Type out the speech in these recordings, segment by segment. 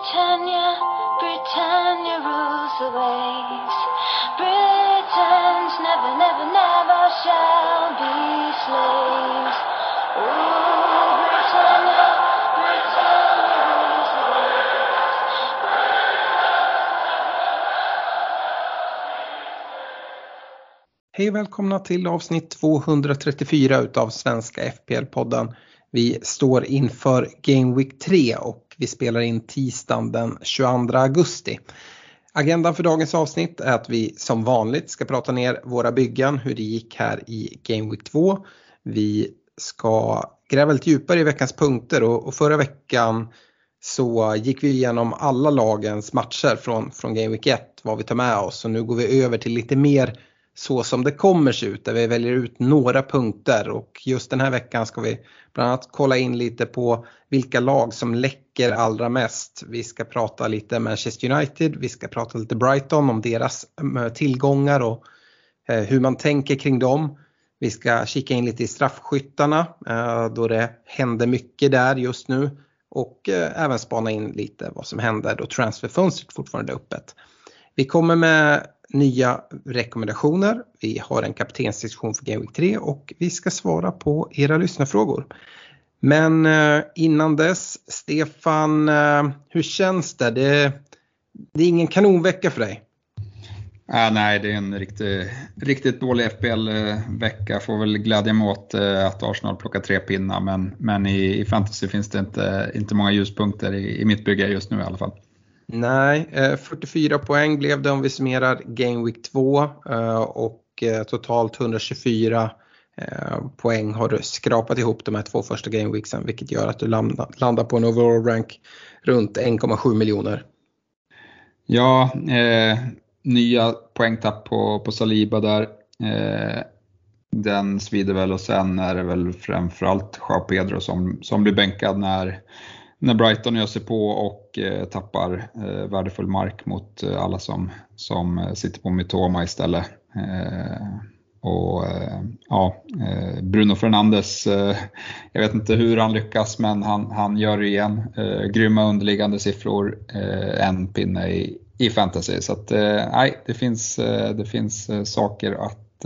Britannia, Britannia rules the waves. Britons never, never, never shall be slaves. Oh, Britannia, Britannia rules the waves. Hej och välkomna till avsnitt 234 utav Svenska FPL-podden. Vi står inför Game Week 3 och vi spelar in tisdagen den 22 augusti. Agendan för dagens avsnitt är att vi som vanligt ska prata ner våra byggen, hur det gick här i Game Week 2. Vi ska gräva lite djupare i veckans punkter och, och förra veckan så gick vi igenom alla lagens matcher från, från Game Week 1, vad vi tar med oss och nu går vi över till lite mer så som det kommer se ut där vi väljer ut några punkter och just den här veckan ska vi bland annat kolla in lite på vilka lag som läcker allra mest. Vi ska prata lite Manchester United, vi ska prata lite Brighton om deras eh, tillgångar och eh, hur man tänker kring dem. Vi ska kika in lite i straffskyttarna eh, då det händer mycket där just nu och även spana in lite vad som händer då transferfönstret fortfarande är öppet. Vi kommer med nya rekommendationer. Vi har en kaptensdiskussion för Game Week 3 och vi ska svara på era lyssnarfrågor. Men eh, innan dess, Stefan, eh, hur känns det? det? Det är ingen kanonvecka för dig. Ah, nej, det är en riktigt, riktigt dålig FBL-vecka. Får väl glädja mig åt eh, att Arsenal plockar tre pinnar, men, men i, i fantasy finns det inte, inte många ljuspunkter i, i mitt bygge just nu i alla fall. Nej, eh, 44 poäng blev det om vi summerar Game Week 2 eh, och eh, totalt 124 poäng har du skrapat ihop de här två första Game Weeksen vilket gör att du landar på en overall rank runt 1,7 miljoner. Ja, eh, nya poängtapp på, på Saliba där. Eh, den svider väl och sen är det väl framförallt Jao Pedro som, som blir bänkad när när Brighton gör sig på och eh, tappar eh, värdefull mark mot eh, alla som, som eh, sitter på Mitoma istället. Eh, och eh, ja, Bruno Fernandes, jag vet inte hur han lyckas men han, han gör det igen. grymma underliggande siffror, en pinne i, i fantasy. Så att, nej, det finns, det finns saker att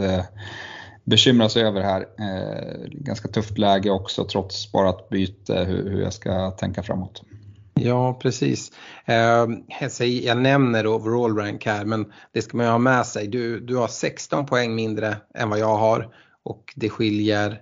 bekymra sig över här. Eh, ganska tufft läge också trots sparat byte hur, hur jag ska tänka framåt. Ja precis. Eh, jag nämner overall rank här men det ska man ju ha med sig. Du, du har 16 poäng mindre än vad jag har och det skiljer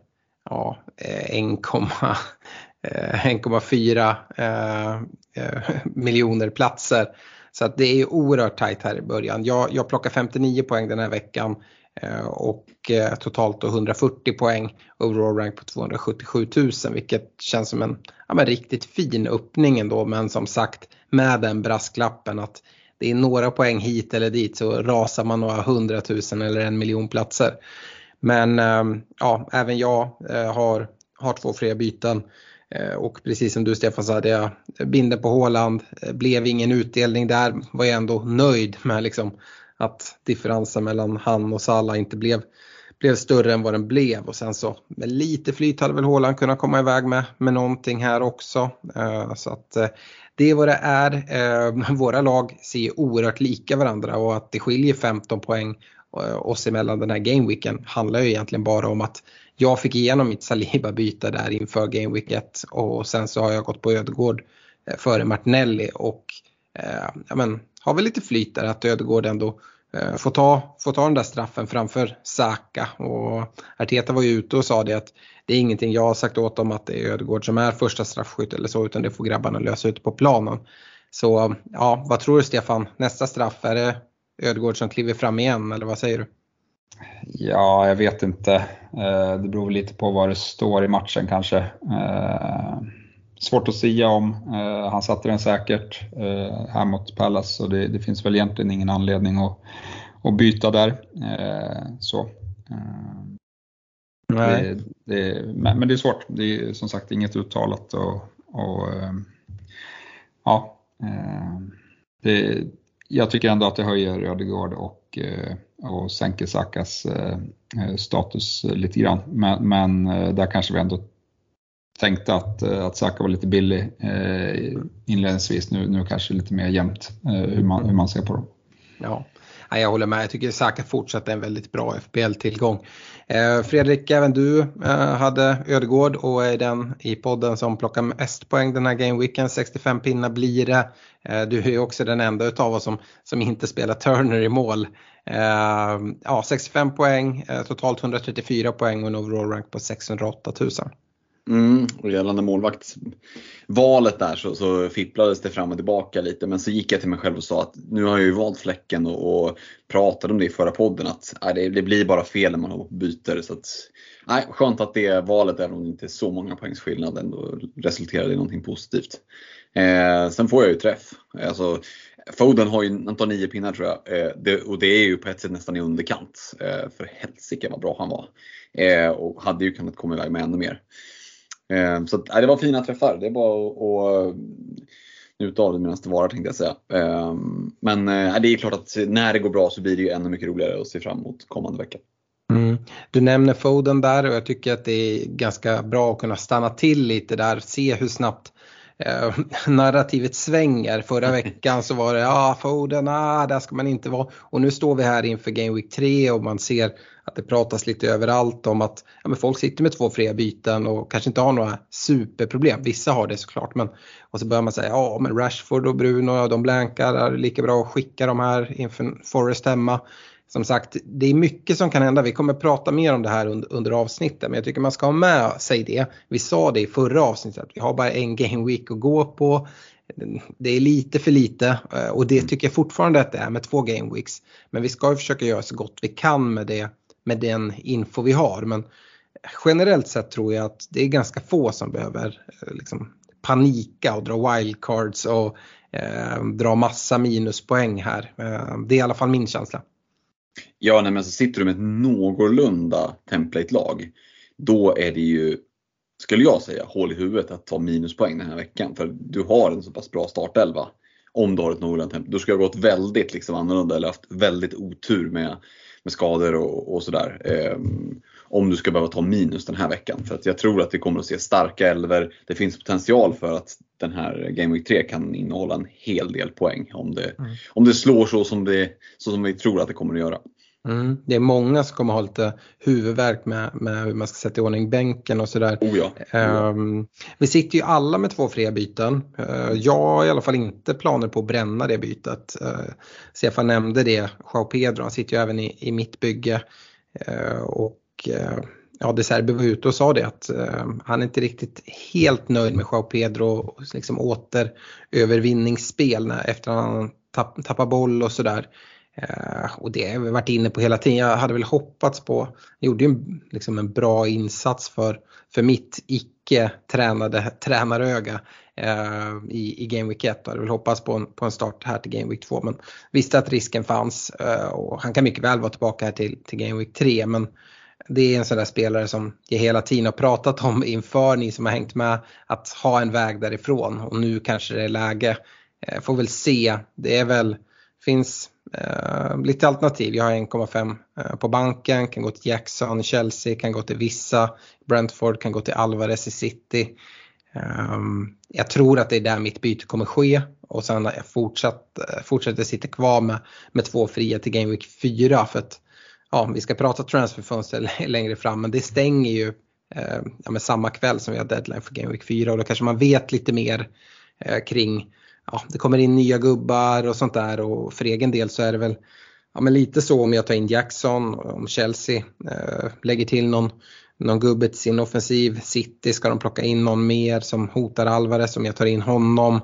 ja, eh, 1,4 eh, eh, eh, miljoner platser. Så att det är oerhört tajt här i början. Jag, jag plockar 59 poäng den här veckan Eh, och eh, totalt då 140 poäng, overall rank på 277 000 vilket känns som en ja, men riktigt fin öppning ändå men som sagt med den brasklappen att det är några poäng hit eller dit så rasar man några hundratusen eller en miljon platser. Men ehm, ja, även jag eh, har, har två fria byten. Och precis som du Stefan sa, jag binder på Håland, blev ingen utdelning där, var jag ändå nöjd med liksom att differensen mellan han och Salah inte blev, blev större än vad den blev och sen så med lite flyt hade väl Haaland kunnat komma iväg med, med någonting här också. Eh, så att eh, det är vad det är. Eh, våra lag ser oerhört lika varandra och att det skiljer 15 poäng oss emellan den här gameweeken handlar ju egentligen bara om att jag fick igenom mitt Saliba-byte där inför gameweek 1 och sen så har jag gått på Ödegård före Martinelli och ja, men, har väl lite flyt där att Ödegård ändå Eh, ta, får ta den där straffen framför Saka. Och Arteta var ju ute och sa det att det är ingenting jag har sagt åt dem att det är Ödegård som är första straffskytt eller så utan det får grabbarna lösa ute på planen. Så ja, vad tror du Stefan? Nästa straff, är det Ödegård som kliver fram igen eller vad säger du? Ja, jag vet inte. Eh, det beror lite på vad det står i matchen kanske. Eh, Eh, svårt att säga om. Eh, han satte den säkert eh, här mot Pallas så det, det, finns väl egentligen ingen anledning att, att byta där. Eh, så. Det, det, men det är svårt. Det är som sagt inget uttalat. Och, och ja, det, jag tycker ändå att det höjer Ödegård och, och sänker Sakas status lite grann. Men, men där kanske vi ändå tänkte att, eh, att Saka var lite billig eh, inledningsvis. Nu, nu kanske lite mer jämnt eh, hur, man, hur man ser på dem. Ja. jag håller med, jag tycker Saka fortsatt är en väldigt bra FBL-tillgång. Eh, Fredrik, även du hade Ödegård och är den i podden som plockar mest poäng den här gameweeken. 65 pinnar blir det. Du är ju också den enda utav oss som, som inte spelar Turner i mål. Ja, 65 poäng, totalt 134 poäng och en overall rank på 608 000. Mm, och gällande målvaktsvalet där så, så fipplades det fram och tillbaka lite men så gick jag till mig själv och sa att nu har jag ju valt fläcken och, och pratade om det i förra podden att nej, det, det, blir bara fel när man byter. Så att, nej, skönt att det valet, även om det inte är så många poängs skillnad, ändå resulterade i någonting positivt. Eh, sen får jag ju träff. Alltså, Foden har ju, han tar nio pinnar tror jag eh, det, och det är ju på ett sätt nästan i underkant. Eh, för helsike vad bra han var. Eh, och hade ju kunnat komma iväg med ännu mer. Eh, så det var fina träffar. Det är bara att njuta av det medan det varar tänkte jag säga. Eh, men eh, det är klart att när det går bra så blir det ju ännu mycket roligare att se fram emot kommande vecka. Mm. Du nämner Foden där och jag tycker att det är ganska bra att kunna stanna till lite där, se hur snabbt eh, narrativet svänger. Förra veckan så var det ja Foden, ah, där ska man inte vara. Och nu står vi här inför Game Week 3 och man ser att det pratas lite överallt om att ja, men folk sitter med två fria byten och kanske inte har några superproblem. Vissa har det såklart. Men, och så börjar man säga ja men Rashford och Bruno de blankar, är lika bra att skicka de här inför Forrest hemma. Som sagt, det är mycket som kan hända. Vi kommer prata mer om det här under, under avsnittet. Men jag tycker man ska ha med sig det. Vi sa det i förra avsnittet. Vi har bara en game week att gå på. Det är lite för lite eh, och det tycker jag fortfarande att det är med två game weeks. Men vi ska ju försöka göra så gott vi kan med det med den info vi har. Men generellt sett tror jag att det är ganska få som behöver eh, liksom, panika och dra wildcards och eh, dra massa minuspoäng här. Eh, det är i alla fall min känsla. Ja, nej, men så sitter du med ett någorlunda template-lag. Då är det ju, skulle jag säga, hål i huvudet att ta minuspoäng den här veckan. För du har en så pass bra startelva. Om du har ett någorlunda template. Du ska ha gått väldigt liksom annorlunda eller haft väldigt otur med med skador och, och sådär. Eh, om du ska behöva ta minus den här veckan. För att jag tror att vi kommer att se starka elver. Det finns potential för att den här Game Week 3 kan innehålla en hel del poäng om det, mm. om det slår så som, det, så som vi tror att det kommer att göra. Mm. Det är många som kommer ha lite huvudvärk med, med hur man ska sätta i ordning bänken och sådär. Oh ja. Oh ja. Um, vi sitter ju alla med två fria byten. Uh, jag har i alla fall inte planer på att bränna det bytet. Uh, Stefan nämnde det, Joao Pedro, han sitter ju även i, i mitt bygge. Uh, och ja, De Serbi var ute och sa det att han är inte riktigt helt nöjd med Joao Pedro och liksom återövervinningsspel efter att han tapp, tappar boll och sådär. Eh, och det har vi varit inne på hela tiden. Jag hade väl hoppats på, jag gjorde ju liksom en bra insats för, för mitt icke tränade tränaröga eh, i, i Game Week 1. Jag hade väl hoppats på en, på en start här till Game Week 2 men visste att risken fanns eh, och han kan mycket väl vara tillbaka här till, till Game Week 3 men det är en sån där spelare som jag hela tiden har pratat om inför ni som har hängt med att ha en väg därifrån och nu kanske det är läge. Eh, får väl se, det är väl, finns Eh, lite alternativ. Jag har 1,5 uh, eh, på banken, kan gå till Jackson, Chelsea, kan gå till Vissa, Brentford, kan gå till Alvarez i City. Um, jag tror att det är där mitt byte kommer ske och sen jag fortsatt, uh, fortsätter sitta kvar med, med två fria till Game Week 4 för att ja, vi ska prata transferfönster längre fram men det stänger ju ja, med samma kväll som vi har deadline för Game Week 4 och då kanske man vet lite mer kring ja, det kommer in nya gubbar och sånt där och för egen del så är det väl ja, men lite så om jag tar in Jackson, om Chelsea eh, lägger till någon, någon gubbe till sin offensiv. City ska de plocka in någon mer som hotar Alvarez om jag tar in honom.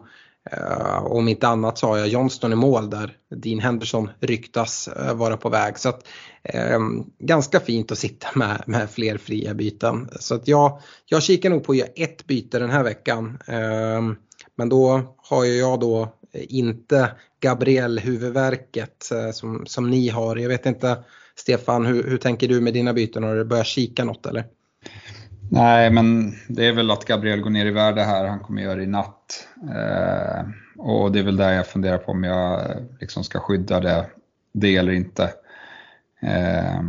Uh, om inte annat så har jag Johnston i mål där Dean Henderson ryktas uh, vara på väg. Så att, eh, ganska fint att sitta med, med fler fria byten. Så att jag, jag kikar nog på att göra ett byte den här veckan. Men då har ju jag då eh, inte Gabriel huvudverket eh, som, som ni har. Jag vet inte Stefan, hur, hur tänker du med dina byten? Har du börjat kika något eller? Nej, men det är väl att Gabriel går ner i värde här. Han kommer göra det i natt. Eh, och det är väl där jag funderar på om jag eh, liksom ska skydda det, det eller inte. Eh,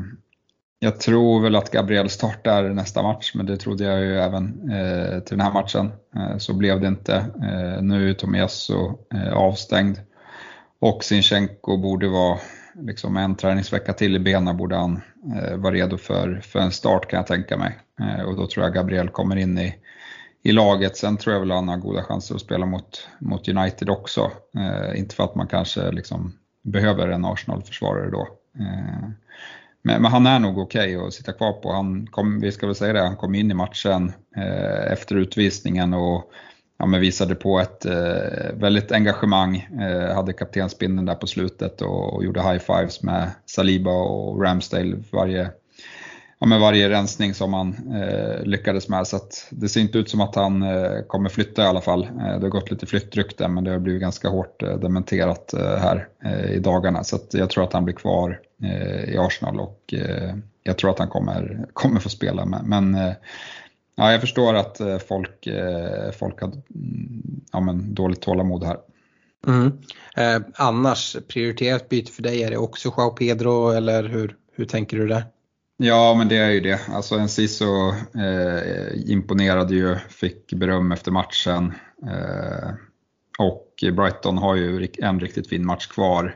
jag tror väl att Gabriel startar nästa match, men det trodde jag ju även eh, till den här matchen. Eh, så blev det inte. Eh, nu är Tomiasso eh, avstängd och Sinchenko borde vara, liksom en träningsvecka till i benen borde han eh, vara redo för, för en start kan jag tänka mig. Eh, och då tror jag Gabriel kommer in i, i laget. Sen tror jag väl han har goda chanser att spela mot, mot United också. Eh, inte för att man kanske liksom behöver en Arsenal-försvarare då. Eh, men, men, han är nog okej okay att sitta kvar på. Han kom, vi ska väl säga det, han kom in i matchen eh, efter utvisningen och ja, men visade på ett eh, väldigt engagemang. Eh, hade kaptensbindeln där på slutet och, och, gjorde high-fives med Saliba och Ramsdale varje, ja, med varje rensning som han eh, lyckades med. Så det ser inte ut som att han eh, kommer flytta i alla fall. Eh, det har gått lite flyttrykte men det har blivit ganska hårt eh, dementerat eh, här eh, i dagarna. Så jag tror att han blir kvar eh, i Arsenal och jag tror att han kommer, kommer få spela. Med. Men ja, jag förstår att folk, folk har mm, ja, men, dåligt tålamod här. Mm. Eh, annars, prioriterat byte för dig, är det också Joao Pedro eller hur, hur tänker du där? Ja, men det är ju det. Alltså Enciso eh, imponerade ju, fick beröm efter matchen. Eh, och Brighton har ju en riktigt fin match kvar.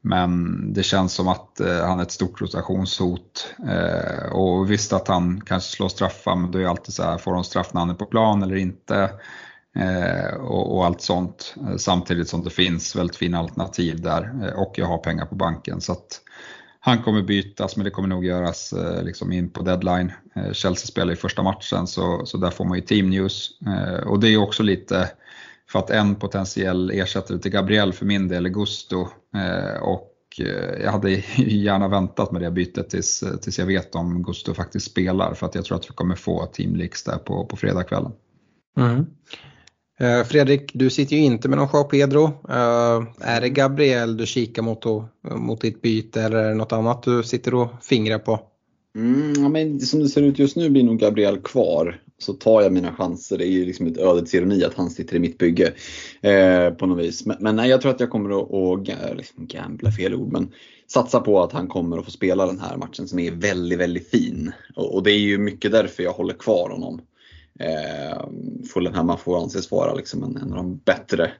Men det känns som att eh, han är ett stort rotationshot. Eh, och visst att han kanske slår straffar, men då är det alltid så här, får de straff när han är på plan eller inte? Eh, och, och, allt sånt. Eh, samtidigt som det finns väldigt fina alternativ där eh, och jag har pengar på banken. Så att, han kommer bytas men det kommer nog göras eh, liksom in på deadline. Eh, Chelsea spelar i första matchen så, så där får man ju team news. Eh, och det är också lite för att en potentiell ersättare till Gabriel för min del är Gusto. Eh, och eh, jag hade gärna väntat med det bytet tills, eh, tills jag vet om Gusto faktiskt spelar för att jag tror att vi kommer få team leaks där på, på fredagskvällen. Mm. Eh, Fredrik, du sitter ju inte med någon Joao Pedro. Uh, är det Gabriel du kikar mot, och, mot ditt byte eller är det något annat du sitter och fingrar på? Mm, ja, men som det ser ut just nu blir nog Gabriel kvar. Så tar jag mina chanser. Det är ju liksom ett ödets ironi att han sitter i mitt bygge. Eh, på något vis. Men, men, nej, jag tror att jag kommer att, att liksom gambla, fel ord, men satsa på att han kommer att få spela den här matchen som är väldigt, väldigt fin. Och, och det är ju mycket därför jag håller kvar honom. Eh, Fulham får anses vara liksom en, en av de bättre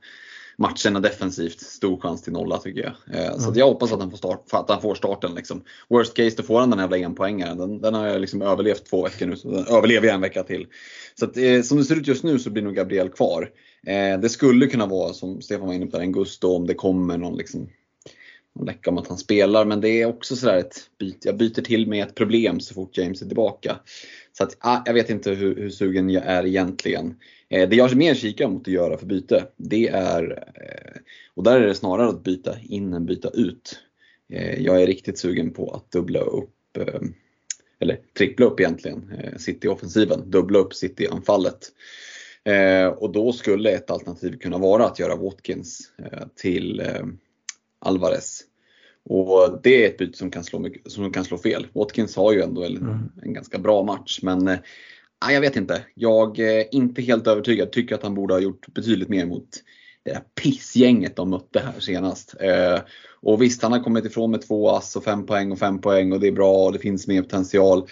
matcherna defensivt. Stor chans till nolla tycker jag. Eh, mm. Så jag hoppas att han får, start, att han får starten. Liksom. Worst case, då får han den jävla enpoängaren. Den, den har jag liksom överlevt två veckor nu, så den överlever jag en vecka till. Så att, eh, som det ser ut just nu så blir nog Gabriel kvar. Eh, det skulle kunna vara, som Stefan var inne på, en Gusto om det kommer någon liksom någon läcka om att han spelar. Men det är också sådär ett byte. Jag byter till med ett problem så fort James är tillbaka. Så att, ah, jag vet inte hur, hur sugen jag är egentligen. Eh, det jag mer kikar mot att göra för byte, det är, eh, och där är det snarare att byta in än byta ut. Eh, jag är riktigt sugen på att dubbla upp, eh, eller trippla upp egentligen, eh, City-offensiven, dubbla upp City-anfallet. Eh, och då skulle ett alternativ kunna vara att göra Watkins eh, till eh, Alvarez. Och det är ett byte som kan slå, mycket, som kan slå fel. Watkins har ju ändå en, mm. en ganska bra match men eh, jag vet inte. Jag är inte helt övertygad. Tycker att han borde ha gjort betydligt mer mot det där pissgänget de mötte här senast. Eh, och visst, han har kommit ifrån med två ass och fem poäng och fem poäng och det är bra och det finns mer potential.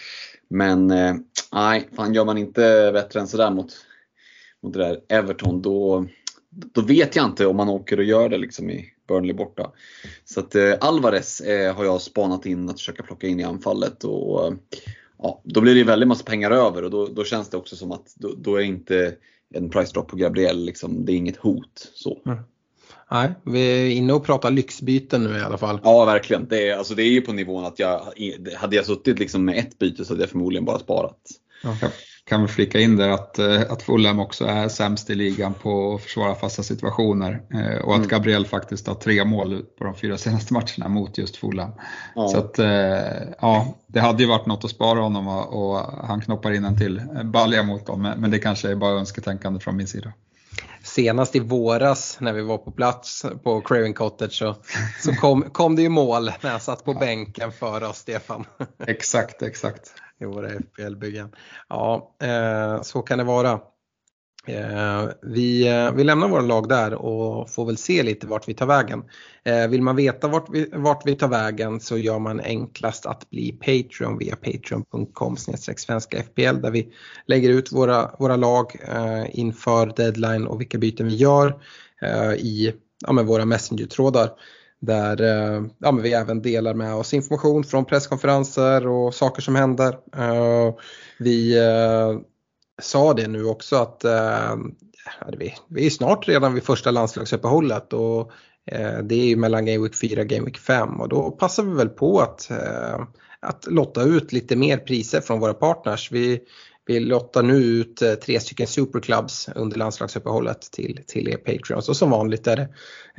Men eh, nej, fan gör man inte bättre än sådär mot, mot det där Everton då, då vet jag inte om man åker och gör det liksom i Burnley borta. Så att eh, Alvarez eh, har jag spanat in att försöka plocka in i anfallet. Och, eh, ja, då blir det väldigt massa pengar över och då, då känns det också som att då, då är inte en price drop på Gabriel, liksom, det är inget hot. Så. Mm. Nej, vi är inne och pratar lyxbyten nu i alla fall. Ja, verkligen. Det är, alltså, det är ju på nivån att jag, hade jag suttit liksom med ett byte så hade jag förmodligen bara sparat. Ja kan vi flika in där att, eh, att Fulham också är sämst i ligan på att försvara fasta situationer eh, och att mm. Gabriel faktiskt har tre mål på de fyra senaste matcherna mot just Fulham. Ja. Så att, eh, ja, det hade ju varit något att spara honom och, och han knoppar in en till balja mot dem, men det kanske är bara önsketänkande från min sida senast i våras när vi var på plats på Craven Cottage så, så kom, kom det ju mål när jag satt på bänken för oss Stefan. Exakt, exakt i våra FPL-byggen. Ja, eh, så kan det vara. Eh, vi, eh, vi lämnar våra lag där och får väl se lite vart vi tar vägen. Eh, vill man veta vart vi, vart vi tar vägen så gör man enklast att bli Patreon via patreon.com svenska FPL där vi lägger ut våra, våra lag eh, inför deadline och vilka byten vi gör eh, i ja, med våra messenger-trådar. Där eh, ja, vi även delar med oss information från presskonferenser och saker som händer. Eh, vi eh, sa det nu också att eh, vi, vi är snart redan vid första landslagsuppehållet och eh, det är ju mellan Game Week 4 och Game Week 5 och då passar vi väl på att, eh, att lotta ut lite mer priser från våra partners. Vi, vi lottar nu ut eh, tre stycken superclubs under landslagsuppehållet till, till er Patreons och som vanligt är det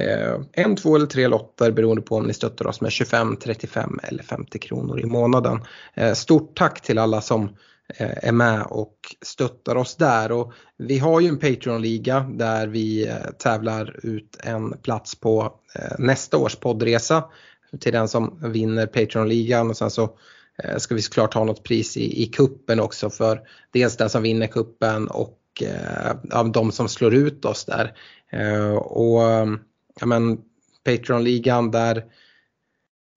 eh, en, två eller tre lotter beroende på om ni stöttar oss med 25, 35 eller 50 kronor i månaden. Eh, stort tack till alla som Eh, är med och stöttar oss där. Och vi har ju en Patreon-liga där vi eh, tävlar ut en plats på eh, nästa års poddresa till den som vinner Patreon-ligan och sen så Eh, ska vi såklart ha något pris i, i kuppen också för dels den som vinner kuppen och eh, ja, de som slår ut oss där. Eh, och ja, men Patreon-ligan där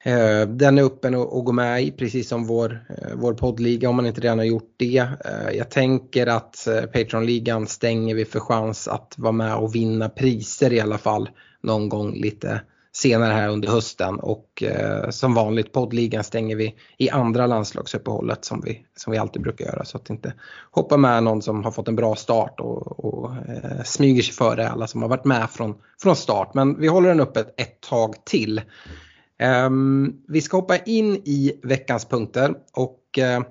Eh, den är öppen att gå med i precis som vår, eh, vår poddliga om man inte redan har gjort det. Jag tänker att Patreon-ligan stänger vi för chans att vara med och vinna priser i alla fall någon gång lite senare här under hösten och eh, som vanligt poddligan stänger vi i andra landslagsuppehållet som vi, som vi alltid brukar göra så att inte hoppa med någon som har fått en bra start och, och eh, smyger sig före alla som har varit med från, från start. Men vi håller den uppe ett, ett tag till. Eh, vi ska hoppa in i veckans punkter och eh,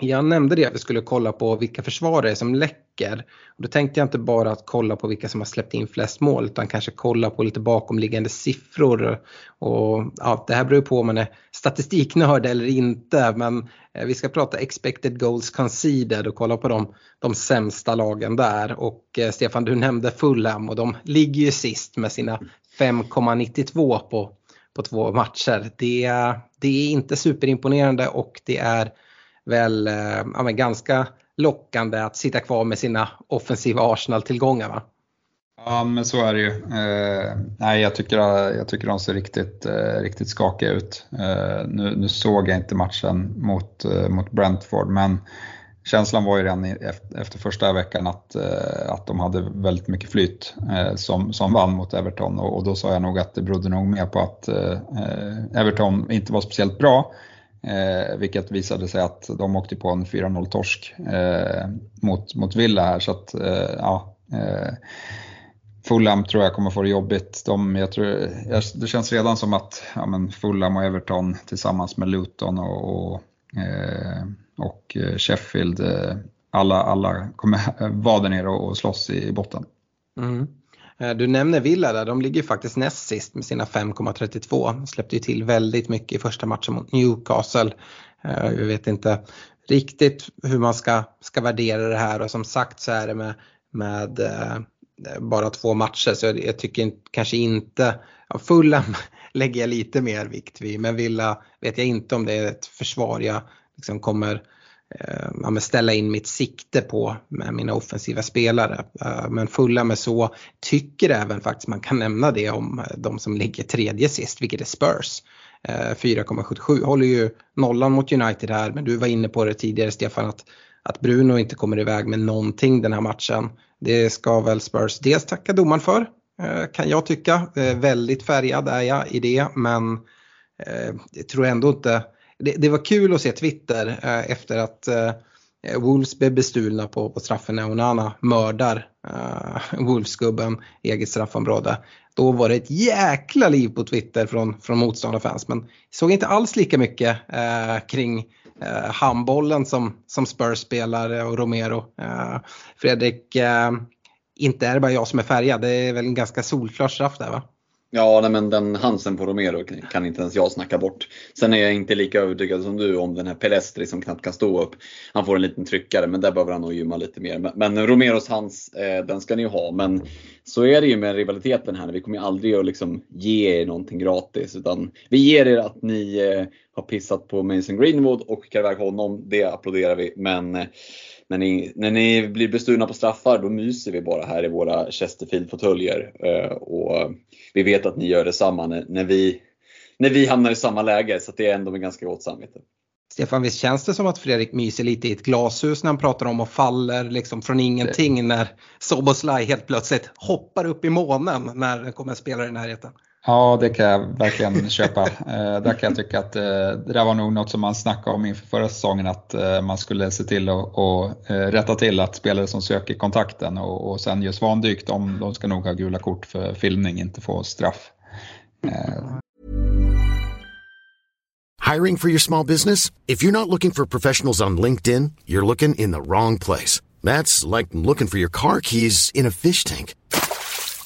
jag nämnde det att vi skulle kolla på vilka försvarare som läcker. Och då tänkte jag inte bara att kolla på vilka som har släppt in flest mål utan kanske kolla på lite bakomliggande siffror. Och, ja, det här beror på om man är statistiknörd eller inte men eh, vi ska prata expected goals conceded och kolla på de, de sämsta lagen där. Och eh, Stefan du nämnde Fulham och de ligger ju sist med sina 5,92 på på två matcher. Det, det är inte superimponerande och det är väl eh, ja, men ganska lockande att sitta kvar med sina offensiva Arsenal-tillgångar. Va? Ja men så är det ju. Eh, nej, jag, tycker, jag tycker de ser riktigt, eh, riktigt skakiga ut. Eh, nu, nu, såg jag inte matchen mot, eh, mot Brentford men känslan var ju redan efter första veckan att, eh, att de hade väldigt mycket flyt eh, som, som vann mot Everton och, och då sa jag nog att det berodde nog mer på att eh, eh Everton inte var speciellt bra. Eh, vilket visade sig att de åkte på en 4-0 torsk eh, mot, mot Villa här så att eh, ja, eh, Fulham tror jag kommer få det jobbigt. De, jag tror, det känns redan som att ja, men Fulham och Everton tillsammans med Luton och, och eh, och eh, Sheffield, eh, alla, alla kommer vara där nere och slåss i botten. Mm. Eh, du nämner Villa där, de ligger faktiskt näst sist med sina 5,32. Släppte ju till väldigt mycket i första matchen mot Newcastle. Eh, jag vet inte riktigt hur man ska, ska värdera det här och som sagt så är det med, med eh, bara två matcher så jag, jag tycker kanske inte, ja, Fulham lägger jag lite mer vikt vid men Villa vet jag inte om det är ett försvar jag liksom kommer Eh, ja, ställa in mitt sikte på med mina offensiva spelare. Eh, men fulla med så tycker även faktiskt man kan nämna det om eh, de som ligger tredje sist, vilket är Spurs. 4,77 håller ju nollan mot United här men du var inne på det tidigare Stefan att, att Bruno inte kommer iväg med någonting den här matchen. Det ska väl Spurs dels tacka domaren för kan jag tycka. Väldigt färgad är jag i det men jag tror ändå inte det, det, var kul att se Twitter eh, efter att eh, Wolves blev bestulna på, på straffen när Onana mördar eh, Wolves-gubben i eget straffområde. Då var det ett jäkla liv på Twitter från, från motståndarfans men såg inte alls lika mycket eh, kring eh, handbollen som, som Spurs-spelare eh, och Romero. Eh, Fredrik, eh, inte är det bara jag som är färgad, det är väl en ganska solklar straff där va? Ja, nej, men den Hansen på Romero kan inte ens jag snacka bort. Sen är jag inte lika övertygad som du om den här Pelestri som knappt kan stå upp. Han får en liten tryckare, men där behöver han nog gymma lite mer. Men Romeros Hans, eh, den ska ni ju ha. Men så är det ju med rivaliteten här. Vi kommer ju aldrig att liksom ge er någonting gratis. Utan vi ger er att ni eh, har pissat på Mason Greenwood och skickar iväg honom. Det applåderar vi. Men eh, när ni, när ni blir bestulna på straffar då myser vi bara här i våra Chesterfield-fåtöljer. Eh, och vi vet att ni gör detsamma när, när, vi, när vi hamnar i samma läge så det är ändå med ganska gott samvete. Stefan, visst känns det som att Fredrik myser lite i ett glashus när han pratar om och faller liksom från ingenting när Soboslaj helt plötsligt hoppar upp i månen när det kommer en spelare i närheten? Ja, det kan jag verkligen köpa. Eh, där kan jag tycka att eh, det där var nog något som man snackade om inför förra säsongen att eh, man skulle se till att och, eh, rätta till att spelare som söker kontakten och, och sen just vandykt, de, de ska nog ha gula kort för filmning, inte få straff. Eh, Hiring for your small business? If you're not looking for professionals on LinkedIn, you're looking in the wrong place. That's like looking for your car keys in a fish tank.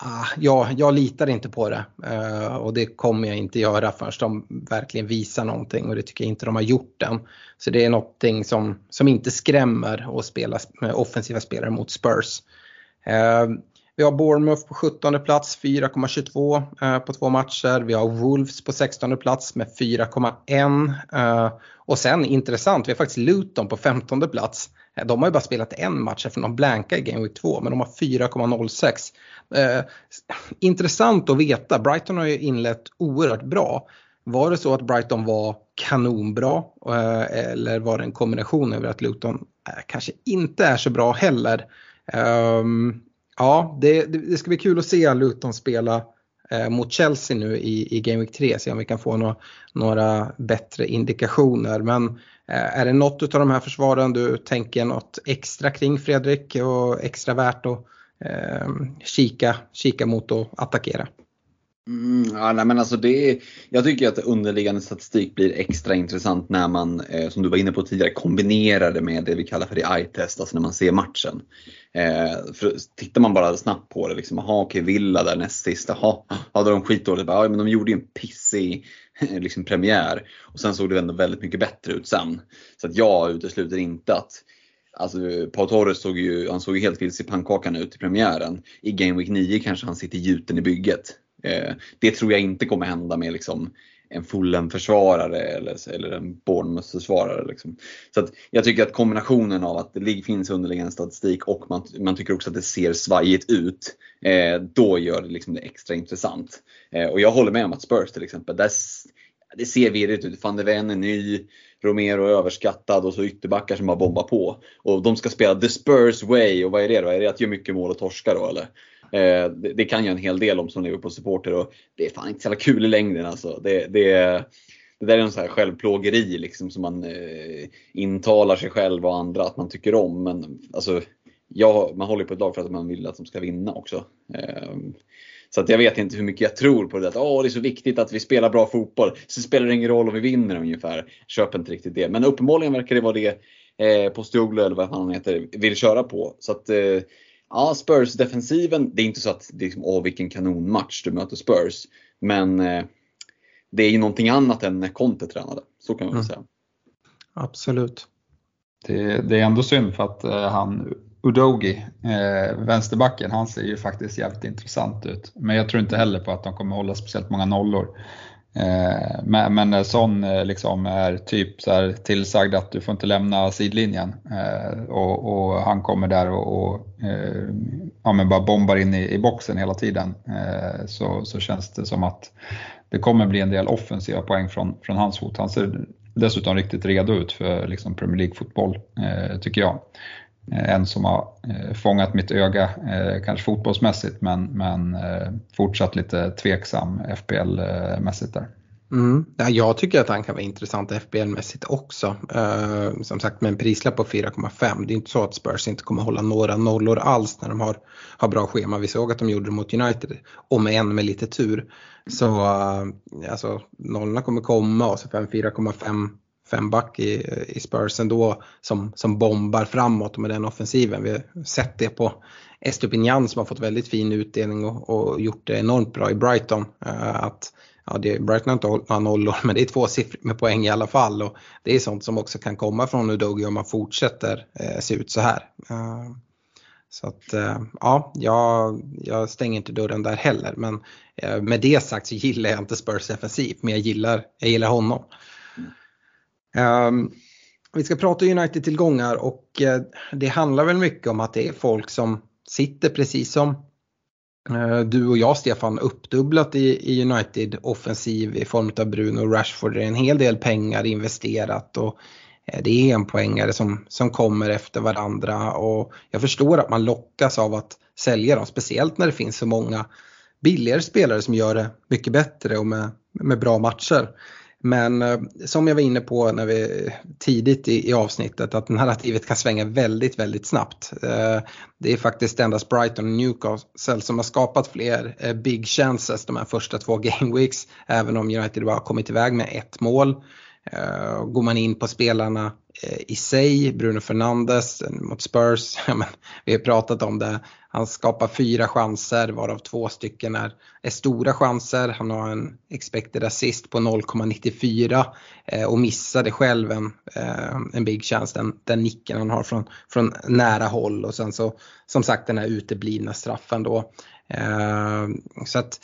ah, ja, jag litar inte på det uh, och det kommer jag inte göra förrän de verkligen visar någonting och det tycker jag inte de har gjort än. Så det är någonting som, som inte skrämmer att spela med eh, offensiva spelare mot Spurs. Uh, vi har Bournemouth på 17 plats 4,22 uh, på två matcher. Vi har Wolves på 16 plats med 4,1 och sen intressant, vi har faktiskt Luton på 15 plats. De har ju bara spelat en match eftersom de blankade i Game Week 2 men de har 4,06. Eh, intressant att veta, Brighton har ju inlett oerhört bra. Var det så att Brighton var kanonbra eh, eller var det en kombination över att Luton eh, kanske inte är så bra heller? Um, ja, det, det, ska bli kul att se Luton spela eh, mot Chelsea nu i, i Game Week 3, se om vi kan få no, några bättre indikationer. Men eh, är det något av de här försvaren du tänker något extra kring Fredrik och extra värt att eh, kika, kika mot och attackera. Mm, ja, nej, men alltså det jag tycker att underliggande statistik blir extra intressant när man, eh, som du var inne på tidigare, kombinerar det med det vi kallar för det eye-test, alltså när man ser matchen. Eh, för tittar man bara snabbt på det, liksom, aha, okej, Villa där näst sist, jaha, hade de skitdåligt? Ja, men de gjorde ju en pissig liksom, premiär och sen såg det ändå väldigt mycket bättre ut sen. Så att jag utesluter inte att Alltså Pau Torres såg ju, han såg ju helt vilse i pannkakan ut i premiären. I Game Week 9 kanske han sitter gjuten i bygget. Eh, det tror jag inte kommer hända med liksom en Fulham-försvarare eller, eller en Bournemouth-försvarare. Liksom. Så att jag tycker att kombinationen av att det finns underliggande statistik och man, man tycker också att det ser svajigt ut, eh, då gör det liksom det extra intressant. Eh, och jag håller med om att Spurs till exempel, där, det ser virrigt ut. Van de Ven är ny, Romero är överskattad och så ytterbackar som bara bombar på. Och de ska spela the Spurs way och vad är det då? Är det att göra mycket mål och torska då eller? Eh, det, det, kan jag en hel del om som Liverpool-supporter och det är fan inte så jävla kul i längden alltså. Det, det, det där är en sån här självplågeri liksom som man eh, intalar sig själv och andra att man tycker om. Men alltså, jag, man håller på ett lag för att man vill att de ska vinna också. Eh, så att jag vet inte hur mycket jag tror på det. Att oh, det är så viktigt att vi spelar bra fotboll. Så spelar det ingen roll om vi vinner ungefär. Köper inte riktigt det. Men uppenbarligen verkar det vara det eh, Postioglu eller vad han heter vill köra på. Så att eh, ja, Spurs-defensiven, det är inte så att det är liksom, åh vilken kanonmatch du möter Spurs. Men eh, det är ju någonting annat än när Conte tränade. Så kan man väl mm. säga. Absolut. Det, det, är ändå synd för att eh, han Udogi, eh, vänsterbacken, han ser ju faktiskt jävligt intressant ut. Men jag tror inte heller på att de kommer hålla speciellt många nollor. Eh, men, men sån eh, liksom är typ så här tillsagd att du får inte lämna sidlinjen. Eh, och, och, han kommer där och, och eh, ja, men bara bombar in i, i boxen hela tiden. Eh, så, så känns det som att det kommer bli en del offensiva poäng från, från hans fot. Han ser dessutom riktigt redo ut för liksom Premier League-fotboll, eh, tycker jag. Eh, en som har eh, fångat mitt öga, eh, kanske fotbollsmässigt men, men fortsatt lite tveksam FPL-mässigt där. Mm. Ja, jag tycker att han kan vara intressant FBL-mässigt också. Eh, som sagt med en prislapp på 4,5. Det är inte så att Spurs inte kommer hålla några nollor alls när de har, har bra schema. Vi såg att de gjorde det mot United, om än med lite tur. Så eh, alltså, nollorna kommer komma och så 4,5 femback i, i Spurs ändå som, som bombar framåt med den offensiven. Vi har sett det på Estupinjan som har fått väldigt fin utdelning och, och gjort det enormt bra i Brighton. Uh, att ja, det, Brighton har inte några nollor men det är två siffror med poäng i alla fall och det är sånt som också kan komma från Udogi om man fortsätter eh, se ut så här. Uh, så att eh, ja, jag, jag, stänger inte dörren där heller men eh, med det sagt så gillar jag inte Spurs offensiv men jag gillar, jag gillar honom. Mm. Um, vi ska prata United-tillgångar och uh, det handlar väl mycket om att det är folk som sitter precis som uh, du och jag Stefan uppdubblat i, i United offensiv i form av Bruno Rashford. Det är en hel del pengar investerat och eh, det är en poängare som, som kommer efter varandra och jag förstår att man lockas av att sälja dem, speciellt när det finns så många billigare spelare som gör det mycket bättre och med, med bra matcher. Men eh, som jag var inne på när vi, tidigt i, i, avsnittet att narrativet kan svänga väldigt, väldigt snabbt. Eh, det är faktiskt endast Brighton och Newcastle som har skapat fler eh, big chances de här första två game weeks. Även om United bara har kommit iväg med ett mål. Uh, går man in på spelarna uh, i sig, Bruno Fernandes mot Spurs, vi har pratat om det, han skapar fyra chanser varav två stycken är, är stora chanser. Han har en expected assist på 0,94 uh, eh, och missade själv en, en big chance, den, den nicken han har från, från nära håll och sen så som sagt den här uteblivna straffen då. så att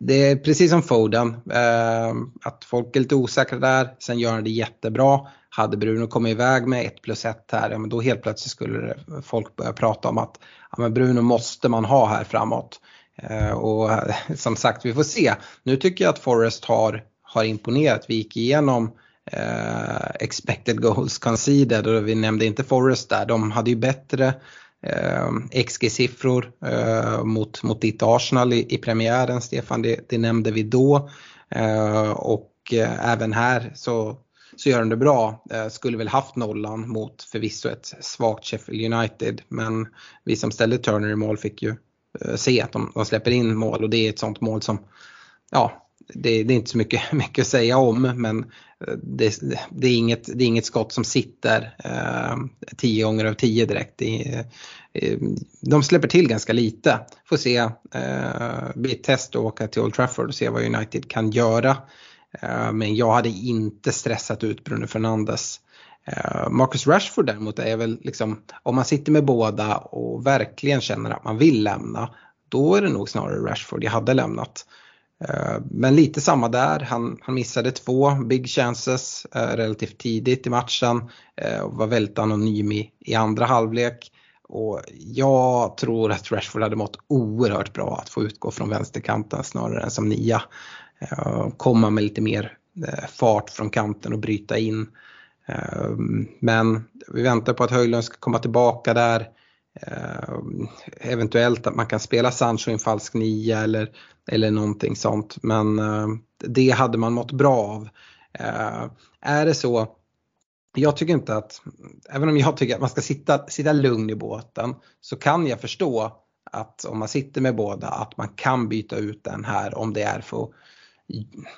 det är precis som Foden, eh, att folk är lite osäkra där, sen gör han det jättebra. Hade Bruno kommit iväg med 1 plus 1 här, ja, men då helt plötsligt skulle folk börja prata om att ja, men Bruno måste man ha här framåt. Eh, och som sagt, vi får se. Nu tycker jag att Forrest har, har imponerat. Vi gick igenom eh, expected goals conceded och vi nämnde inte Forrest där. De hade ju bättre eh, XG-siffror eh, mot, mot ditt Arsenal i, i premiären, Stefan, det, det nämnde vi då. Eh, och eh, även här så, så gör de det bra. Eh, skulle väl haft nollan mot förvisso ett svagt Sheffield United, men vi som ställde Turner i mål fick ju eh, se att de, de släpper in mål och det är ett sånt mål som ja, det, det, är inte så mycket, mycket att säga om men eh, det, det, är, inget, det är inget skott som sitter eh, tio gånger av tio direkt. Det, eh, de släpper till ganska lite. Får se, eh, blir ett test att åka till Old Trafford och se vad United kan göra. Eh, men jag hade inte stressat ut Bruno Fernandes. Eh, Marcus Rashford däremot är väl liksom, om man sitter med båda och verkligen känner att man vill lämna, då är det nog snarare Rashford jag hade lämnat. Eh, men lite samma där, han, han missade två big chances eh, relativt tidigt i matchen eh, och var väldigt anonym i, i andra halvlek. Och jag tror att Rashford hade mått oerhört bra att få utgå från vänsterkanten snarare än som nia. Komma med lite mer fart från kanten och bryta in. Men vi väntar på att Höjlund ska komma tillbaka där. Eh, eventuellt att man kan spela Sancho i en falsk nia eller, eller någonting sånt. Men eh, det hade man mått bra av. Eh, är det så jag tycker inte att, även om jag tycker att man ska sitta, sitta lugn i båten, så kan jag förstå att om man sitter med båda att man kan byta ut den här om det är för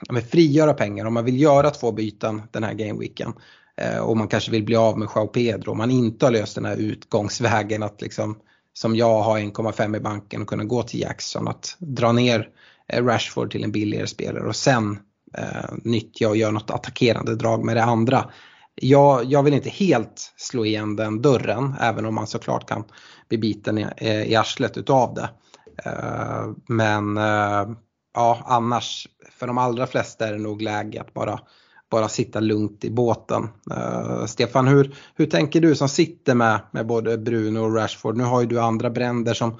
att frigöra pengar. Om man vill göra två byten den här gameweeken Eh, och man kanske vill bli av med Jao Pedro. Om man inte har löst den här utgångsvägen att liksom som jag har 1,5 i banken och kunna gå till Jackson att dra ner eh, Rashford till en billigare spelare och sen eh, nyttja och göra något attackerande drag med det andra. Jag, jag vill inte helt slå igen den dörren även om man såklart kan bli biten i, eh, i arslet utav det. Eh, men eh, ja, annars för de allra flesta är det nog läge att bara bara sitta lugnt i båten. Uh, Stefan, hur, hur tänker du som sitter med, med både Bruno och Rashford? Nu har ju du andra bränder som,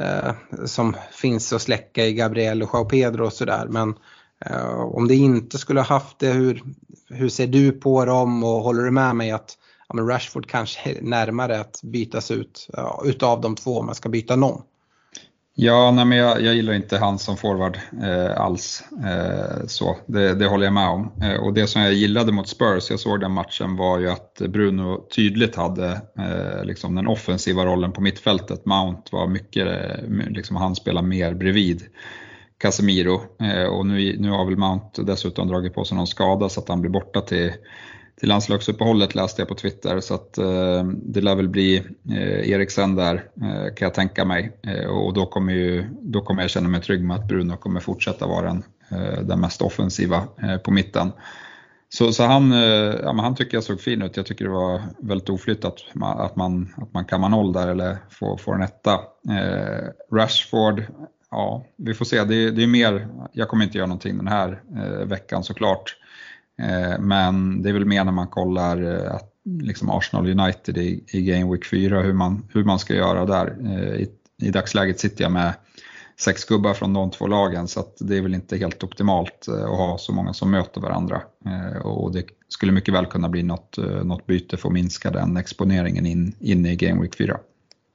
uh, som finns att släcka i Gabriel och Jao Pedro och sådär. Men uh, om det inte skulle ha haft det, hur, hur ser du på dem och håller du med mig att ja, men Rashford kanske är närmare att bytas ut utav de två om man ska byta någon? Ja, nej, men jag, jag gillar inte han som forward eh, alls. Eh, så, det, det, håller jag med om. Eh, och det som jag gillade mot Spurs, jag såg den matchen, var ju att Bruno tydligt hade eh, liksom den offensiva rollen på mittfältet. Mount var mycket, eh, liksom, han spelar mer bredvid. Casemiro eh, och nu, nu har väl Mount dessutom dragit på sig någon skada så att han blir borta till, till landslagsuppehållet läste jag på Twitter så att eh, det lär väl bli eh, Eriksen där eh, kan jag tänka mig och då kommer, ju, då kommer jag känna mig trygg med att Bruno kommer fortsätta vara den, den mest offensiva på mitten. Så, så han, eh, ja, han tycker jag såg fin ut. Jag tycker det var väldigt oflytt att man, att man, att man kammar noll där eller får, får en etta. Eh, Rashford, ja vi får se. Det, det är mer, jag kommer inte göra någonting den här eh, veckan såklart. Eh, men det är väl mer när man kollar eh, att, liksom Arsenal United i, i Game Week 4 hur man, hur man ska göra där. Eh, I, I dagsläget sitter jag med sex gubbar från de två lagen så att det är väl inte helt optimalt att ha så många som möter varandra. Och det skulle mycket väl kunna bli något, något byte för att minska den exponeringen in, in i Game Week 4.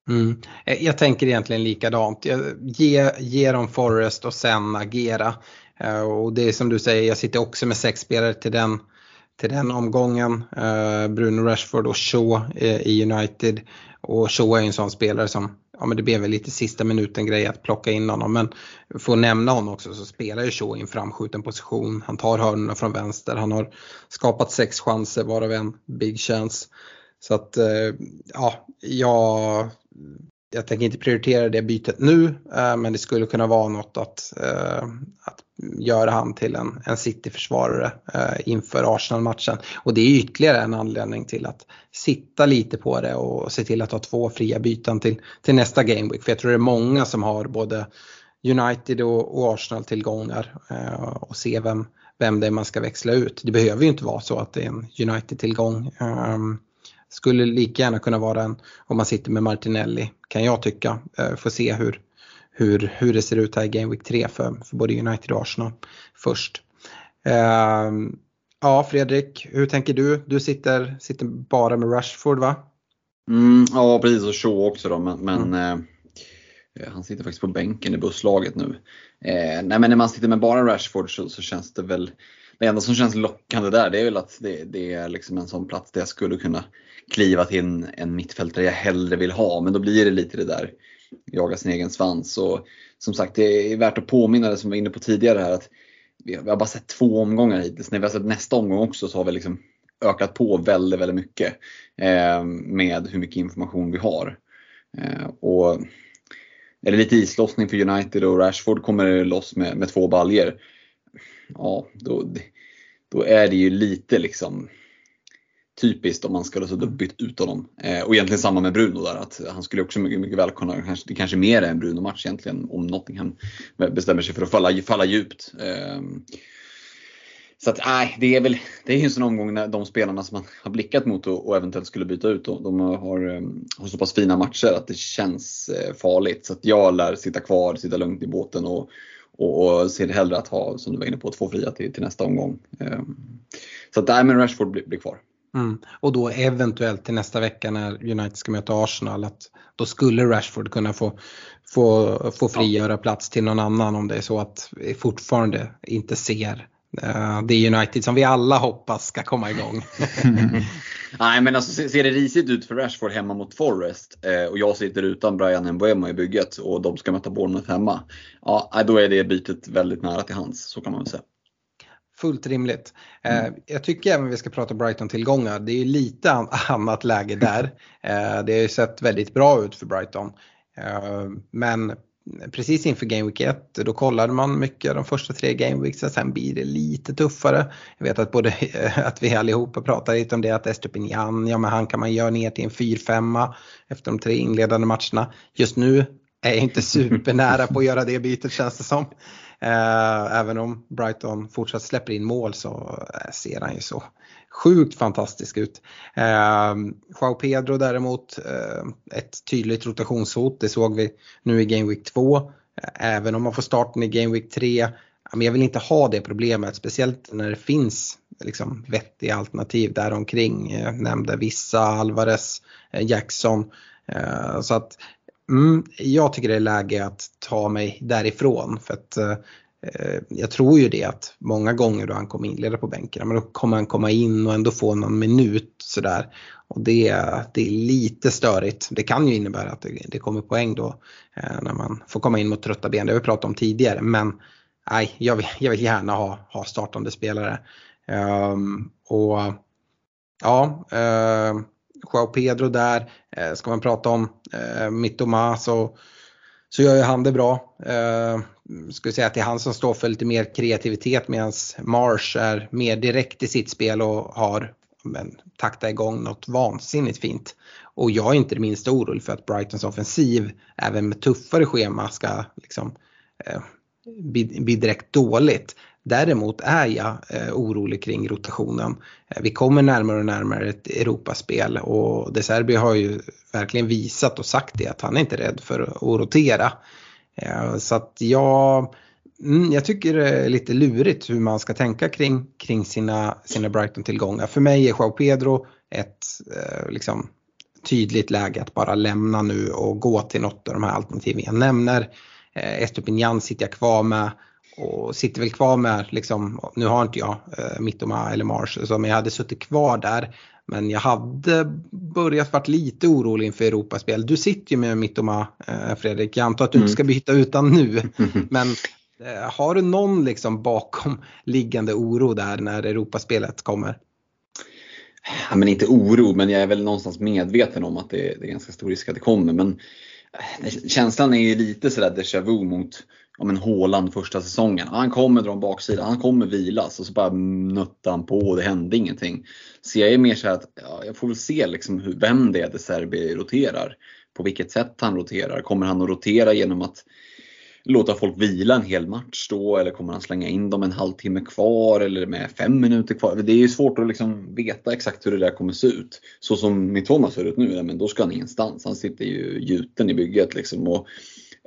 Mm. Jag tänker egentligen likadant. Ge, ge dem Forrest och sen agera. Eh, och det är som du säger, jag sitter också med sex spelare till den, till den omgången. Eh, Bruno Rashford och Shaw eh, i United. Och Shaw är ju en sån spelare som ja men det blev väl lite sista minuten grej att plocka in honom. Men för att nämna honom också så spelar ju Shaw i en framskjuten position. Han tar hörnorna från vänster. Han har skapat sex chanser varav en big chance. Så att ja, jag, jag tänker inte prioritera det bytet nu men det skulle kunna vara något att, att göra han till en, en City-försvarare eh, inför Arsenal-matchen. Och det är ytterligare en anledning till att sitta lite på det och se till att ha två fria byten till, till nästa Gameweek. För jag tror det är många som har både United och, och Arsenal-tillgångar eh, och se vem, vem det är man ska växla ut. Det behöver ju inte vara så att det är en United-tillgång. Eh, skulle lika gärna kunna vara en, om man sitter med Martinelli, kan jag tycka. Eh, får se hur, hur, hur det ser ut här i Game Week 3 för, för både United och Arsenal först. Eh, Ja, Fredrik, hur tänker du? Du sitter, sitter bara med Rashford va? Mm, ja, precis och Shaw också då, men, men mm. eh, han sitter faktiskt på bänken i busslaget nu. Eh, nej, men när man sitter med bara Rashford så, så, känns det väl, det enda som känns lockande där det är väl att det, det är liksom en sån plats där jag skulle kunna kliva till en, en mittfältare jag hellre vill ha, men då blir det lite det där jaga sin egen svans. Och som sagt, det är värt att påminna det som vi var inne på tidigare här att vi har bara sett två omgångar hittills. När vi har sett nästa omgång också så har vi liksom ökat på väldigt, väldigt mycket eh, med hur mycket information vi har. Eh, och är det lite islossning för United och Rashford kommer loss med, med två baljer ja, då, då är det ju lite liksom typiskt om man skulle ha bytt ut honom. Eh, och egentligen samma med Bruno där, att han skulle också mycket, mycket väl kunna, kanske, det kanske mer är en Bruno-match egentligen om Nottingham bestämmer sig för att falla, falla djupt. Eh, så att nej, det är väl det är en sån omgång när de spelarna som man har blickat mot och, och eventuellt skulle byta ut, och, de har, um, har så pass fina matcher att det känns eh, farligt. Så att jag lär sitta kvar, sitta lugnt i båten och, och, och ser hellre att ha, som du var inne på, två fria till, till nästa omgång. Um, så att nej, men Rashford blir, blir kvar. Mm. Och då eventuellt till nästa vecka när United ska möta Arsenal att då skulle Rashford kunna få, få, få frigöra plats till någon annan om det är så att vi fortfarande inte ser uh, det United som vi alla hoppas ska komma igång. Nej men alltså ser det risigt ut för Rashford hemma mot Forest eh, och jag sitter utan Brian Mbuemo i bygget och de ska möta Bournemouth hemma. Ja, då är det bytet väldigt nära till hands, så kan man väl säga fullt rimligt. Eh, mm. Jag tycker även vi ska prata Brighton-tillgångar. Det är lite annat läge där. Eh, det har ju sett väldigt bra ut för Brighton. Eh, men precis inför Game Week 1 då kollade man mycket de första tre Game Weeksen. Sen blir det lite tuffare. Jag vet att, både, att vi allihopa pratar lite om det att Estepinian, ja men han kan man göra ner till en 4-5 efter de tre inledande matcherna. Just nu är jag inte supernära på att göra det bytet känns det som. Eh, även om Brighton fortsatt släpper in mål så eh, ser han ju så sjukt fantastisk ut. Eh, Joao Pedro däremot, ett tydligt rotationshot, det såg vi nu i Game Week 2. Även om man får starten i Game Week 3, men jag vill inte ha det problemet, speciellt när det finns liksom vettiga alternativ däromkring. Jag nämnde vissa, Alvarez, Jackson. Så att Mm, jag tycker det är läge att ta mig därifrån för att Eh, jag tror ju det att många gånger då han kommer inleda på bänken, men då kommer han komma in och ändå få någon minut sådär. Och det, det är lite störigt. Det kan ju innebära att det, det kommer poäng då eh, när man får komma in mot trötta ben, det har vi pratat om tidigare. Men nej, jag vill, jag vill gärna ha, ha startande spelare. Um, och ja, uh, Joao Pedro där, uh, ska man prata om uh, Mittoma så, så gör ju han det bra. Uh, skulle säga att det är han som står för lite mer kreativitet medan Marsh är mer direkt i sitt spel och har men, takta igång något vansinnigt fint. Och jag är inte det minsta orolig för att Brightons offensiv även med tuffare schema ska liksom, eh, bli, bli direkt dåligt. Däremot är jag eh, orolig kring rotationen. Eh, vi kommer närmare och närmare ett Europaspel och De Serbi har ju verkligen visat och sagt det att han är inte rädd för att rotera. Eh, så att jag, mm, jag tycker det är lite lurigt hur man ska tänka kring, kring sina, sina Brighton-tillgångar. För mig är Joao Pedro ett eh, liksom, tydligt läge att bara lämna nu och gå till något av de här alternativen jag nämner. Eh, Estupinjan sitter jag kvar med och sitter väl kvar med, liksom, nu har inte jag eh, Mittoma eller Mars, så men jag hade suttit kvar där. Men jag hade börjat varit lite orolig inför Europaspel. Du sitter ju med Mittoma eh, Fredrik, jag antar att du inte mm. ska byta utan nu. Men eh, har du någon liksom bakom liggande oro där när Europaspelet kommer? Ja, men inte oro, men jag är väl någonstans medveten om att det är, det är ganska stor risk att det kommer. Men eh, känslan är ju lite sådär déjà vu mot om en Håland första säsongen. Han kommer dra en baksida, han kommer vilas och så bara nötte han på och det hände ingenting. Så jag är mer så att ja, jag får väl se liksom hur, vem det är De Serbi roterar. På vilket sätt han roterar. Kommer han att rotera genom att låta folk vila en hel match då eller kommer han slänga in dem en halvtimme kvar eller med fem minuter kvar? Det är ju svårt att liksom veta exakt hur det där kommer se ut. Så som Mitoma ser ut nu, men då ska han ingenstans. Han sitter ju gjuten i bygget liksom. Och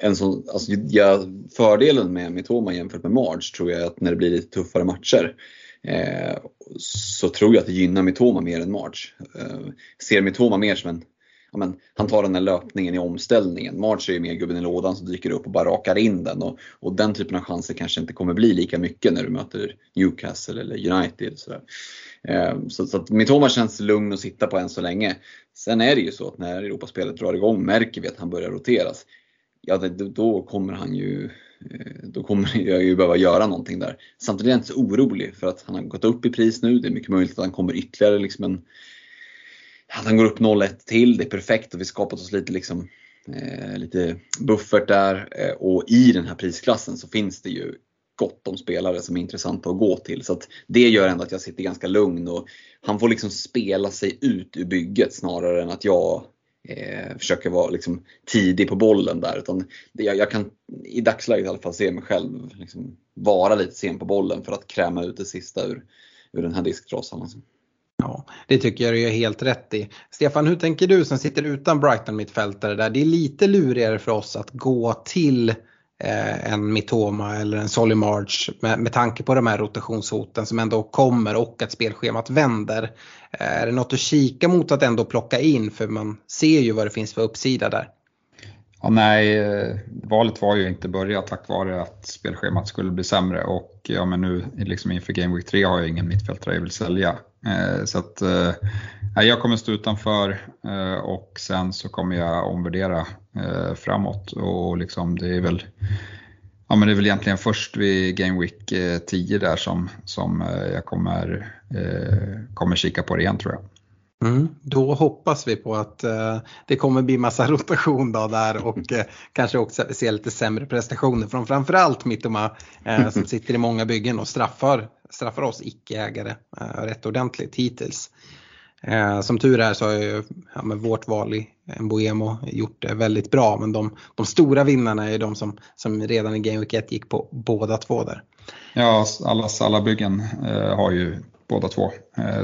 en sån, alltså, ja, fördelen med Mitoma jämfört med Marge tror jag är att när det blir lite tuffare matcher eh, så tror jag att det gynnar Mitoma mer än Marge. Eh, ser Mitoma mer som en ja, men, han tar den här löpningen i omställningen. March är ju mer gubben i lådan som dyker upp och bara rakar in den. Och, och den typen av chanser kanske inte kommer bli lika mycket när du möter Newcastle eller United. Så, eh, så, så att Mitoma känns lugn att sitta på än så länge. Sen är det ju så att när Europaspelet drar igång märker vi att han börjar roteras. Ja, det, då kommer han ju eh, då kommer jag ju behöva göra någonting där. Samtidigt är jag inte så orolig för att han har gått upp i pris nu. Det är mycket möjligt att han kommer ytterligare liksom en att han går upp 0-1 till, det är perfekt och vi skapat oss lite, liksom, eh, lite buffert där. Eh, och i den här prisklassen så finns det ju gott om spelare som är intressanta att gå till. Så att det gör ändå att jag sitter ganska lugn och han får liksom spela sig ut ur bygget snarare än att jag eh, försöker vara liksom tidig på bollen där. Utan det, jag, jag, kan i dagsläget i alla fall se mig själv liksom vara lite sen på bollen för att kräma ut det sista ur, ur den här disktrasan. Liksom. Ja, det tycker jag du gör helt rätt i. Stefan, hur tänker du som sitter utan Brighton-mittfältare där? Det är lite lurigare för oss att gå till eh, en Mitoma eller en Solly March med, med tanke på de här rotationshoten som ändå kommer och att spelschemat vänder. Eh, är det något att kika mot att ändå plocka in för man ser ju vad det finns för uppsida där? Ja, nej, eh, valet var ju inte börjat tack vare att spelschemat skulle bli sämre och ja, men nu liksom inför Game Week 3 har jag ingen mittfältare jag vill sälja. Eh, så att eh, jag kommer stå utanför eh, och sen så kommer jag omvärdera framåt och liksom det är väl Ja men det är väl egentligen först vid Game Week 10 där som, som jag kommer, kommer kika på det igen tror jag. Mm, då hoppas vi på att eh, det kommer bli massa rotation då där och eh, kanske också se lite sämre prestationer från framförallt Mittoma eh, som sitter i många byggen och straffar, straffar oss icke-ägare eh, rätt ordentligt hittills. Eh, som tur är så har ju ja, med vårt val i Mbuemo gjort det väldigt bra men de, de stora vinnarna är de som, som redan i Game Week 1 gick på båda två där. Ja, allas alla byggen eh, har ju båda två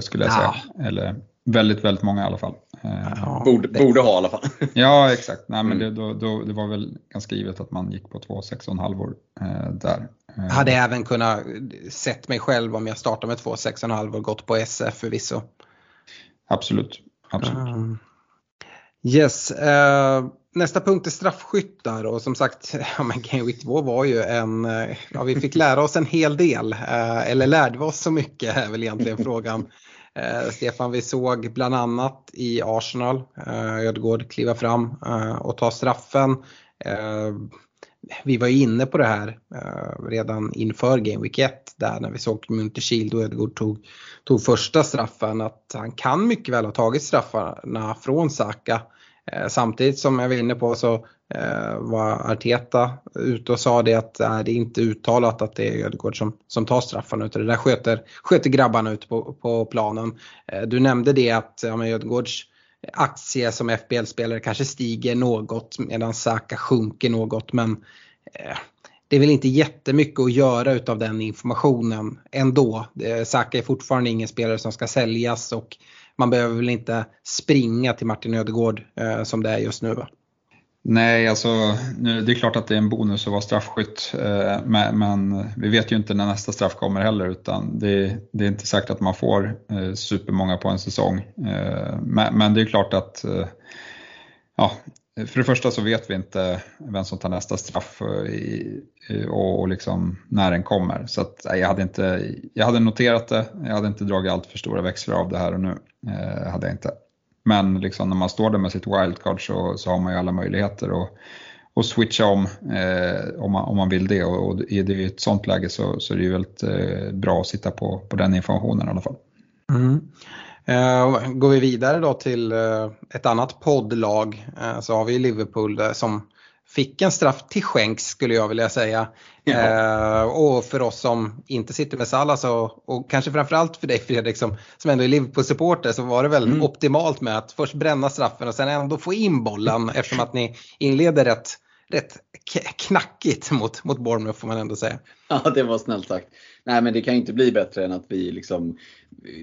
skulle jag säga. Eller Väldigt, väldigt många i alla fall. Eh, ja, borde, borde ha i alla fall. ja, exakt. Nej, men mm. det, då, då, det var väl ganska givet att man gick på två 6,5 eh, där. Jag hade även kunnat sett mig själv om jag startar med två 6,5 och gått på SF förvisso. Absolut. Absolut. Um, yes. Uh, nästa punkt är straffskyttar och som sagt, ja, men Game Week 2 var ju en, ja, vi fick lära oss en hel del. Uh, eller lärde vi oss så mycket är väl egentligen frågan. Eh, Stefan, vi såg bland annat i Arsenal eh, Ödegård kliva fram eh, och ta straffen. Eh, vi var ju inne på det här eh, redan inför Game Week 1 där när vi såg Munterkild och Ödegård tog, tog första straffen att han kan mycket väl ha tagit straffarna från Saka. Eh, samtidigt som jag var inne på så Eh, var Arteta ute och sa det att äh, det är inte uttalat att det är Ödegård som, som tar straffarna utan det där sköter, sköter grabbarna ute på, på planen. Eh, du nämnde det att ja, Ödegårds aktie som FBL-spelare kanske stiger något medan Saka sjunker något men eh, det är väl inte jättemycket att göra utav den informationen ändå. Eh, Saka är fortfarande ingen spelare som ska säljas och man behöver väl inte springa till Martin Ödegård eh, som det är just nu va? Nej, alltså nu, det är klart att det är en bonus att vara straffskytt, eh, men, men, vi vet ju inte när nästa straff kommer heller utan det, det är inte säkert att man får eh, supermånga på en säsong. Eh, men, men, det är klart att eh, ja, för det första så vet vi inte vem som tar nästa straff eh, i, och, och liksom när den kommer. Så att, jag, hade inte, jag hade noterat det, jag hade inte dragit allt för stora växlar av det här och nu. Eh, hade jag inte. Men liksom när man står där med sitt wildcard så, så har man ju alla möjligheter att, att switcha om eh, om, man, om man vill det och, och i det, ett sånt läge så, så är det ju väldigt eh, bra att sitta på, på den informationen i alla fall. Mm. Eh, går vi vidare då till eh, ett annat poddlag eh, så har vi Liverpool eh, som fick en straff till skänks skulle jag vilja säga. Ja. och för oss som inte sitter med Salah så, och kanske framförallt för dig Fredrik som, som ändå är Liverpool-supporter så var det väl mm. optimalt med att först bränna straffen och sen ändå få in bollen eftersom att ni inleder rätt rätt knackigt mot, mot Bournemouth får man ändå säga. Ja, det var snällt sagt. Nej, men det kan ju inte bli bättre än att vi liksom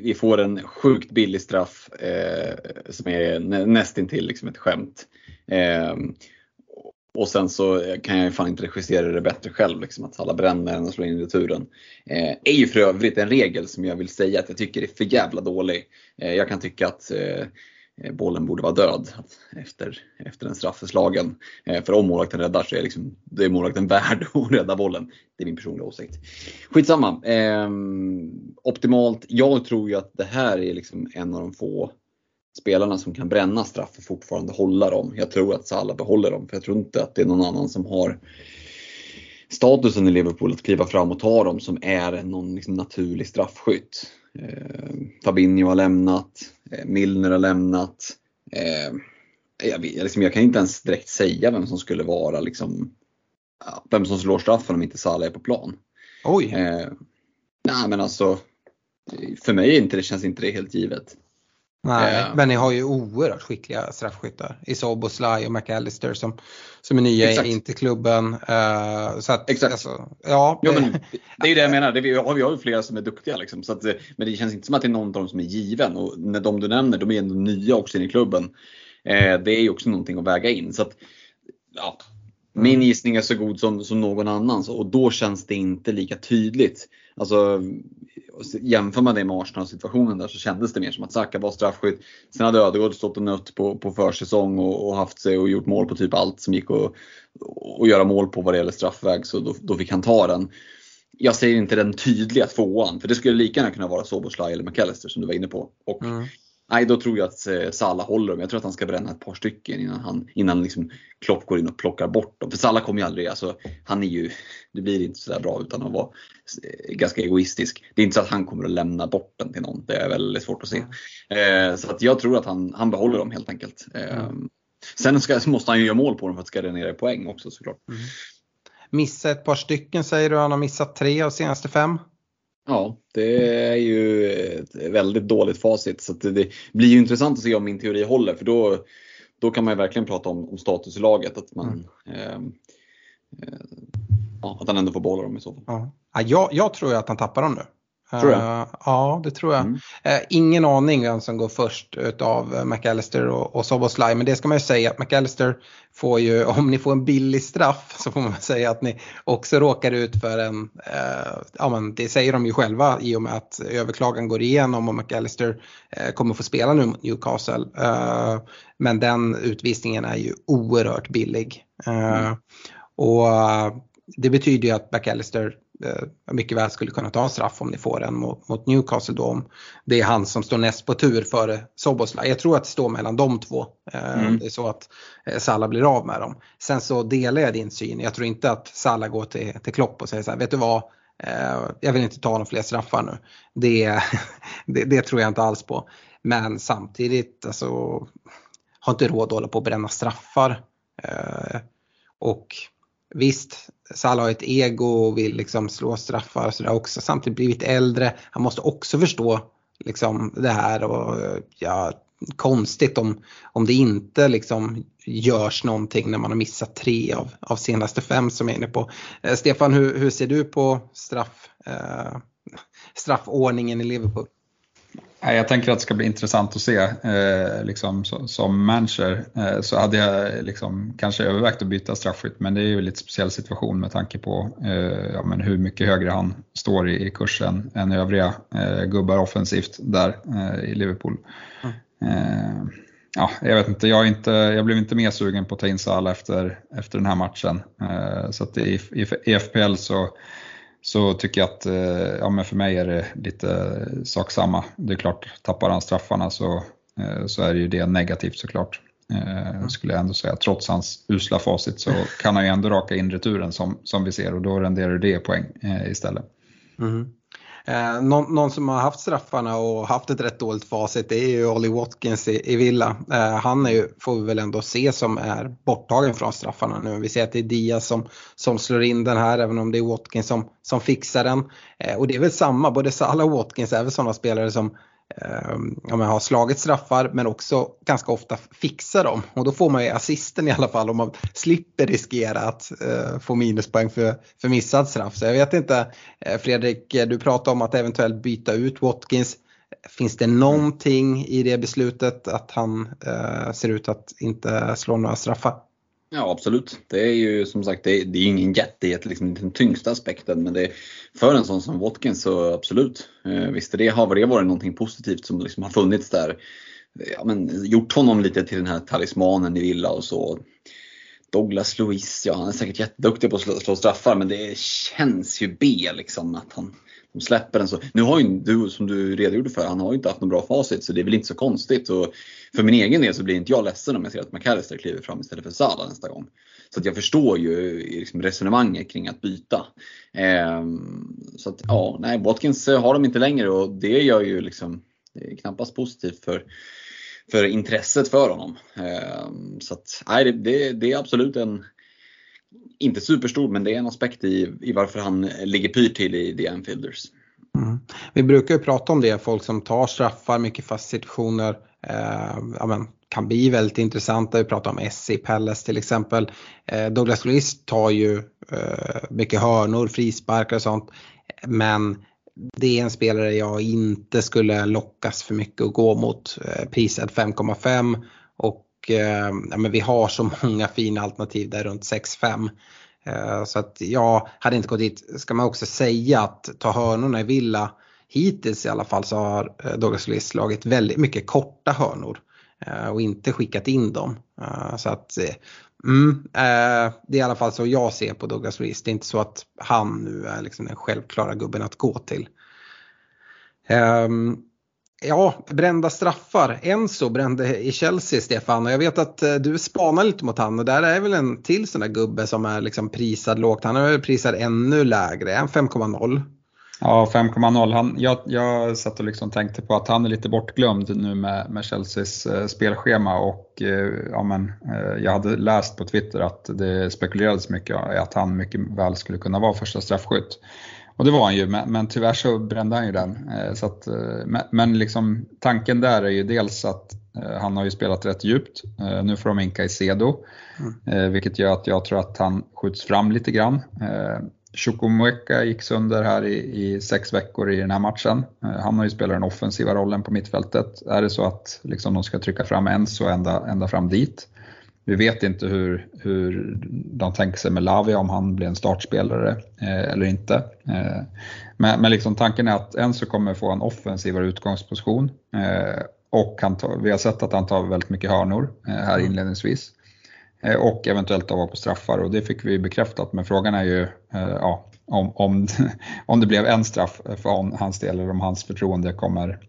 vi får en sjukt billig straff eh, som är nästintill liksom ett skämt. Eh, och sen så eh, kan jag ju fan inte regissera det bättre själv, liksom, att alla bränner den och slår in returen. Eh, är ju för övrigt en regel som jag vill säga att jag tycker är för jävla dålig. Eh, jag kan tycka att eh, eh bollen borde vara död efter, efter en straffeslagen. Eh, för om målvakten räddar så är liksom, det är målvakten värd att rädda bollen. Det är min personliga åsikt. Skitsamma. Eh, optimalt. Jag tror ju att det här är liksom en av de få spelarna som kan bränna straff och fortfarande hålla dem. Jag tror att Salah behåller dem för jag tror inte att det är någon annan som har statusen i Liverpool att kliva fram och ta dem som är någon liksom naturlig straffskytt. Eh, Fabinho har lämnat, eh, Milner har lämnat. Eh, jag, liksom, jag kan inte ens direkt säga vem som skulle vara liksom, vem som slår straffen om inte Salah är på plan. Oj! Eh, nej men alltså, för mig inte, det känns inte det helt givet. Nej, eh. men ni har ju oerhört skickliga straffskyttar. Isoboslaj och McAllister som, som är nya Exakt. in till klubben. Uh, så att, Exakt. Alltså, ja, jo, men, det är ju det jag menar. Det, vi, har, vi har ju flera som är duktiga. Liksom, så att, men det känns inte som att det är någon av dem som är given. Och när de du nämner, de är ändå nya också in i klubben. Uh, det är ju också någonting att väga in. Så att, ja, min gissning är så god som, som någon annans och då känns det inte lika tydligt. Alltså, jämför man det med Arsenal-situationen där så kändes det mer som att Saka var straffskytt. Sen hade Ödegård stått och nött på, på försäsong och, och, haft sig och gjort mål på typ allt som gick att och göra mål på vad det gäller straffväg så då, då fick han ta den. Jag säger inte den tydliga tvåan, för det skulle lika gärna kunna vara Soboslaj eller McAllister som du var inne på. Och mm. Nej, då tror jag att eh, Salah håller dem. Jag tror att han ska bränna ett par stycken innan, han, innan liksom Klopp går in och plockar bort dem. För Salah kommer ju aldrig, alltså, han är ju, det blir inte sådär bra utan att vara eh, ganska egoistisk. Det är inte så att han kommer att lämna bort den till någon. Det är väldigt svårt att se. Eh, så att jag tror att han, han behåller dem helt enkelt. Eh, mm. Sen ska, måste han ju göra mål på dem för att ska generera poäng också såklart. Mm. Missa ett par stycken säger du, han har missat tre av senaste fem. Ja, det är ju ett väldigt dåligt facit. Så det, blir ju intressant att se om min teori håller för då, då kan man ju verkligen prata om, om status i laget. Att, man, mm. Ehm, eh, ja, att han ändå får behålla dem i så fall. Ja. Jag, jag tror att han tappar dem nu. Tror jag? Uh, ja, det tror jag. Mm. Uh, ingen aning vem som går först av McAllister och, och Soboslaj. Men det ska man ju säga att McAllister får ju, om ni får en billig straff så får man säga att ni också råkar ut för en, uh, ja men det säger de ju själva i och med att överklagan går igenom och McAllister kommer få spela nu mot Newcastle. men den utvisningen är ju oerhört billig. Mm. Och det betyder ju att McAllister eh, mycket väl skulle kunna ta en straff om ni får en mot, mot Newcastle då. Om det är han som står näst på tur före Soboslaj. Jag tror att det står mellan de två. Eh, mm. Det är så att eh, Salah blir av med dem. Sen så delar jag din syn. Jag tror inte att Salah går till, till Klopp och säger så här, vet du vad? Eh, jag vill inte ta några fler straffar nu. Det, det, det, tror jag inte alls på. Men samtidigt, alltså, har inte råd att hålla på och bränna straffar. Eh, och visst, Salah har ett ego och vill liksom slå straffar och sådär också. Samtidigt blivit äldre. Han måste också förstå liksom det här och ja, konstigt om, om det inte liksom görs någonting när man har missat tre av, av senaste fem som jag är inne på. Eh, Stefan, hur, hur ser du på straff, eh, straffordningen i Liverpool? Jag tänker att det ska bli intressant att se. Eh, liksom, så, som manager eh, så hade jag liksom, kanske övervägt att byta straffskytt men det är ju en lite speciell situation med tanke på eh, ja, men hur mycket högre han står i, i kursen än övriga gubbar offensivt där i Liverpool. Mm. Ja, jag vet inte, jag, inte, jag blev inte mer sugen på att ta in Salah efter, efter den här matchen. så att i, i, i FPL så så tycker jag att eh, ja, men för mig är det lite sak samma. Det är klart, tappar han straffarna så, eh, så är det ju det negativt såklart. Eh, mm. Skulle jag ändå säga. Trots hans usla facit så kan han ju ändå raka in returen som, som vi ser och då renderar det poäng istället. Mm. Eh, någon, någon, som har haft straffarna och haft ett rätt dåligt facit det är ju Ollie Watkins i, i Villa. Eh, han är ju, får vi väl ändå se som är borttagen från straffarna nu. Vi ser att det är Diaz som, som slår in den här även om det är Watkins som, som fixar den. Eh, och det är väl samma, både Salah och Watkins är väl sådana spelare som Ehm, ja, ja, har slagit straffar men också ganska ofta fixar dem. Och då får man ju assisten i alla fall om man slipper riskera att eh, få minuspoäng för, för missad straff. Så jag vet inte, eh, Fredrik, du pratade om att eventuellt byta ut Watkins. Finns det någonting i det beslutet att han eh, ser ut att inte slå några straffar? Ja absolut. Det är ju som sagt det är, det är ingen jätte, liksom, den tyngsta aspekten men det är, för en sån som Watkins så absolut. Eh, visst det, har det varit någonting positivt som liksom har funnits där. Eh, ja, men, gjort honom lite till den här talismanen i Villa och så. Douglas Luiz, ja han är säkert jätteduktig på att slå, slå straffar men det känns ju B liksom att han de släpper den så. Nu har ju du, som du redogjorde för, han har ju inte haft något bra facit så det är väl inte så konstigt. Och för min egen del så blir inte jag ledsen om jag ser att McAllister kliver fram istället för Salah nästa gång. Så att jag förstår ju liksom resonemanget kring att byta. Eh, så att ja, nej, Watkins eh, har de inte längre och det gör ju liksom, det är knappast positivt för för intresset för honom. Ehm, så att, nej, det, det, det är absolut en, inte superstor, men det är en aspekt i, i varför han ligger pyrt till i The Anfielders. Mm. Vi brukar ju prata om det, folk som tar straffar, mycket fast situationer. Eh, ja, men, kan bli väldigt intressanta. Vi pratar om SC Palace till exempel. Eh, Douglas Lewis tar ju eh, mycket hörnor, frisparkar och sånt. Men det är en spelare jag inte skulle lockas för mycket att gå mot. Eh, prisad 5,5 eh, ja, men vi har så många fina alternativ där runt 6-5. Eh, så att jag hade inte gått dit. Ska man också säga att ta hörnorna i Villa hittills i alla fall så har eh, Douglas Lewis slagit väldigt mycket korta hörnor eh, och inte skickat in dem. Eh, så att eh, mm, det är i alla fall så jag ser på Douglas Lewis. Det är inte så att han nu är liksom den självklara gubben att gå till. Ehm, Ja, brända straffar. Enzo brände i Chelsea, Stefan. Och jag vet att eh, du spanar lite mot han och där är väl en till sån där gubbe som är liksom prisad lågt. Han är väl prisad ännu lägre, än 5,0. Ja, 5,0. Jag, jag satt och liksom tänkte på att han är lite bortglömd nu med, med Chelseas eh, spelschema och eh, ja, men, eh, jag hade läst på Twitter att det spekulerades mycket i att han mycket väl skulle kunna vara första straffskytt. Och det var han ju, men, men tyvärr så brände han ju den. Eh, så att, eh, men, liksom, tanken där är ju dels att eh, han har ju spelat rätt djupt. Nu får de inka i Cedo, mm. vilket gör att jag tror att han skjuts fram lite grann. Chukwuemeka gick sönder här i, i, sex veckor i den här matchen. Han har ju spelat den offensiva rollen på mittfältet. Är det så att liksom, de ska trycka fram en så ända, ända fram dit vi vet inte hur, hur de tänker sig med Lavia, om han blir en startspelare eh, eller inte. Eh, men, men liksom tanken är att Enzo kommer få en offensivare utgångsposition eh, och han tar, vi har sett att han tar väldigt mycket hörnor eh, här mm. inledningsvis. Eh, och eventuellt vara på straffar och det fick vi bekräftat men frågan är ju ja, om, om, om det blev en straff för hans del eller om hans förtroende kommer,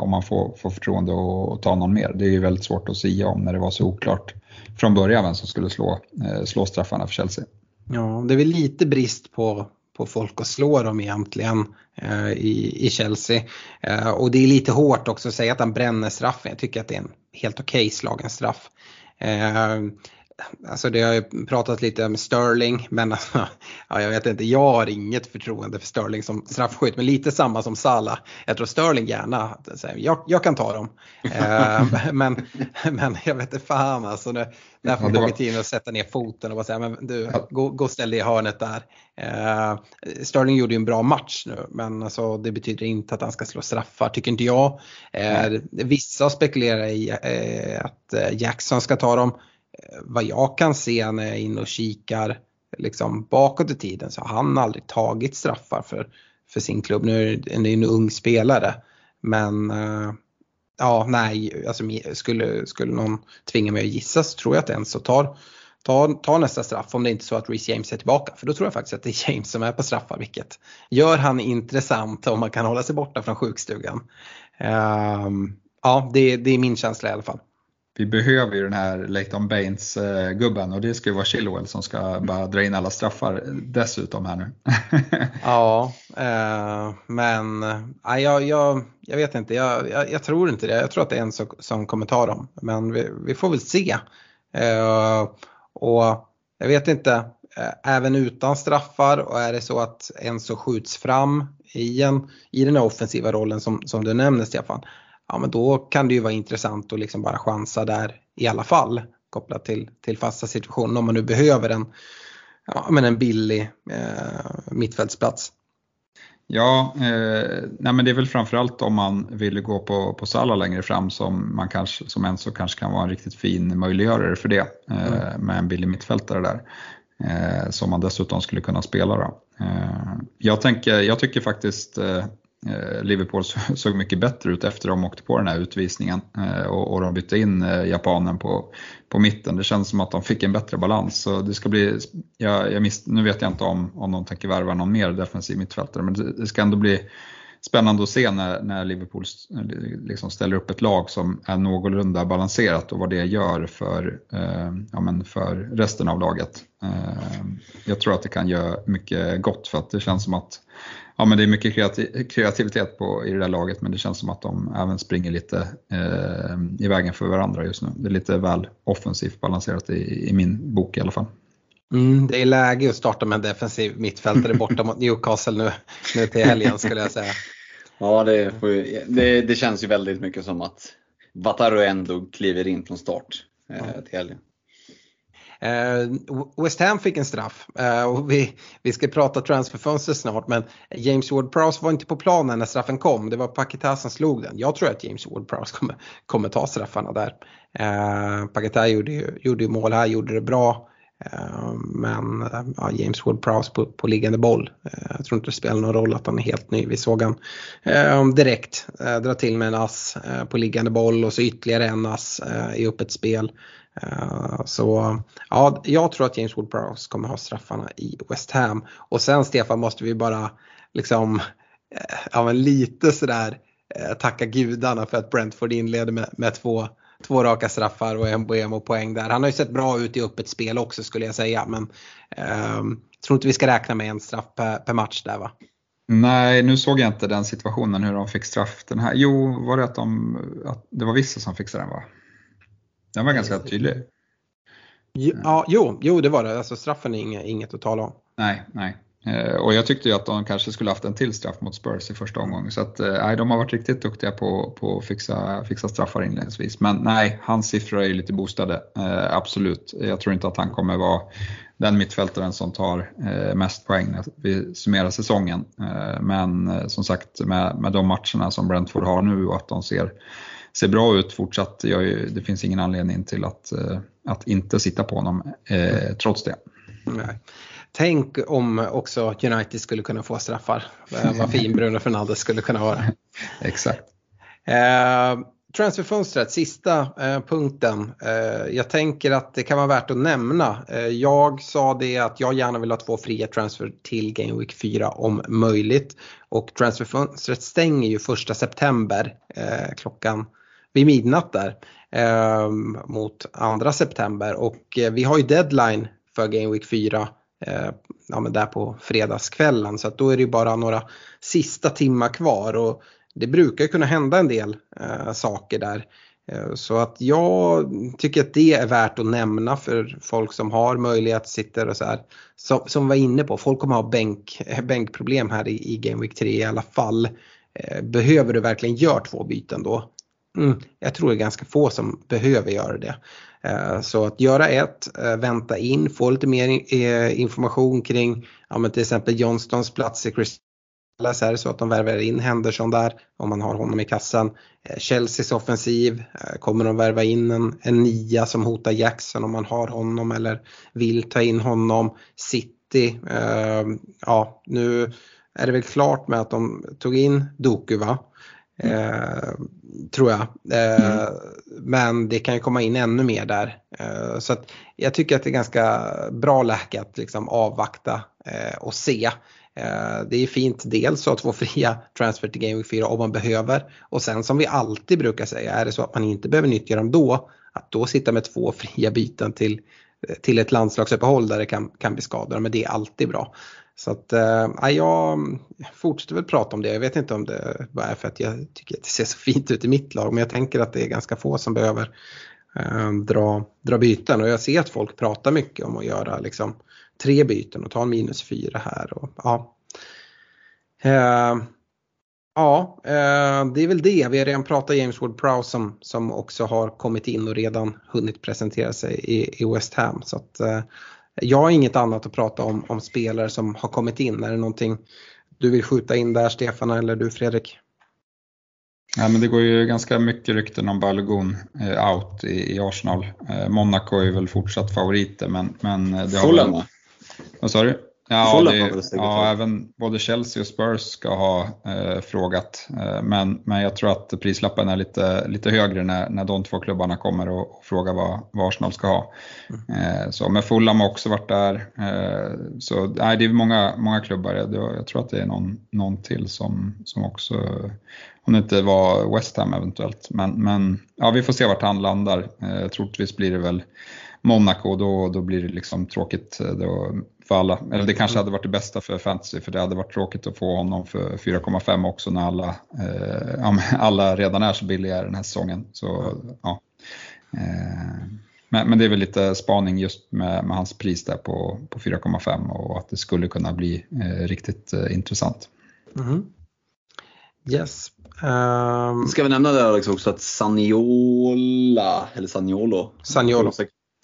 om han får, får förtroende att ta någon mer. Det är ju väldigt svårt att säga om när det var så oklart från början vem som skulle slå, eh, slå straffarna för Chelsea. Ja, det är väl lite brist på, på folk att slå dem egentligen eh, i, i Chelsea. Eh, och det är lite hårt också att säga att han bränner straffen. Jag tycker att det är en helt okej okay slagen straff. Eh, alltså det har ju pratat lite om Sterling men alltså, ja, jag vet inte, jag har inget förtroende för Sterling som straffskytt men lite samma som Salah. Jag tror Sterling gärna, jag, jag kan ta dem. eh, men, men jag vet inte fan alltså, nu, där får ja, Pochettino sätta ner foten och bara säga men du, gå, gå och ställ dig i hörnet där. Eh, Sterling gjorde ju en bra match nu men alltså, det betyder inte att han ska slå straffar tycker inte jag. Eh, vissa spekulerar i eh, att eh, Jackson ska ta dem Eh, vad jag kan se när jag är inne och kikar liksom bakåt i tiden så har han aldrig tagit straffar för, för sin klubb. Nu är det en ung spelare men eh, ja, nej, alltså, skulle, skulle någon tvinga mig att gissa så tror jag att Enzo tar, tar, tar nästa straff om det inte är så att Reece James är tillbaka. För då tror jag faktiskt att det är James som är på straffar vilket gör han intressant om man kan hålla sig borta från sjukstugan. Um, ja, det, det är min känsla i alla fall vi behöver ju den här Leighton Baines-gubben eh, och det ska ju vara Chilwell som ska bara dra in alla straffar dessutom här nu. ja, eh, men eh, jag, jag, jag vet inte, jag, jag, jag, tror inte det. Jag tror att det är en som, som kommer ta dem, men vi, vi får väl se. Eh, och jag vet inte, eh, även utan straffar och är det så att en så skjuts fram i, en, i den här offensiva rollen som, som du nämner Stefan, ja men då kan det ju vara intressant att liksom bara chansa där i alla fall kopplat till, till fasta situationer om man nu behöver en, ja, men en billig eh, mittfältsplats. Ja, eh, nej men det är väl framförallt om man vill gå på, på Salla längre fram som man kanske, som Enzo kanske kan vara en riktigt fin möjliggörare för det eh, mm. med en billig mittfältare där. Eh, som man dessutom skulle kunna spela. Då. Eh, jag, tänker, jag tycker faktiskt eh, Eh, Liverpool såg mycket bättre ut efter de åkte på den här utvisningen eh, och de bytte in eh, japanen på, på mitten. Det känns som att de fick en bättre balans. Så det ska bli, jag, jag miss, nu vet jag inte om, om de tänker värva någon mer defensiv mittfältare men det, det ska ändå bli spännande att se när, när Liverpool liksom ställer upp ett lag som är någorlunda balanserat och vad det gör för, eh, ja, men för resten av laget. Eh, jag tror att det kan göra mycket gott för att det känns som att ja, men det är mycket kreativitet på, i det där laget men det känns som att de även springer lite eh, i vägen för varandra just nu. Det är lite väl offensivt balanserat i, i min bok i alla fall. Mm, det är läge att starta med en defensiv mittfältare borta mot Newcastle nu, nu till helgen skulle jag säga. Ja, det, ju, det, det, känns ju väldigt mycket som att Wataru ändå kliver in från start eh, till helgen. Eh, West Ham fick en straff eh, och vi, vi ska prata transferfönster snart men James Ward-Prowse var inte på planen när straffen kom. Det var Paketa som slog den. Jag tror att James Ward-Prowse kommer, kommer ta straffarna där. Eh, Paketa gjorde, gjorde ju mål här, gjorde det bra. Eh, men ja, James Ward-Prowse på, på liggande boll. Eh, jag tror inte det spelar någon roll att han är helt ny. Vi såg han eh, direkt dra till med en ass på liggande boll och så ytterligare en ass i öppet spel. Eh, så ja, jag tror att James Ward-Prowse kommer ha straffarna i West Ham. Och sen Stefan måste vi bara liksom, eh, ja men lite sådär eh, tacka gudarna för att Brentford inleder med, med två två raka straffar och en Buemo-poäng där. Han har ju sett bra ut i öppet spel också skulle jag säga men eh, tror inte vi ska räkna med en straff per, per, match där va? Nej, nu såg jag inte den situationen hur de fick straff. Den här, jo, var det att, de, att det var vissa som fixade den va? Den var ganska tydlig. Ja, jo, jo det var det. Alltså straffen är inget, inget att tala om. Nej, nej. Eh, och jag tyckte ju att de kanske skulle haft en till straff mot Spurs i första omgången. Så att, eh, nej, de har varit riktigt duktiga på, på att fixa, fixa straffar inledningsvis. Men nej, hans siffror är ju lite boostade, eh, absolut. Jag tror inte att han kommer vara den mittfältaren som tar eh, mest poäng när vi summerar säsongen. Eh, men som sagt, med, med de matcherna som Brentford har nu och att de ser, ser bra ut fortsatt, ju, det finns ingen anledning till att, att inte sitta på honom trots det. Nej. Tänk om också United skulle kunna få straffar. Vad fin Bruno Fernandes skulle kunna vara. Exakt. Eh, transferfönstret, sista eh, punkten. Eh, jag tänker att det kan vara värt att nämna. Eh, jag sa det att jag gärna vill ha två fria transfer till Game Week 4 om möjligt. Och transferfönstret stänger ju första september eh, klockan vid midnatt där eh, mot andra september. Och eh, vi har ju deadline för Game Week 4 eh, ja, men där på fredagskvällen. Så att då är det ju bara några sista timmar kvar. Och det brukar kunna hända en del eh, saker där. Eh, så att jag tycker att det är värt att nämna för folk som har möjlighet, sitter och så här. Som, som var inne på, folk kommer ha bänk, eh, bänkproblem här i, i Game Week 3 i alla fall. Eh, behöver du verkligen göra två byten då? Mm, jag tror det är ganska få som behöver göra det. Eh, så att göra ett, eh, vänta in, få lite mer eh, information kring ja, till exempel Johnstons plats i Crystal Palace. är det så att de värvar in Henderson där om man har honom i kassan. Chelseas offensiv, kommer de värva in en, en nia som hotar Jackson om man har honom eller vill ta in honom. City, eh, ja nu är det väl klart med att de tog in Doku va? Eh, tror jag. Eh, mm. Men det kan ju komma in ännu mer där. Eh, så att jag tycker att det är ganska bra läge att liksom avvakta eh, och se. Eh, det är fint dels att två fria transfer till Game Week 4 om man behöver. Och sen som vi alltid brukar säga, är det så att man inte behöver nyttja dem då, att då sitta med två fria byten till, till ett landslagsuppehåll där det kan, kan bli skador, men det är alltid bra. Så att äh, jag fortsätter väl prata om det. Jag vet inte om det bara är för att jag tycker att det ser så fint ut i mitt lag. Men jag tänker att det är ganska få som behöver äh, dra, dra byten. Och jag ser att folk pratar mycket om att göra liksom, tre byten och ta en minus fyra här. Och, ja. Äh, ja, det är väl det. Vi har redan pratat James Ward-Prowse som, som också har kommit in och redan hunnit presentera sig i, i West Ham. Så att, jag har inget annat att prata om, om spelare som har kommit in. Är det någonting du vill skjuta in där Stefan eller du Fredrik? Ja, men det går ju ganska mycket rykten om Balogun eh, out i, i Arsenal. Eh, Monaco är väl fortsatt favoriter men, men det har Fulham va? Vad sa du? Ja, det, ja även både Chelsea och Spurs ska ha eh, frågat. Eh, men, men jag tror att prislappen är lite, lite högre när, när de två klubbarna kommer och, och frågar vad, vad Arsenal ska ha. Mm. Eh, så, men Fulham har också varit där. Eh, så nej, det är många, många klubbar. Jag, jag tror att det är någon, någon till som, som också, om det inte var West Ham eventuellt. Men, men ja, vi får se vart han landar. Eh, troligtvis blir det väl Monaco, då, då blir det liksom tråkigt. Eh, då, för alla. Eller det kanske hade varit det bästa för fantasy för det hade varit tråkigt att få honom för 4,5 också när alla, eh, alla redan är så billiga den här säsongen. Så, ja. Eh, men, men, det är väl lite spaning just med, med hans pris där på, på 4,5 och att det skulle kunna bli eh, riktigt eh, intressant. Mm. Yes. Um... Ska vi nämna det Alex också att Saniola, eller Saniolo, Saniolo.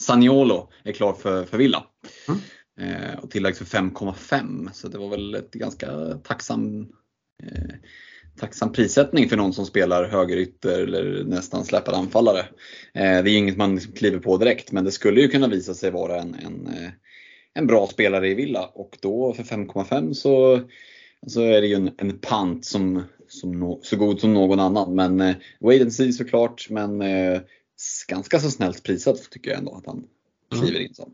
Saniolo är klar för, för Villa. Mm. Eh, och tillägg för 5,5 så det var väl ett ganska tacksam, eh, tacksam prissättning för någon som spelar högerytter eller nästan släpad anfallare. Eh, det är inget man liksom kliver på direkt men det skulle ju kunna visa sig vara en, en, eh, en bra spelare i Villa och då för 5,5 så, så är det ju en, en pant som, som no, så god som någon annan. Men eh, wait and see såklart men eh, ganska så snällt prisat tycker jag ändå att han kliver in som.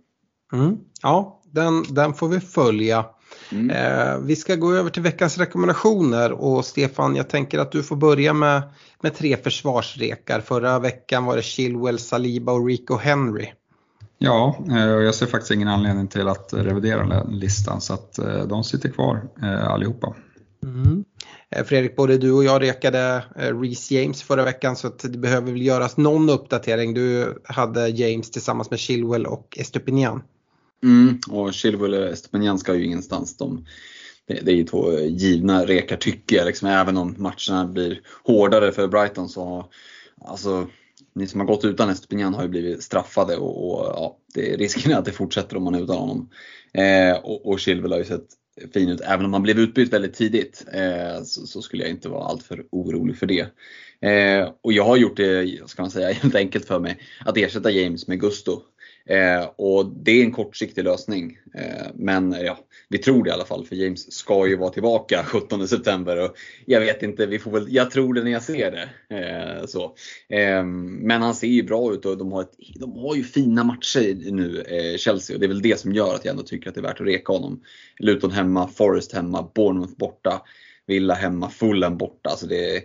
Mm. Ja, den, den får vi följa. Mm. Eh, vi ska gå över till veckans rekommendationer och Stefan, jag tänker att du får börja med, med tre försvarsrekar. Förra veckan var det Chilwell, Saliba och Rico Henry. Ja, och eh, jag ser faktiskt ingen anledning till att revidera den listan så att eh, de sitter kvar eh, allihopa. Mm. Fredrik, både du och jag rekade Reece James förra veckan så det behöver väl göras någon uppdatering. Du hade James tillsammans med Chilwell och Estupinian. Mm, och Chilwell och Estepanian ska ju ingenstans. De, det, det är ju två givna rekar tycker jag. Liksom, även om matcherna blir hårdare för Brighton så alltså, ni som har gått utan Estepinian har ju blivit straffade och, och ja, det, risken är att det fortsätter om man är utan honom. Eh, och, och Chilwell har ju sett fin ut. Även om han blev utbytt väldigt tidigt eh, så, så, skulle jag inte vara alltför orolig för det. Eh, och jag har gjort det, ska man säga, helt enkelt för mig att ersätta James med Gusto. Eh, och det är en kortsiktig lösning. Eh, men eh, ja, vi tror det i alla fall för James ska ju vara tillbaka 17 september. Och jag vet inte, vi får väl, jag tror det när jag ser det. Eh, så. Eh, men han ser ju bra ut och de har, ett, de har ju fina matcher nu, eh, Chelsea. Och det är väl det som gör att jag ändå tycker att det är värt att reka honom. Luton hemma, Forest hemma, Bournemouth borta, Villa hemma, Fulham borta. Alltså det är,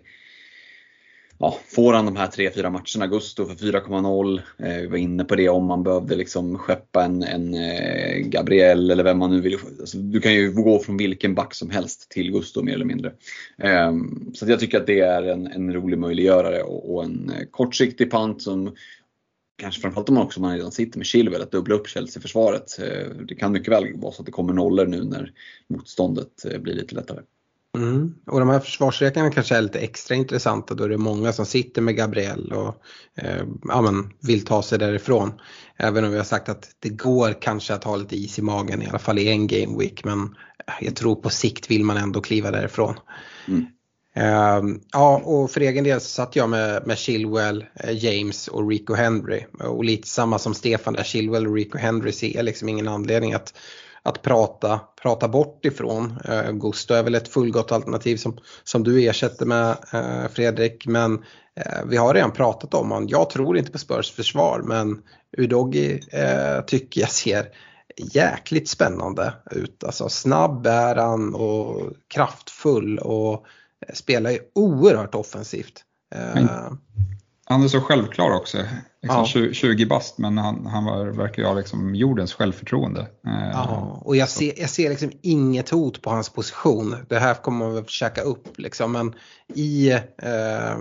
ja, får han de här 3-4 matcherna, Gusto för 4,0. Eh, vi var inne på det om man behövde liksom skeppa en, en eh, Gabriel eller vem man nu vill. Alltså, du kan ju gå från vilken back som helst till Gusto mer eller mindre. Eh, så jag tycker att det är en, en rolig möjliggörare och, och en eh, kortsiktig pant som Kanske framförallt om man också man redan sitter med Chilwell att dubbla upp Chelsea-försvaret. Eh, det kan mycket väl vara så att det kommer nollor nu när motståndet eh, blir lite lättare. Mm. Och de här försvarsrekarna kanske är lite extra intressanta då det är många som sitter med Gabriel och eh, ja, vill ta sig därifrån. Även om vi har sagt att det går kanske att ha lite is i magen i alla fall i en game week men jag tror på sikt vill man ändå kliva därifrån. Mm. Uh, ja, och för egen del så satt jag med, med Chilwell, eh, James och Rico Henry. Och lite samma som Stefan där, Chilwell och Rico Henry ser liksom ingen anledning att att prata, prata bort ifrån. Eh, Gusto är väl ett fullgott alternativ som, som du ersätter med eh, Fredrik. Men eh, vi har redan pratat om honom. Jag tror inte på Spurs försvar men Udogi eh, tycker jag ser jäkligt spännande ut. Alltså snabb är han och kraftfull och spelar ju oerhört offensivt. Eh, han är så självklar också. Liksom ja. 20, 20 bast men han, han var, verkar ju ha liksom jordens självförtroende. Eh, ja, och jag ser, jag ser liksom inget hot på hans position. Det här kommer man väl käka upp liksom. Men i, eh,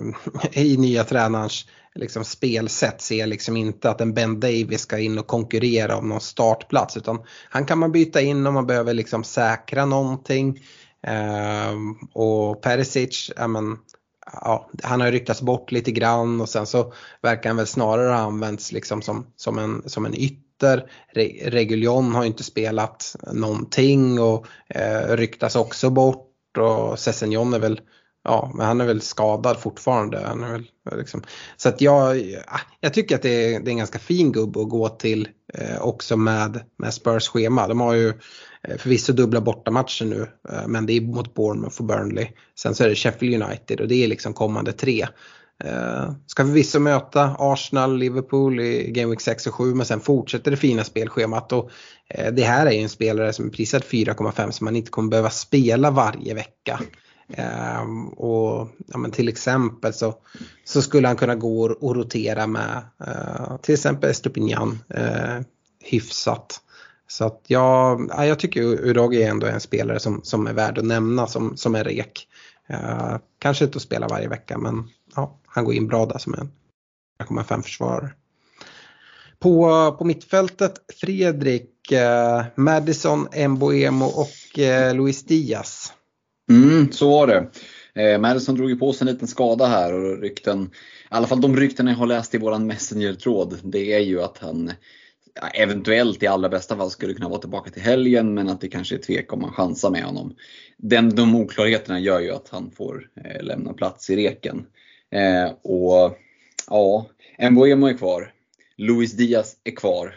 i nya tränarens liksom, spelsätt ser jag liksom inte att en Ben Davis ska in och konkurrera om någon startplats. Utan han kan man byta in om man behöver liksom säkra någonting. Eh, och Perisic, ja, men, ja, han har ryktats bort lite grann och sen så verkar han väl snarare ha använts liksom som, som, en, som en ytter. Re, Reguljon har inte spelat någonting och eh, ryktas också bort och Sessignon är väl Ja, men han är väl skadad fortfarande. Han är väl, liksom. Så att jag, jag tycker att det är, det är en ganska fin gubb att gå till eh, också med, med Spurs schema. De har ju Eh, förvisso dubbla bortamatcher nu eh, men det är mot Bournemouth och Burnley. Sen så är det Sheffield United och det är liksom kommande tre. Eh, ska förvisso möta Arsenal, Liverpool i Game Week 6 och 7 men sen fortsätter det fina spelschemat och eh, det här är ju en spelare som är prisad 4,5 som man inte kommer behöva spela varje vecka. Ehm, och ja, men till exempel så, så skulle han kunna gå och rotera med eh, till exempel Estupinian eh, hyfsat. Så att jag, jag tycker Uragi är ändå en spelare som, som är värd att nämna som, som en rek. Uh, kanske inte att spela varje vecka men ja, han går in bra där som en 4,5 försvarare. På, på mittfältet Fredrik, Madison, Emboemo och Luis Diaz. Mm, så var det. Eh, Madison drog ju på sig en liten skada här och rykten, i alla fall de rykten jag har läst i våran Messenger-tråd, det är ju att han eventuellt i allra bästa fall skulle kunna vara tillbaka till helgen men att det kanske är tvek om man chansar med honom. Den, de oklarheterna gör ju att han får eh, lämna plats i reken. Eh, och ja, Mbuemo är kvar. Luis Diaz är kvar.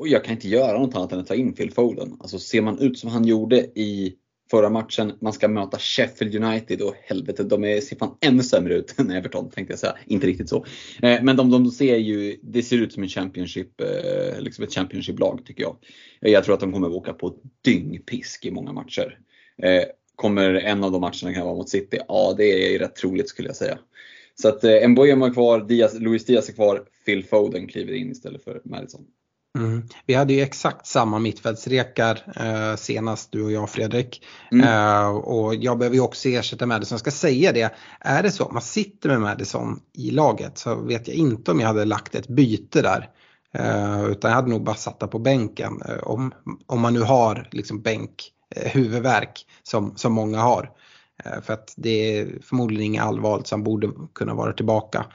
Och jag kan inte göra något annat än att ta in Phil Foden. Alltså ser man ut som han gjorde i förra matchen. Man ska möta Sheffield United och helvete, de är, ser fan ännu sämre ut än Everton tänkte jag säga. Inte riktigt så. Eh, men de, de ser ju, det ser ut som en Championship, eh, liksom ett Championship-lag tycker jag. Eh, jag tror att de kommer att åka på dyngpisk i många matcher. Kommer en av de matcherna kan vara mot City? Ja, det är rätt troligt skulle jag säga. Så att Mboyama är kvar, Diaz, Luis Diaz är kvar, Phil Foden kliver in istället för Madison. Mm. Vi hade ju exakt samma mittfältsrekar eh, senast du och jag Fredrik. Mm. Eh, och jag behöver ju också ersätta Madison. Jag ska säga det, är det så att man sitter med Madison i laget så vet jag inte om jag hade lagt ett byte där. Eh, utan jag hade nog bara satt på bänken. Eh, om, om man nu har liksom bänk, eh, huvudvärk som, som många har. Eh, för att det är förmodligen inget allvarligt som borde kunna vara tillbaka.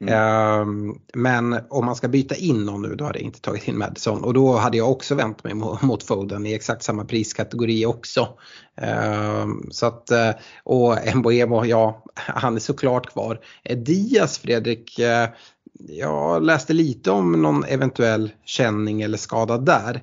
Mm. Um, men om man ska byta in någon nu då hade jag inte tagit in Madison och då hade jag också vänt mig mot, Foden i exakt samma priskategori också. Um, så att, eh, och Mboemo, ja han är såklart kvar. Diaz Fredrik, jag läste lite om någon eventuell känning eller skada där.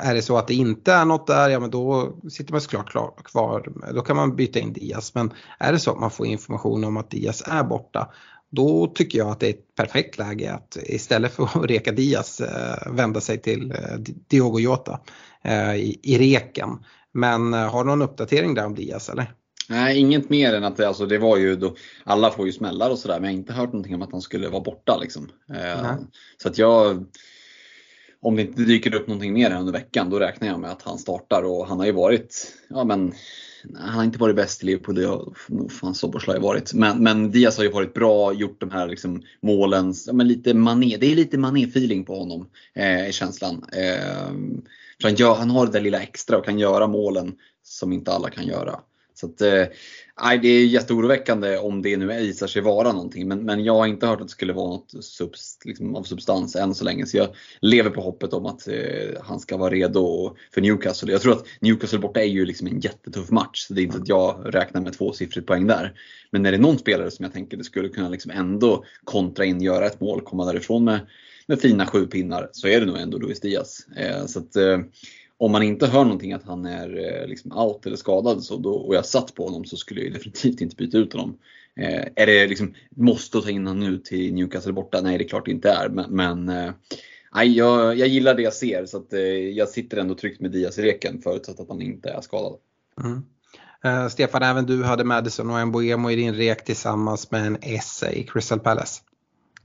Är det så att det inte är något där, ja men då sitter man såklart kvar. Då kan man byta in Diaz. Men är det så att man får information om att Diaz är borta, då tycker jag att det är ett perfekt läge att istället för att reka Diaz eh, vända sig till eh, Diogo Jota eh, i, reken. Men har du någon uppdatering där om Diaz eller? Nej, inget mer än att det, alltså, det var ju då, alla får ju smällar och sådär men jag har inte hört någonting om att han skulle vara borta. Liksom. Så att jag, om det inte dyker upp någonting mer under veckan då räknar jag med att han startar och han har ju varit, ja men han har inte varit bäst i Liverpool, det har nog fan Soboslaj varit. Men, men Diaz har ju varit bra, gjort de här liksom målen, ja, men lite mané, det är lite mané-feeling på honom, eh, känslan. Eh, för han, gör, han har det där lilla extra och kan göra målen som inte alla kan göra. Så att, eh, det är jätteoroväckande om det nu visar sig vara någonting. Men, men jag har inte hört att det skulle vara något subst, liksom, av substans än så länge. Så jag lever på hoppet om att eh, han ska vara redo för Newcastle. Jag tror att Newcastle borta är ju liksom en jättetuff match. Så det är inte att jag räknar med tvåsiffrigt poäng där. Men är det någon spelare som jag tänker det skulle kunna liksom ändå kontra in, göra ett mål, komma därifrån med, med fina sju pinnar så är det nog ändå Luis Diaz. Eh, så att, eh, om man inte hör någonting att han är eh, liksom out eller skadad så då, och jag satt på honom så skulle jag definitivt inte byta ut honom. Eh, är det liksom, måste ta in honom nu till Newcastle borta? Nej, det är klart det inte är. Men, men eh, jag, jag gillar det jag ser så att, eh, jag sitter ändå tryggt med Diaz i reken förutsatt att han inte är skadad. Mm. Eh, Stefan, även du hade Madison och Mbuemo i din rek tillsammans med en Esse i Crystal Palace.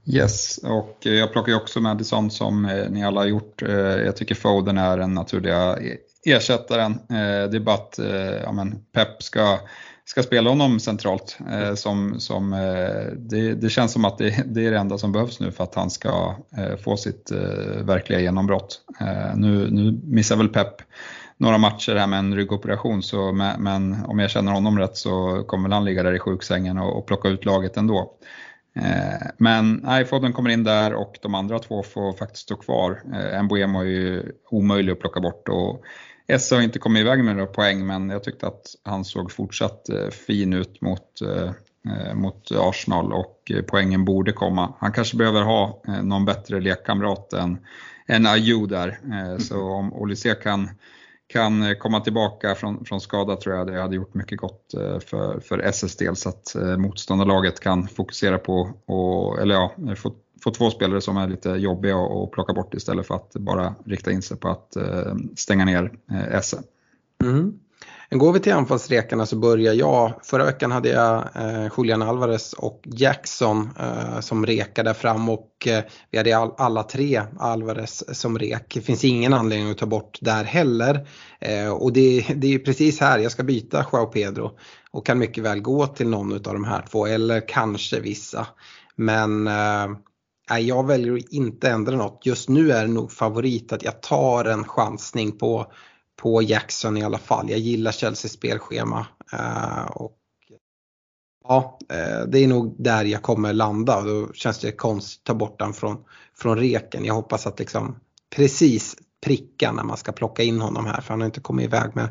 Yes, och eh, jag plockar ju också Madison som eh, ni alla har gjort. Eh, jag tycker Foden är den naturliga e- ersättaren. Det är bara att ja, men Pep ska, ska spela honom centralt. Som, som, det, det känns som att det, det, är det enda som behövs nu för att han ska få sitt verkliga genombrott. Nu, nu missar väl Pep några matcher här med en ryggoperation, så, men om jag känner honom rätt så kommer han ligga där i sjuksängen och, och plocka ut laget ändå. Eh, men nej, Foden kommer in där och de andra två får faktiskt stå kvar. Eh, Mbuemo är ju omöjlig att plocka bort och Esse har inte kommit iväg med några poäng men jag tyckte att han såg fortsatt eh, fin ut mot, mot Arsenal och poängen borde komma. Han kanske behöver ha någon bättre lekkamrat än, än Ayew där. Så om Olise kan kan eh, komma tillbaka från, från skada tror jag det hade gjort mycket gott eh, för, för SS del så att eh, motståndarlaget kan fokusera på, och, eller ja, få, få två spelare som är lite jobbiga att plocka bort istället för att bara rikta in sig på att stänga ner SS. Mm. Går vi till anfallsrekarna så börjar jag. Förra veckan hade jag eh, Julian Alvarez och Jackson eh, som rekade fram och eh, vi hade all, alla tre Alvarez som rek. Det finns ingen anledning att ta bort där heller. Eh, och det, det är precis här jag ska byta Joao Pedro och kan mycket väl gå till någon av de här två eller kanske vissa. Men eh, jag väljer att inte ändra något. Just nu är det nog favorit att jag tar en chansning på på Jackson i alla fall. Jag gillar Chelseas spelschema. Eh, och ja, eh, det är nog där jag kommer landa och då känns det konstigt att ta bort den från, från reken. Jag hoppas att liksom precis pricka när man ska plocka in honom här för han har inte kommit iväg med,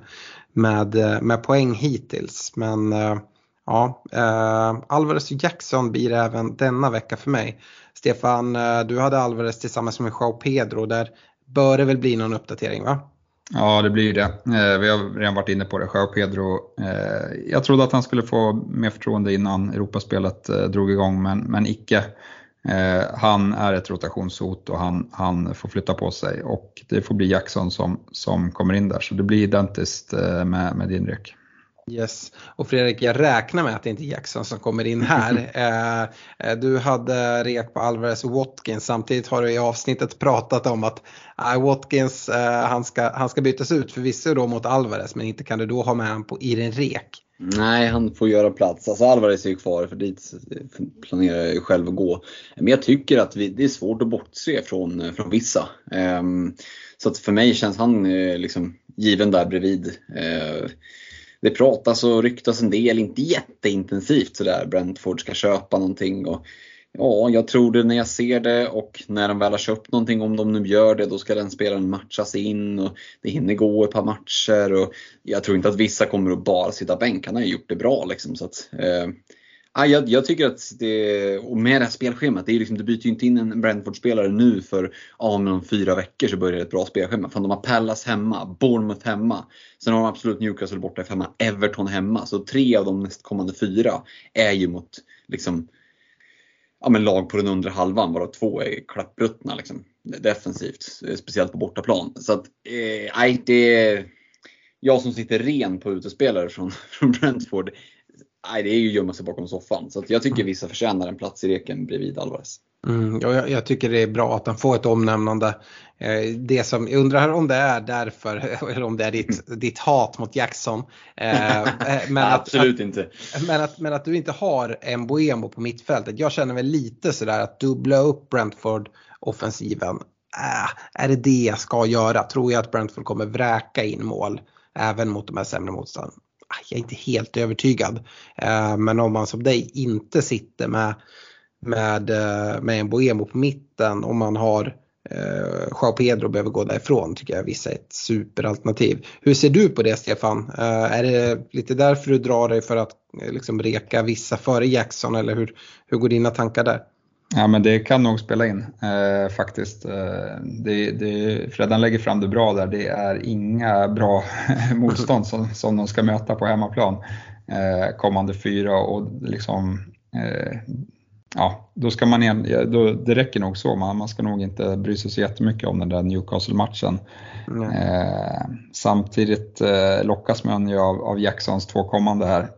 med, eh, med poäng hittills. Men eh, ja, eh, Alvarez och Jackson blir även denna vecka för mig. Stefan, du hade Alvarez tillsammans med Joao Pedro. Där bör det väl bli någon uppdatering va? Ja, det blir ju det. Eh, vi har redan varit inne på det. Joao Pedro, eh, jag trodde att han skulle få mer förtroende innan Europaspelet eh, drog igång, men, men icke. Eh, han är ett rotationshot och han, han får flytta på sig och det får bli Jackson som, som kommer in där. Så det blir identiskt eh, med, med din rek. Yes, och Fredrik jag räknar med att det inte är Jackson som kommer in här. Eh, eh, du hade rek på Alvarez och Watkins, samtidigt har du i avsnittet pratat om att eh, Watkins eh, han, ska, han ska bytas ut förvisso då mot Alvarez men inte kan du då ha med honom i din rek. Nej, han får göra plats. Alltså Alvarez är ju kvar för dit planerar jag ju själv att gå. Men jag tycker att vi, det är svårt att bortse från, från vissa. Um, så att för mig känns han eh, liksom given där bredvid. Det pratas och ryktas en del, inte jätteintensivt sådär, Brentford ska köpa någonting. Och, ja, jag tror det när jag ser det och när de väl har köpt någonting, om de nu gör det, då ska den spelaren matchas in och det hinner gå ett par matcher. Och jag tror inte att vissa kommer att bara sitta bänk, han har ju gjort det bra liksom. Så att, eh, Ah, jag, jag, tycker att det, och med det här spelschemat, det är liksom, du byter ju inte in en Brentford-spelare nu för om ja, fyra veckor så börjar det ett bra spelschema. Fan, de har Pallas hemma, Bournemouth hemma, sen har de absolut Newcastle borta hemma, Everton hemma. Så tre av de nästkommande fyra är ju mot liksom, ja, men lag på den undre halvan, varav två är klappruttna liksom, defensivt. Eh, speciellt på bortaplan. Så att, eh, nej, det är jag som sitter ren på utespelare från, från Brentford nej, det är ju gömma sig bakom soffan. Så jag tycker vissa förtjänar en plats i reken bredvid Alvarez. Mm, jag, jag, tycker det är bra att han får ett omnämnande. Eh, det som, jag undrar om det är därför, eller om det är ditt, mm. ditt hat mot Jackson. Eh, eh men att, Absolut inte. Men att, men att du inte har en Boemo på mittfältet. Jag känner väl lite sådär att dubbla upp Brentford offensiven. Äh, är det det jag ska göra? Tror jag att Brentford kommer vräka in mål även mot de här sämre motståndarna? Jag är inte helt övertygad. Eh, men om man som dig inte sitter med, med, eh, med en Boemo på mitten och man har eh, Joao Pedro behöver gå därifrån tycker jag vissa är ett superalternativ. Hur ser du på det Stefan? Eh, är det lite därför du drar dig för att liksom reka vissa före Jackson eller hur, hur går dina tankar där? Ja men det kan nog spela in eh, faktiskt. Eh, det, det, Fredan lägger fram det bra där. Det är inga bra motstånd som, som de ska möta på hemmaplan eh, kommande fyra och liksom eh, Ja, då ska man igen, då, det räcker nog så. Man, man ska nog inte bry sig så jättemycket om den där Newcastle-matchen. Mm. Eh, samtidigt eh, lockas man ju av, av Jacksons två kommande här.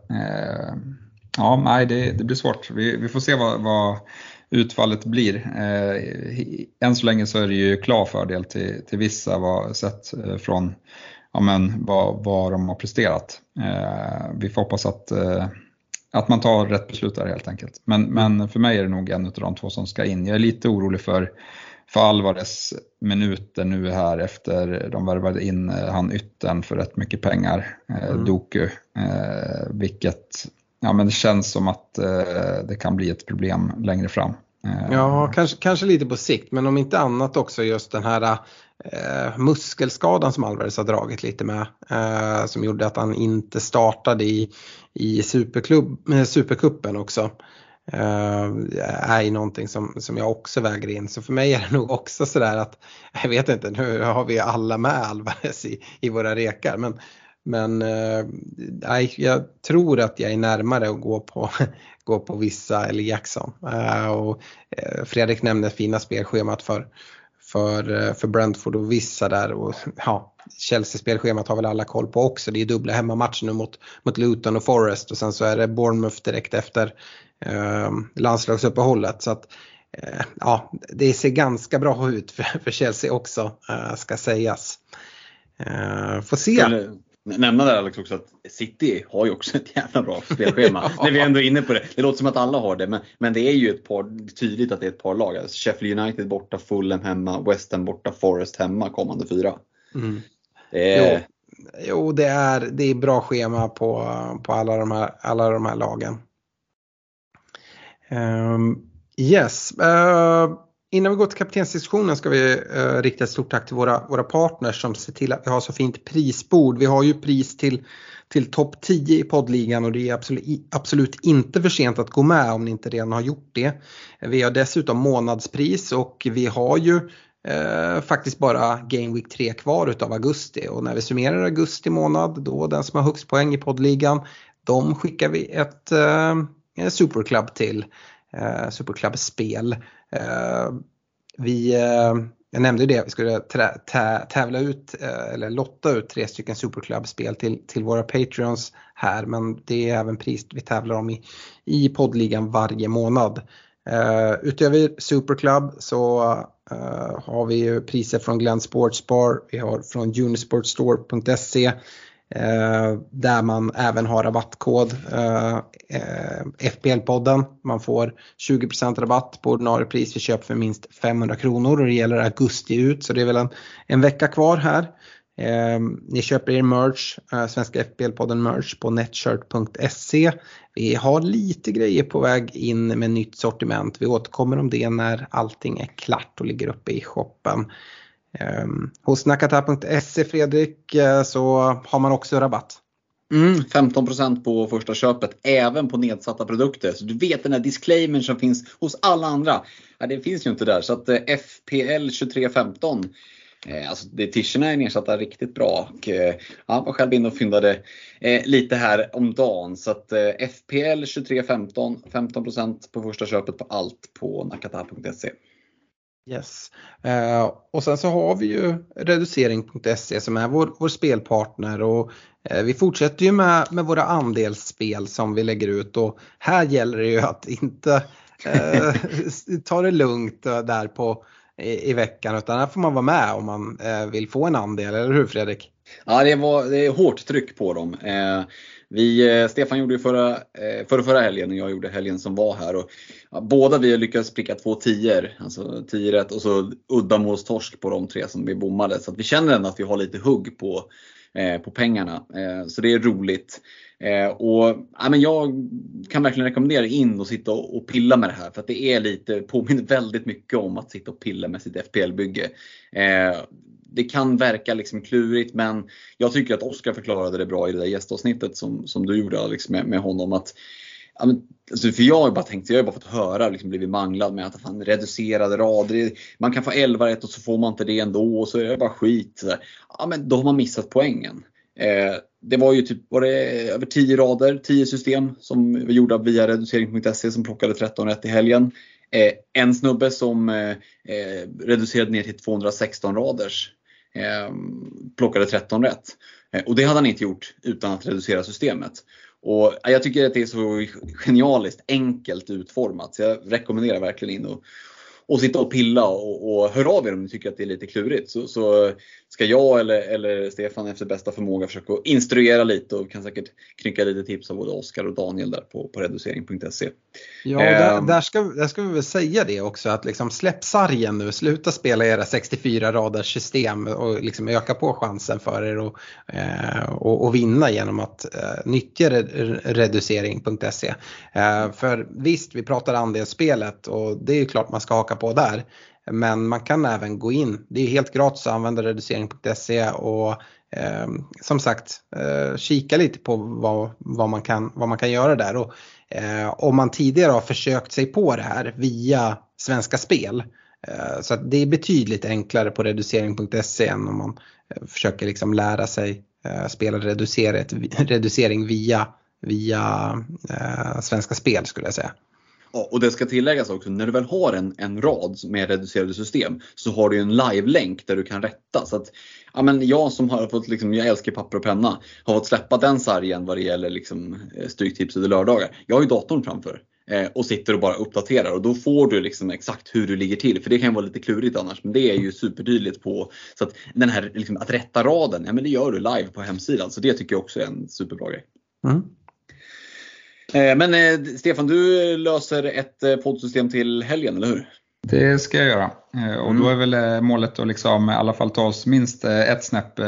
ja, nej, det, det, blir svårt. Vi, vi får se vad, vad utfallet blir. Eh, än så länge så är det ju klar fördel till, till vissa vad, sett eh, från ja, men, vad, vad de har presterat. Eh, vi får hoppas att, att man tar rätt beslut där helt enkelt. Men, men för mig är det nog en av de två som ska in. Jag är lite orolig för för Alvarez minuter nu här efter de värvade in han yttern för rätt mycket pengar, mm. Doku, eh, vilket ja, men det känns som att eh, det kan bli ett problem längre fram. Eh, ja, kanske, kanske lite på sikt, men om inte annat också just den här eh, muskelskadan som Alvarez har dragit lite med. Eh, som gjorde att han inte startade i, i superklubb, eh, supercupen också. Uh, är ju någonting som, som jag också väger in. Så för mig är det nog också sådär att, jag vet inte, nu har vi alla med Alvarez i, i våra rekar. Men men eh, jag tror att jag är närmare att gå på, gå på vissa eller Jackson. Eh, och, eh, Fredrik nämnde fina spelschemat för, för, eh, för Brentford och vissa där. Och, ja, Chelsea-spelschemat har väl alla koll på också. Det är dubbla hemmamatcher nu mot, mot Luton och Forest och sen så är det Bournemouth direkt efter eh, landslagsuppehållet. Så att, eh, ja, det ser ganska bra ut för, för Chelsea också, eh, ska sägas. Uh, får se. Skulle, nämna där Alex också att City har ju också ett jävla bra spelschema. När vi ändå är inne på det. Det låter som att alla har det men, men det är ju ett par, tydligt att det är ett par lag. Alltså Sheffield United borta, Fulham hemma, West Ham borta, Forest hemma kommande fyra. Mm. Är... jo, jo, det, är, det är bra schema på, på alla, de här, alla de här lagen. Um, yes. Uh, Innan vi går till kaptensdiskussionen ska vi eh, rikta ett stort tack till våra, våra partners som ser till att vi har så fint prisbord. Vi har ju pris till, till topp 10 i poddligan och det är absolut, absolut inte för sent att gå med om ni inte redan har gjort det. Vi har dessutom månadspris och vi har ju eh, faktiskt bara Game Week 3 kvar utav augusti och när vi summerar augusti månad då den som har högst poäng i poddligan de skickar vi ett eh, superclub till eh, Superclub-spel. Eh, vi, eh, jag nämnde ju det, vi skulle tävla ut eh, eller lotta ut tre stycken Superclub-spel till, till våra Patreons här men det är även pris vi tävlar om i, i poddligan varje månad. Uh, utöver Superclub så uh, har vi ju priser från Glenn Sportsbar, vi har från Unisportstore.se, Eh, där man även har rabattkod eh, eh, FPL-podden. Man får 20% rabatt på ordinarie pris vid köp för minst 500 kronor och det gäller augusti ut så det är väl en, en vecka kvar här. Eh, ni köper er merch, eh, Svenska FPL-podden merch på netshirt.se. Vi har lite grejer på väg in med nytt sortiment. Vi återkommer om det när allting är klart och ligger uppe i shoppen. Ehm, hos nakata.se Fredrik eh, så har man också rabatt. Mm, 15% på första köpet, även på nedsatta produkter. Så du vet den här disclaimern som finns hos alla andra. Ja, det finns ju inte där. Så att eh, FPL 2315 eh, Alltså det, tischerna är nedsatta riktigt bra. Och, ja, var själv inne och fyndade eh, lite här om dagen. Så att eh, FPL 2315, 15% på första köpet på allt på nakata.se. Yes. Eh, och sen så har vi ju reducering.se som är vår, vår spelpartner och eh, vi fortsätter ju med, med våra andelsspel som vi lägger ut och här gäller det ju att inte eh, ta det lugnt där på i, i, veckan utan här får man vara med om man eh, vill få en andel, eller hur Fredrik? Ja, det, var, det är hårt tryck på dem. Eh, vi, eh, Stefan gjorde ju förra, eh, förra, förra helgen och jag gjorde helgen som var här. Och, ja, båda vi har lyckats pricka två tior, alltså tio rätt och så uddamålstorsk på de tre som vi bommade. Så vi känner ändå att vi har lite hugg på, eh, på pengarna. Eh, så det är roligt. Eh, och, ja, men jag kan verkligen rekommendera in och sitta och, och, pilla med det här för att det är lite, påminner väldigt mycket om att sitta och pilla med sitt FPL-bygge eh, det kan verka liksom klurigt men jag tycker att Oskar förklarade det bra i det där gästavsnittet som, som du gjorde Alex med, med honom. Att, alltså för jag har bara tänkt, jag har bara fått höra, liksom blivit manglad med att fan, reducerade rader, man kan få 11 rätt och så får man inte det ändå och så är det bara skit. Så ja, men då har man missat poängen. Eh, det var ju typ var det över 10 rader, 10 system som vi gjorde via reducering.se som plockade 13 rätt i helgen. Eh, en snubbe som eh, eh reducerade ner till 216 raders eh, plockade 13 rätt. Eh, och det hade han inte gjort utan att reducera systemet. Och eh, jag tycker att det är så genialiskt enkelt utformat så jag rekommenderar verkligen in och, och sitta och pilla och, och hör av er om ni tycker att det är lite klurigt. Så, så ska jag eller, eller Stefan efter bästa förmåga försöka instruera lite och kan säkert knycka lite tips av både Oskar och Daniel där på, på reducering.se. Ja, där, ehm. där, ska, där ska vi väl säga det också att liksom släpp sargen nu, sluta spela era 64 raders system och liksom öka på chansen för er och, eh, och, och vinna genom att eh, nyttja reducering.se. Eh, för visst, vi pratar andelsspelet och det är ju klart man ska haka på där. Men man kan även gå in, det är helt gratis att använda reducering.se och eh, som sagt eh, kika lite på vad, vad, man kan, vad man kan göra där. Och, eh, om man tidigare har försökt sig på det här via Svenska Spel eh, så att det är betydligt enklare på reducering.se än om man eh, försöker liksom lära sig eh, spela reducering via, via eh, Svenska Spel skulle jag säga. Och det ska tilläggas också, när du väl har en, en rad med reducerade system så har du en live-länk där du kan rätta. Så att, ja, men jag som har fått, liksom, jag älskar papper och penna, har fått släppa den sargen vad det gäller liksom, eh, stryktips under lördagar. Jag har ju datorn framför eh, och sitter och bara uppdaterar och då får du liksom exakt hur du ligger till. För det kan vara lite klurigt annars men det är ju supertydligt på så att den här liksom, att rätta raden, ja men det gör du live på hemsidan. Så det tycker jag också är en superbra grej. Mm. Eh, men eh, Stefan, du löser ett eh, poddsystem till helgen, eller hur? Det ska jag göra. Och mm. då är väl målet att liksom i alla fall ta oss minst ett snäpp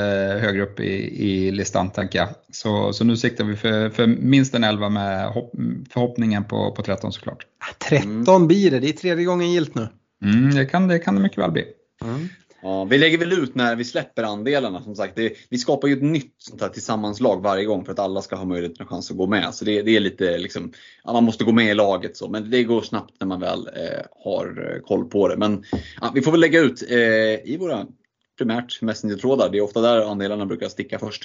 högre upp i, i listan, tänker jag. Så, så nu siktar vi för, för minst en 11 med hopp, förhoppningen på, på 13 såklart. 13 mm. blir det, det är tredje gången gilt nu. Mm, det, kan, det kan det mycket väl bli. Mm. Ja, vi lägger väl ut när vi släpper andelarna som sagt. Det, vi skapar ju ett nytt sånt här tillsammanslag varje gång för att alla ska ha möjlighet och chans att gå med. Så det, det är lite liksom, ja, man måste gå med i laget så, men det går snabbt när man väl eh, har eh, koll på det. Men ja, vi får väl lägga ut eh, i våra primärt Messenger-trådar. Det är ofta där andelarna brukar sticka först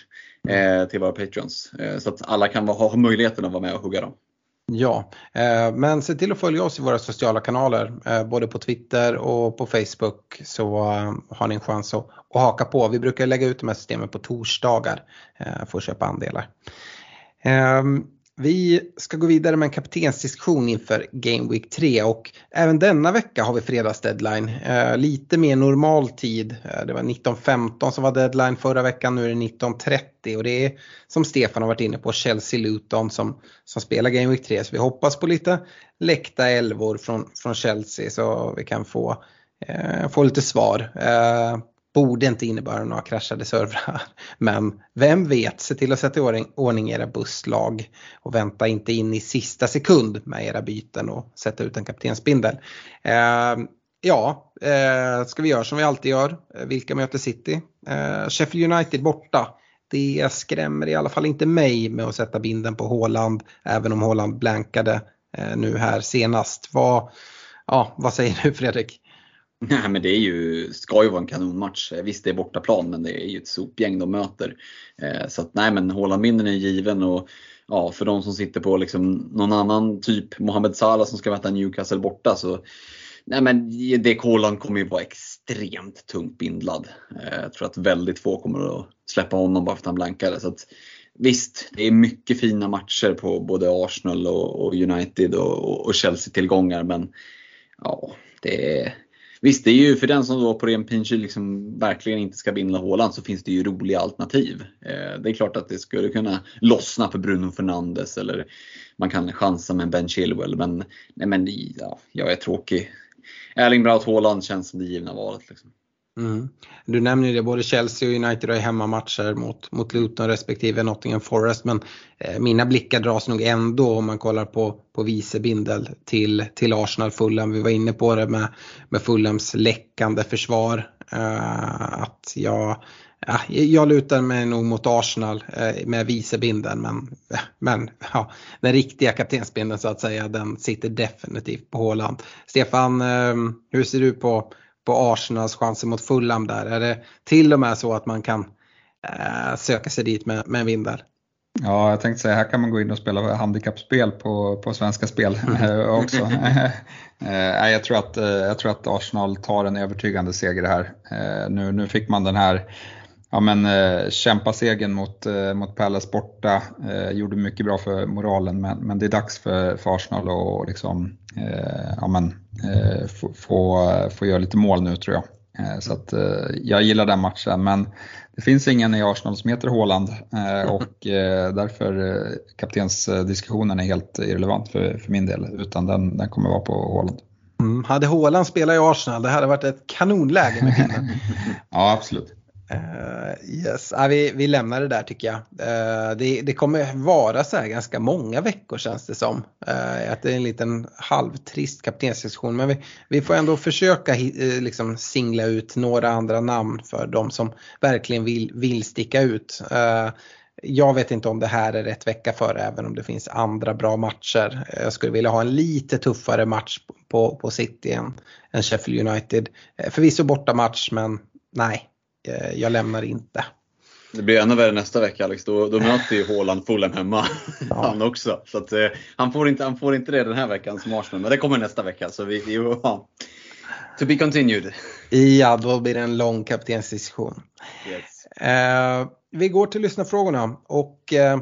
eh, till våra Patreons. Eh, så att alla kan ha, ha möjligheten att vara med och hugga dem. Ja, eh, men se till att följa oss i våra sociala kanaler, eh, både på Twitter och på Facebook så eh, har ni en chans att, att haka på. Vi brukar lägga ut de här systemen på torsdagar eh, för att köpa andelar. Ehm, vi ska gå vidare med en kaptensdiskussion inför Game Week 3 och även denna vecka har vi fredagsdeadline. Eh, lite mer normal tid. Eh, det var 19.15 som var deadline förra veckan, nu är det 19.30 och det är som Stefan har varit inne på Chelsea Luton som, som spelar Game Week 3 så vi hoppas på lite läckta elvor från, från Chelsea så vi kan få, eh, få lite svar. Eh, Borde inte innebära några kraschade servrar. Men vem vet, se till att sätta i ordning, era busslag och vänta inte in i sista sekund med era byten och sätta ut en kaptensbindel. Eh, ja, eh, ska vi göra som vi alltid gör. Eh, vilka möter City? Eh, Sheffield United borta. det skrämmer i alla fall inte mig med att sätta binden på Håland, även om Håland blankade eh, nu här senast. Vad, ja, vad säger du Fredrik? Nej, men det är ju, ska ju vara en kanonmatch. Eh, visst, det är bortaplan, men det är ju ett sopgäng de möter. Eh, så att, nej, men Haaland-binden är given och ja, för de som sitter på liksom någon annan typ, Mohamed Salah som ska möta Newcastle borta så nej, men det Haaland kommer ju vara extremt tungt bindlad. Eh, jag tror att väldigt få kommer att släppa honom bara för att han blankade. Så att, visst, det är mycket fina matcher på både Arsenal och, och United och, och Chelsea-tillgångar men ja, det är Visst, det är ju för den som då på ren pinky liksom verkligen inte ska binda Håland så finns det ju roliga alternativ. Eh, det är klart att det skulle kunna lossna för Bruno Fernandes eller man kan chansa med Ben Chilwell men, nej men ja, jag är tråkig. Erling Braut Haaland känns som det givna valet. Liksom. Mm. Du nämner ju det, både Chelsea och United har hemmamatcher mot, mot Luton respektive Nottingham Forest men eh, mina blickar dras nog ändå om man kollar på, på vicebindel till, till Arsenal Fulham. Vi var inne på det med, med Fulhams läckande försvar. Eh, att jag, ja, jag lutar mig nog mot Arsenal eh, med vicebindeln men, men ja, den riktiga kaptensbindeln så att säga den sitter definitivt på Håland. Stefan, eh, hur ser du på på Arsenals chanser mot Fulham där? Är det till och med så att man kan eh, söka sig dit med, med en vindel? Ja, jag tänkte säga här kan man gå in och spela handikappspel på, på Svenska Spel mm. också. Eh, jag, tror att, eh, jag tror att Arsenal tar en övertygande seger här. Eh, nu, nu fick man den här ja, men, eh, kämpasegen mot, eh, mot Palace borta. Eh, gjorde mycket bra för moralen men, men det är dags för, för Arsenal att liksom, eh, ja, men, eh, få, få, få göra lite mål nu tror jag. Eh, så att, eh, jag gillar den matchen men det finns ingen i Arsenal som heter Haaland och därför kaptensdiskussionen är helt irrelevant för, för min del utan den, den kommer vara på Haaland. Mm, hade Haaland spelat i Arsenal det hade varit ett kanonläge med Ja absolut. Uh, yes, uh, vi, vi lämnar det där tycker jag. Uh, det, det, kommer vara så här ganska många veckor känns det som. Uh, att det är en liten halvtrist kaptensdiskussion men vi, vi får ändå försöka liksom singla ut några andra namn för de som verkligen vill, vill sticka ut. jag vet inte om det här är rätt vecka för även om det finns andra bra matcher. Jag skulle vilja ha en lite tuffare match på, på City än, än Sheffield United. Förvisso borta match men nej, jag lämnar inte. Det blir ännu värre nästa vecka Alex, då, då möter ju Haaland Fulham hemma. Ja. han också. Så att, eh, han, får inte, han får inte det den här veckan som Arsenal, men det kommer nästa vecka. Så vi, vi ja. To be continued. Ja, då blir det en lång kaptensdiskussion. Yes. Eh, vi går till lyssnarfrågorna och eh,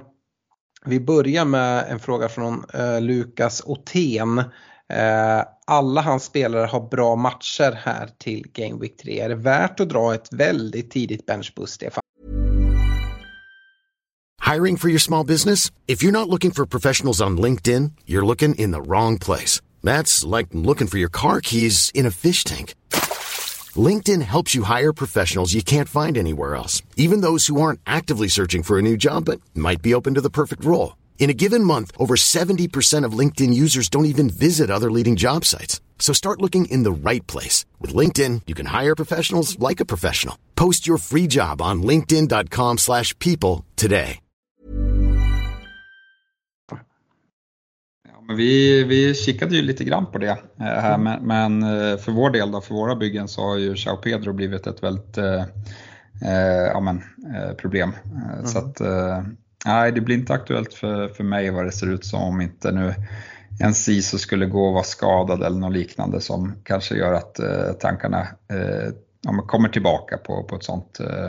vi börjar med en fråga från eh, Lukas Otén. Eh, alla hans spelare har bra matcher här till Game Week 3. Är det värt att dra ett väldigt tidigt benchboost, Stefan? Hiring for your small business? If you're not looking for professionals on LinkedIn, you're looking in the wrong place. That's like looking for your car keys in a fish tank. LinkedIn helps you hire professionals you can't find anywhere else, even those who aren't actively searching for a new job but might be open to the perfect role. In a given month, over 70% of LinkedIn users don't even visit other leading job sites. So start looking in the right place. With LinkedIn, you can hire professionals like a professional. Post your free job on linkedin.com slash people today. Ja, men vi, vi kikade ju lite grann på det eh, här, men, men, eh, för vår del då, för våra byggen så har ju Chao Pedro blivit ett väldigt eh, eh ja, men, problem. Mm. Så att Nej, det blir inte aktuellt för, för mig vad det ser ut som om inte nu en CISO skulle gå och vara skadad eller något liknande som kanske gör att eh, tankarna eh, ja, kommer tillbaka på, på ett sånt, eh,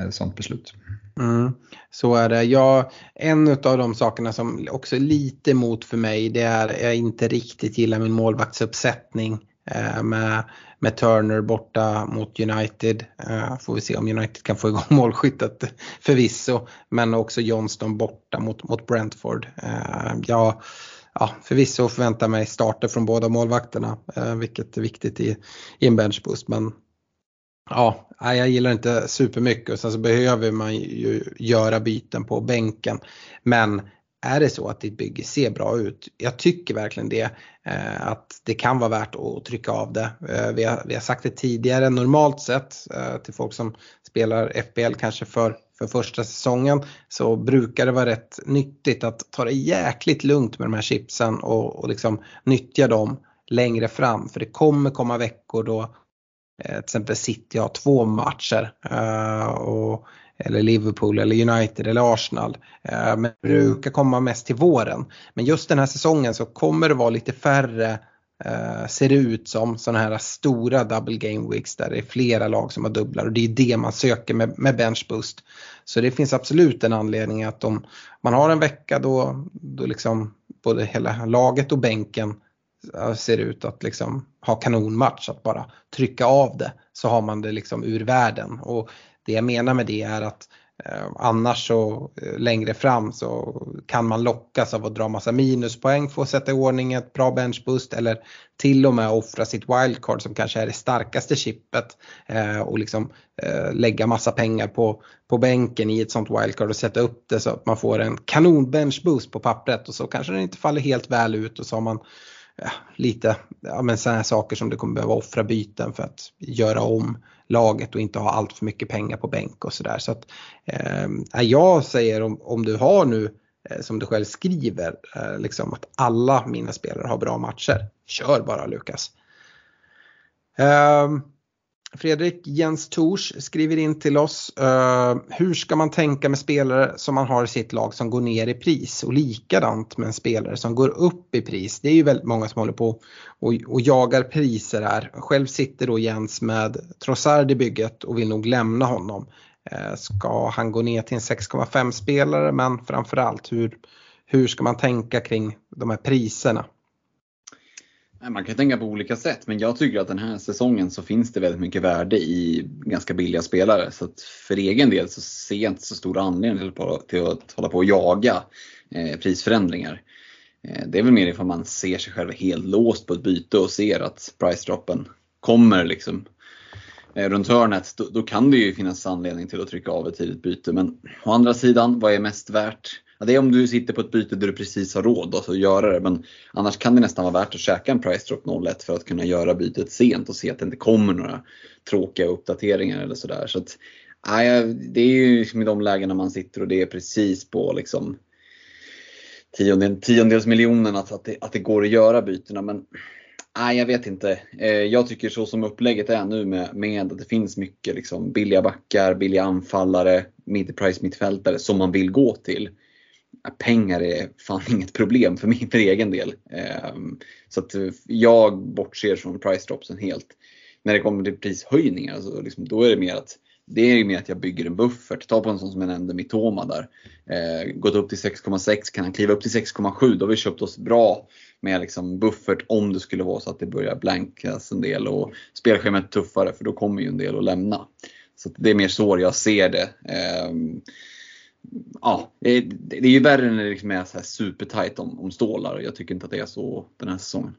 eh, sånt beslut. Mm, så är det. Ja, en av de sakerna som också är lite emot för mig det är att jag inte riktigt gillar min målvaktsuppsättning Eh, med med Turner borta mot United. Eh, får vi se om United kan få igång målskyttet förvisso. Men också Johnston borta mot, mot Brentford. Eh, ja, ja, förvisso förväntar mig starter från båda målvakterna, vilket är viktigt i, i en benchboost. Men ja, jag gillar inte supermycket och sen så behöver man ju göra byten på bänken. Men är det så att ditt bygge ser bra ut, jag tycker verkligen det, eh, att det kan vara värt att trycka av det. Eh, vi, har, vi har sagt det tidigare, normalt sett eh, till folk som spelar FBL kanske för för första säsongen så brukar det vara rätt nyttigt att ta det jäkligt lugnt med de här chipsen och, och liksom nyttja dem längre fram. För det kommer komma veckor då eh, till exempel City har två matcher. Eh, och, eller Liverpool eller United eller Arsenal. Eh, men det brukar komma mest till våren. Men just den här säsongen så kommer det vara lite färre Uh, ser det ut som sådana här stora double game weeks där det är flera lag som har dubblar och det är det man söker med, med bench boost. Så det finns absolut en anledning att om man har en vecka då, då liksom både hela laget och bänken ser ut att liksom ha kanonmatch, att bara trycka av det så har man det liksom ur världen. Och det jag menar med det är att Eh, annars så eh, längre fram så kan man lockas av att dra massa minuspoäng för att sätta i ordning ett bra benchboost eller till och med offra sitt wildcard som kanske är det starkaste chippet eh, och liksom eh, lägga massa pengar på, på bänken i ett sånt wildcard och sätta upp det så att man får en kanon benchboost på pappret och så kanske den inte faller helt väl ut och så har man ja, lite ja, men sådana här saker som du kommer behöva offra byten för att göra om laget och inte ha allt för mycket pengar på bänk och sådär. Så att eh, jag säger om, om du har nu eh, som du själv skriver, eh, liksom att alla mina spelare har bra matcher. Kör bara Lukas. Eh, Fredrik Jens Tors skriver in till oss. Uh, hur ska man tänka med spelare som man har i sitt lag som går ner i pris och likadant med en spelare som går upp i pris. Det är ju väldigt många som håller på och, och jagar priser här. Själv sitter då Jens med Trossard i bygget och vill nog lämna honom. Uh, ska han gå ner till en 6,5 spelare men framförallt hur, hur ska man tänka kring de här priserna? Man kan tänka på olika sätt, men jag tycker att den här säsongen så finns det väldigt mycket värde i ganska billiga spelare. Så att för egen del så ser jag inte så stor anledning till att hålla på och jaga eh, prisförändringar. Eh, det är väl mer ifall man ser sig själv helt låst på ett byte och ser att price-droppen kommer liksom eh, runt hörnet. Då, då kan det ju finnas anledning till att trycka av ett tidigt byte. Men å andra sidan, vad är mest värt? Ja, det är om du sitter på ett byte där du precis har råd att göra det. Men annars kan det nästan vara värt att käka en price drop 01 för att kunna göra bytet sent och se att det inte kommer några tråkiga uppdateringar eller sådär. Så att, ja, det är ju liksom i de lägena man sitter och det är precis på liksom tiondel, tiondels miljonen att, att, det, att det går att göra bytena. Men Nej, jag vet inte. Eh, jag tycker så som upplägget är nu med, med att det finns mycket liksom billiga backar, billiga anfallare, mid-price mittfältare som man vill gå till pengar är fan inget problem för min för egen del. Ehm, så att eh, jag bortser från price dropsen helt. När det kommer till prishöjningar, så liksom, då är det mer att det är mer att jag bygger en buffert. Ta på en sån som jag nämnde, Mitoma där. Eh, gått upp till 6,6, kan han kliva upp till 6,7 då har vi köpt oss bra med liksom buffert om det skulle vara så att det börjar blankas en del och spelschemat tuffare för då kommer ju en del att lämna. Så det är mer så jag ser det. Eh, ja, det, det är ju värre när det liksom är så här supertight om, om stålar. Jag tycker inte att det är så den här säsongen.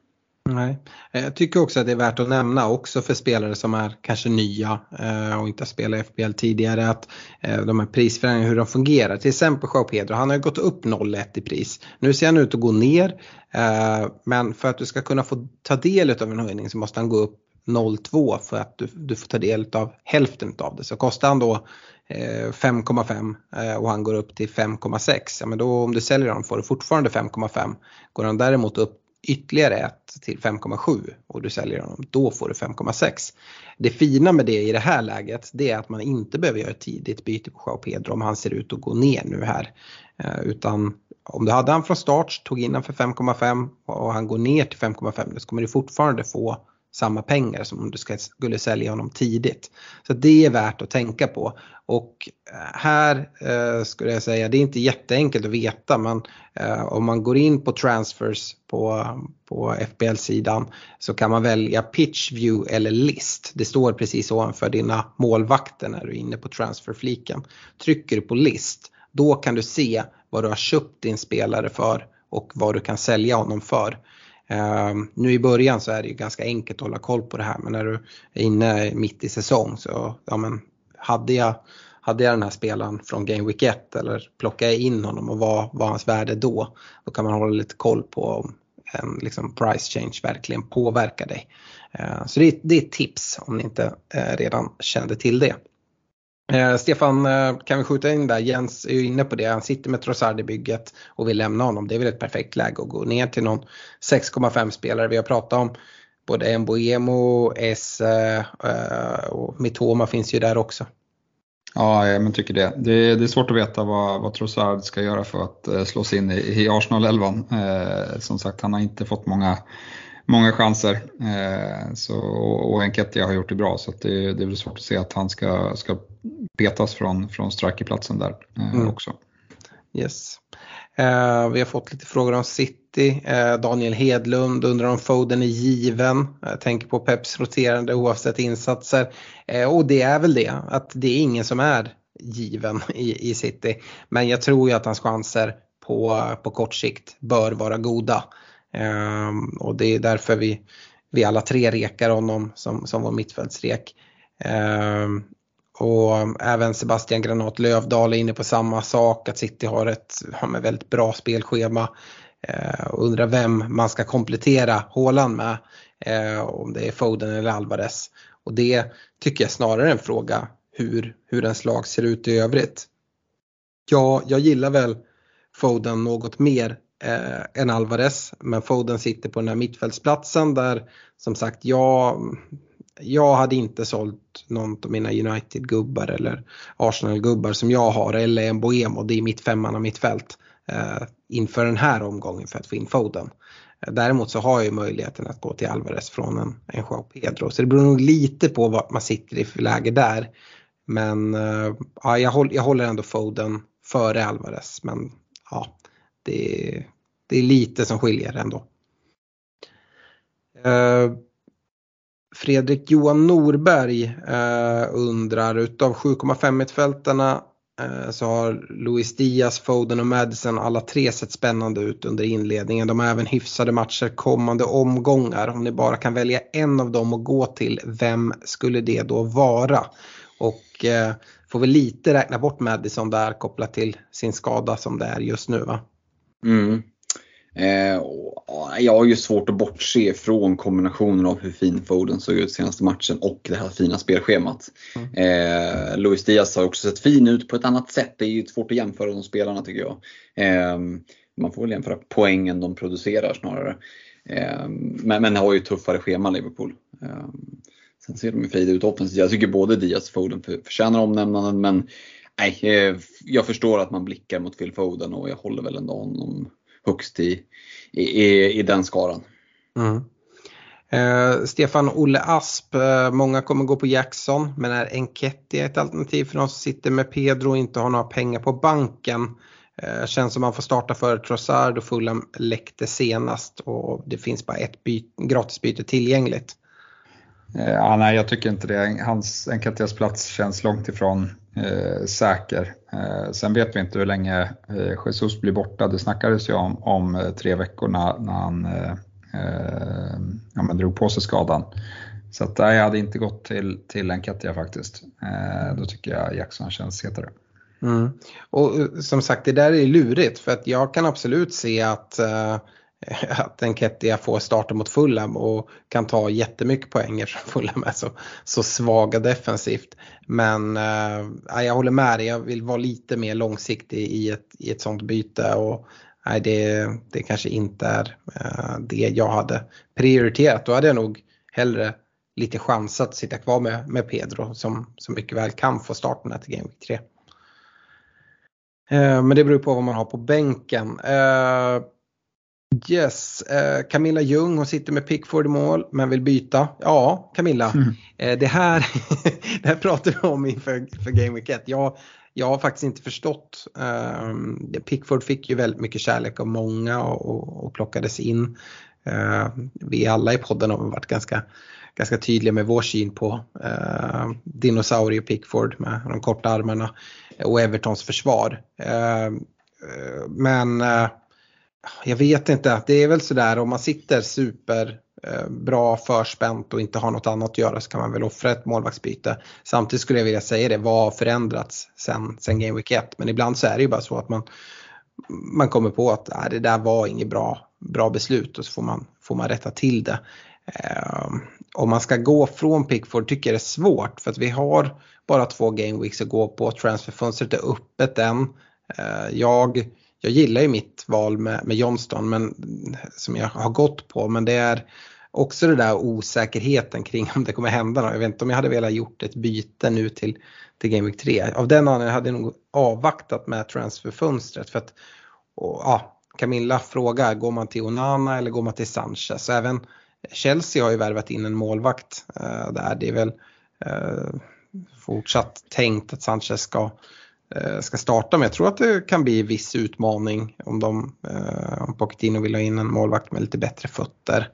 Nej, jag tycker också att det är värt att nämna också för spelare som är kanske nya eh, och inte har spelat i FBL tidigare att eh, de här prisförändringarna hur de fungerar. Till exempel Joao Pedro, han har gått upp 0,1 i pris. Nu ser han ut att gå ner eh, men för att du ska kunna få ta del av en höjning så måste han gå upp 0,2 för att du, du får ta del av hälften av det. Så kostar han då eh, 5,5 eh, och han går upp till 5,6. Ja, men då om du säljer honom får du fortfarande 5,5. Går han däremot upp ytterligare ett till 5,7 och du säljer honom, då får du 5,6. Det fina med det i det här läget det är att man inte behöver göra ett tidigt byte på Joao Pedro om han ser ut att gå ner nu här. Eh, utan om du hade han från start, tog in han för 5,5 och han går ner till 5,5 så kommer du fortfarande få samma pengar som om du skulle sälja honom tidigt. Så det är värt att tänka på. Och eh, här eh, skulle jag säga, det är inte jätteenkelt att veta men eh, om man går in på transfers på, på FBL-sidan så kan man välja pitch, view eller list. Det står precis ovanför dina målvakter när du är inne på transferfliken. Trycker du på list, då kan du se vad du har köpt din spelare för och vad du kan sälja honom för. Ehm, nu i början så är det ju ganska enkelt att hålla koll på det här men när du är inne mitt i säsong så ja, men hade, jag, hade jag den här spelaren från Game Week 1 eller plockade jag in honom och vad var hans värde då? Då kan man hålla lite koll på om en liksom, price change verkligen påverkar dig. Ehm, så det, det är ett tips om ni inte eh, redan kände till det. Eh, Stefan, eh, kan vi skjuta in där? Jens är ju inne på det. Han sitter med Trossard i bygget och vill lämna honom. Det är väl ett perfekt läge att gå ner till någon 6,5 spelare. Vi har pratat om både Mboemo, Esse eh, och Mitoma finns ju där också. Ja, jag tycker det. det. Det är svårt att veta vad, vad Trossard ska göra för att eh, slå sig in i, i Arsenal-elvan. Eh, som sagt, han har inte fått många, många chanser. Eh, så, och Enketia har gjort det bra så det, det är väl svårt att se att han ska, ska petas från, från strikerplatsen där eh, mm. också. Yes. Eh, vi har fått lite frågor om City. Eh, Daniel Hedlund undrar om Foden är given. Jag tänker på Peps roterande oavsett insatser. Eh, och det är väl det, att det är ingen som är given i, i City. Men jag tror ju att hans chanser på, på kort sikt bör vara goda. Ehm, och det är därför vi, vi alla tre rekar honom som, som vår mittfältsrek. Ehm, och även Sebastian Granat Lövdal är inne på samma sak, att City har ett har väldigt bra spelschema. Eh, undrar vem man ska komplettera Håland med, eh, om det är Foden eller Alvarez. Och det tycker jag snarare är en fråga hur, hur ens lag ser ut i övrigt. Ja, jag gillar väl Foden något mer eh, än Alvarez, men Foden sitter på den här mittfältsplatsen där som sagt jag jag hade inte sålt någon av mina United-gubbar eller Arsenal-gubbar som jag har eller en Boemo, det är mitt femman av mitt fält eh, inför den här omgången för att få in Foden. Eh, däremot så har jag ju möjligheten att gå till Alvarez från en, en Joao Pedro så det beror nog lite på vad man sitter i för läge där. Men eh, ja, jag, håller, jag håller ändå Foden före Alvarez men ja, det, det är lite som skiljer ändå. Eh, Fredrik Johan Norberg eh, undrar utav 7,5 mittfältarna eh, så har Luis Diaz, Foden och Madison alla tre sett spännande ut under inledningen. De har även hyfsade matcher kommande omgångar. Om ni bara kan välja en av dem att gå till, vem skulle det då vara? Och eh, får vi lite räkna bort Madison där kopplat till sin skada som det är just nu va? Mm. Eh, jag har ju svårt att bortse från kombinationen av hur fin Foden såg ut senaste matchen och det här fina spelschemat. Mm. Eh, Luis Diaz har också sett fin ut på ett annat sätt. Det är ju svårt att jämföra de spelarna tycker jag. Eh, man får väl jämföra poängen de producerar snarare. Eh, men, men har ju tuffare schema Liverpool. Eh, sen ser de ju frejdiga ut offensivt. Jag tycker både Diaz och Foden förtjänar omnämnanden men nej, eh, jag förstår att man blickar mot Phil Foden och jag håller väl ändå honom högst i, i, i den skaran. Mm. Eh, Stefan Olle Asp, eh, många kommer gå på Jackson men är Enketia ett alternativ för de som sitter med Pedro och inte har några pengar på banken? Eh, känns som man får starta för Trossard och Fulham läckte senast och det finns bara ett by gratisbyte tillgängligt. Eh, ja, nej, jag tycker inte det. Hans Enkatias plats känns långt ifrån eh, säker. Eh, sen vet vi inte hur länge eh, Jesus blir borta. Det snackades ju om, om eh, tre veckor när, när han eh, eh, ja, men drog på sig skadan. Så att, nej, jag hade inte gått till, till Enkatia faktiskt. Eh, då tycker jag Jackson känns hetare. Mm. Och som sagt det där är lurigt för att jag kan absolut se att att Enketia får starta mot Fulham och kan ta jättemycket poäng eftersom Fulham är så, så svaga defensivt. Men äh, jag håller med dig, jag vill vara lite mer långsiktig i ett, i ett sånt byte. Och, nej, det, det kanske inte är äh, det jag hade prioriterat. Då hade jag nog hellre lite chans att sitta kvar med, med Pedro som, som mycket väl kan få starten här till Game Week 3. Äh, eh, men det beror på vad man har på bänken. Yes, eh, Camilla Ljung hon sitter med Pickford i mål men vill byta. Ja, Camilla, mm. eh, det, här, det här pratar vi om inför för Game Week 1. Jag, jag har faktiskt inte förstått. Eh, Pickford fick ju väldigt mycket kärlek av många och, och, och plockades in. Eh, vi alla i podden har varit ganska, ganska tydliga med vår syn på eh, dinosaurie Pickford med de korta armarna och Evertons försvar. Eh, eh, men jag vet inte, det är väl sådär om man sitter super eh, bra förspänt och inte har något annat att göra så kan man väl offra ett målvaktsbyte. Samtidigt skulle jag vilja säga det, vad har förändrats sen, sen Game Week 1? Men ibland så är det ju bara så att man, man kommer på att nej, det där var inget bra, bra beslut och så får man, får man rätta till det. eh, om man ska gå från Pickford tycker jag det är svårt för att vi har bara två game weeks att gå på. Transferfönstret är öppet än. Eh, jag, jag gillar ju mitt val med, med Johnston men, som jag har gått på men det är också det där osäkerheten kring om det kommer hända något. Jag vet inte om jag hade velat gjort ett byte nu till, till Game Week 3. Av den anledningen hade jag nog avvaktat med transferfönstret för att och, ja, Camilla frågar, går man till Onana eller går man till Sanchez? Så även Chelsea har ju värvat in en målvakt uh, där. Det är väl uh, fortsatt tänkt att Sanchez ska, uh, Eh, ska starta med. jag tror att det kan bli viss utmaning om de, eh, om Pochettino vill ha in en målvakt med lite bättre fötter.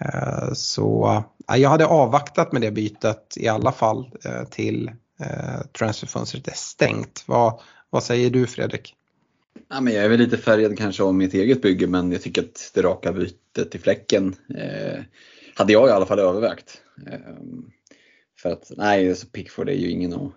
Eh, så jag hade avvaktat med det bytet i alla fall till transferfönstret är stängt. Vad, vad säger du Fredrik? Ja, men jag är väl lite färgad kanske av mitt eget bygge men jag tycker att det raka bytet till fläcken eh, hade jag i alla fall övervägt. Eh, för att nej, så Pickford är ju ingen att,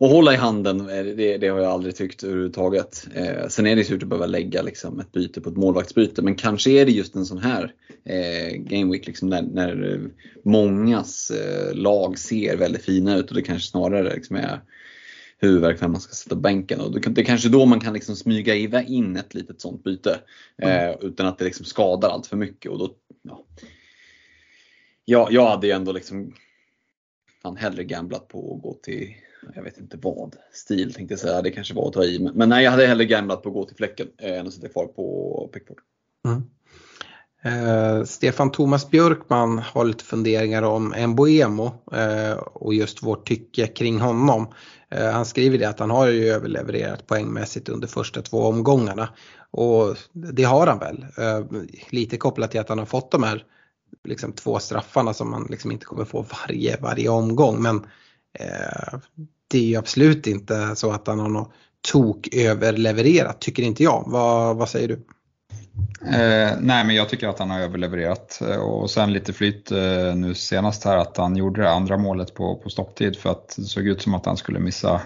att hålla i handen. Eh, det, det, har jag aldrig tyckt överhuvudtaget. Eh, sen är det surt att behöva lägga liksom, ett byte på ett målvaktsbyte men kanske är det just en sån här eh, Game Week liksom, när, när mångas eh, lag ser väldigt fina ut och det kanske snarare liksom, är huvudvärk när man ska sätta bänken. Och det är kanske då man kan liksom smyga in ett litet sånt byte mm. eh, utan att det liksom skadar allt för mycket. Och då, ja. jag, jag hade ju ändå liksom fan hellre gamblat på att gå till, jag vet inte vad, stil tänkte jag säga, det kanske var att ta i. Men nej, jag hade hellre gamblat på att gå till fläcken eh, än att sitta kvar på Pickford. Mm. Eh, Stefan Thomas Björkman har lite funderingar om Mboemo eh, och just vårt tycke kring honom. Eh, han skriver det att han har ju överlevererat poängmässigt under första två omgångarna. Och det har han väl. Eh, lite kopplat till att han har fått de här liksom, två straffarna som man liksom inte kommer få varje, varje omgång. Men eh, det är ju absolut inte så att han har något tok överlevererat tycker inte jag. Vad, vad säger du? Eh, nej men jag tycker att han har överlevererat eh, och sen lite flyt eh, nu senast här att han gjorde det andra målet på, på stopptid för att det såg ut som att han skulle missa,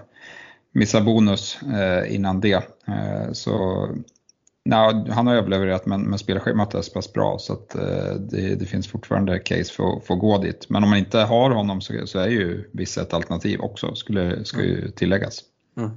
missa bonus eh, innan det. Eh, så nej, han har överlevererat men, men spelschemat är så pass bra så att eh, det, det, finns fortfarande case för, för att gå dit. Men om man inte har honom så, så är ju vissa ett alternativ också, skulle, ska ju tilläggas. Mm.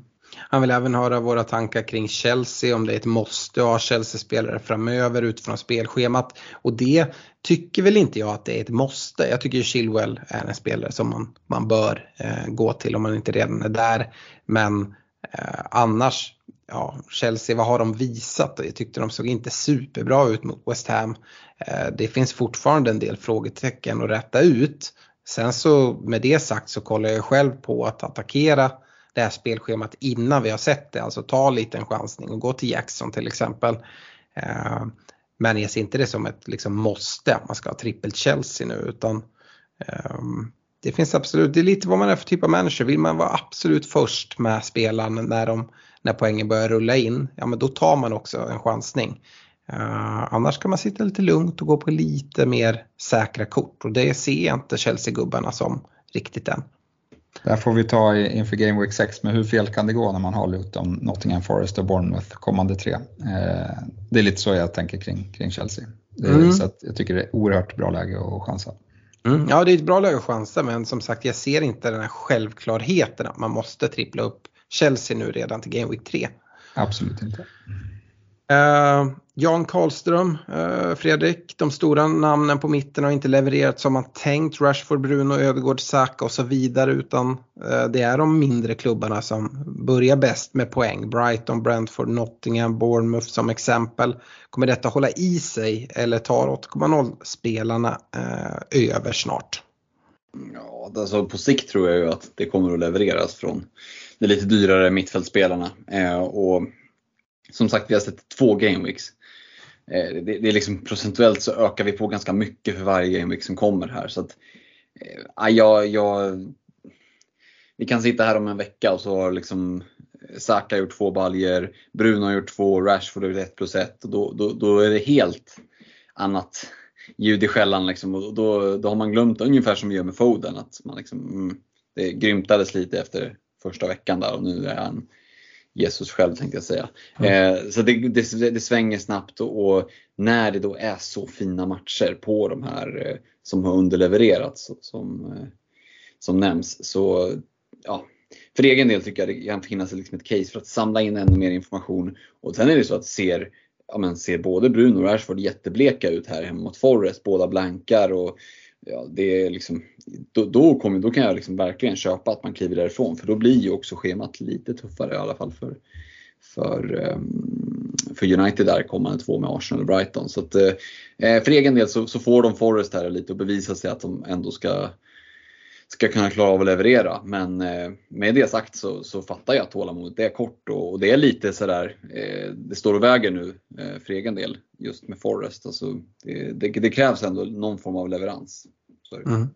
Han vill även höra våra tankar kring Chelsea, om det är ett måste att ha Chelsea-spelare framöver utifrån spelschemat. Och det tycker väl inte jag att det är ett måste. Jag tycker Chilwell är en spelare som man, man bör eh, gå till om man inte redan är där. Men Eh, annars, ja, Chelsea, vad har de visat? Jag tyckte de såg inte superbra ut mot West Ham. Eh, det finns fortfarande en del frågetecken att rätta ut. Sen så med det sagt så kollar jag själv på att attackera det här spelschemat innan vi har sett det. Alltså ta lite en chansning och gå till Jackson till exempel. Eh, men jag ser inte det som ett liksom måste, man ska ha trippelt Chelsea nu utan ehm, det finns absolut, det är lite vad man är för typ av manager. Vill man vara absolut först med spelaren när, de, när poängen börjar rulla in, ja men då tar man också en chansning. Uh, annars kan man sitta lite lugnt och gå på lite mer säkra kort och det ser jag inte Chelsea-gubbarna som riktigt än. Där får vi ta inför Game Week 6, men hur fel kan det gå när man har Luton, Nottingham Forest och Bournemouth kommande tre? Eh, det är lite så jag tänker kring, kring Chelsea. Mm. Så jag tycker det är oerhört bra läge att chansa. Mm, ja, det är ett bra läge att chansa, men som sagt jag ser inte den här självklarheten att man måste trippla upp Chelsea nu redan till Game Week 3. Absolut inte. Uh, Jan Karlström, uh, Fredrik, de stora namnen på mitten har inte levererat som man tänkt. Rashford, Bruno, Ödegård, Saka och så vidare utan uh, det är de mindre klubbarna som börjar bäst med poäng. Brighton, Brentford, Nottingham, Bournemouth som exempel. Kommer detta hålla i sig eller tar 8,0-spelarna över snart? Ja, alltså på sikt tror jag ju att det kommer att levereras från de lite dyrare mittfältsspelarna. och som sagt, vi har sett två gameweeks. Eh, det, det är liksom procentuellt så ökar vi på ganska mycket för varje gameweek som kommer här. Så att, eh, ja, jag, jag, vi kan sitta här om en vecka och så har liksom eh, Saka gjort två baljer, Bruno har gjort två, Rashford har gjort ett plus ett. Och då, då, då är det helt annat ljud i skällan. Liksom. Och då, då har man glömt ungefär som vi gör med Foden. Att man liksom, mm, det grymtades lite efter första veckan där och nu är han Jesus själv tänkte jag säga. Mm. så det, det, det, svänger snabbt och, och, när det då är så fina matcher på de här som har underlevererats som, som nämns så ja, för egen del tycker jag det kan finnas liksom ett case för att samla in ännu mer information. Och sen är det så att ser, ja, men ser både Bruno och Rashford jättebleka ut här hemma mot Forest, båda blankar och ja, det är liksom, då, då, kommer, då kan jag liksom verkligen köpa att man kliver därifrån för då blir ju också schemat lite tuffare i alla fall för, för, um, för United där kommande två med Arsenal och Brighton. Så att, eh, för egen del så, så, får de Forest här lite och bevisa sig att de ändå ska ska kunna klara av att leverera. Men eh, med det sagt så, så fattar jag att tålamodet är kort och, och det är lite sådär, eh, det står och väger nu eh, för egen del just med Forrest. Alltså, det, det, det krävs ändå någon form av leverans. Mm.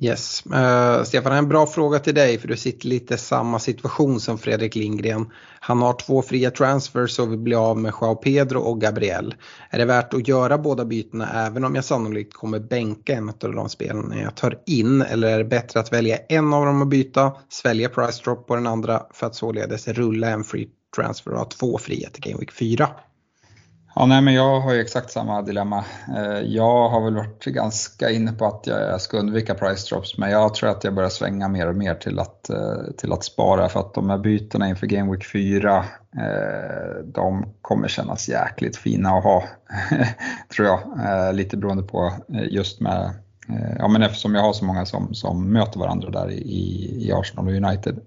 Yes. Uh, Stefan, en bra fråga till dig för du sitter lite i samma situation som Fredrik Lindgren. Han har två fria transfers och vill bli av med Joao Pedro och Gabriel. Är det värt att göra båda bytena även om jag sannolikt kommer bänka en av de spelarna jag tar in? Eller är det bättre att välja en av dem och byta, svälja price drop på den andra för att således rulla en free transfer och ha två fria till Game Week 4? Ja, nej, men jag har ju exakt samma dilemma. Eh, jag har väl varit ganska inne på att jag ska undvika price drops, men jag tror att jag börjar svänga mer och mer till att, eh, till att spara för att de här bytena inför Game Week 4, eh, de kommer kännas jäkligt fina att ha, tror jag. Lite beroende på just med, ja men eftersom jag har så många som, som möter varandra där i, i Arsenal och United.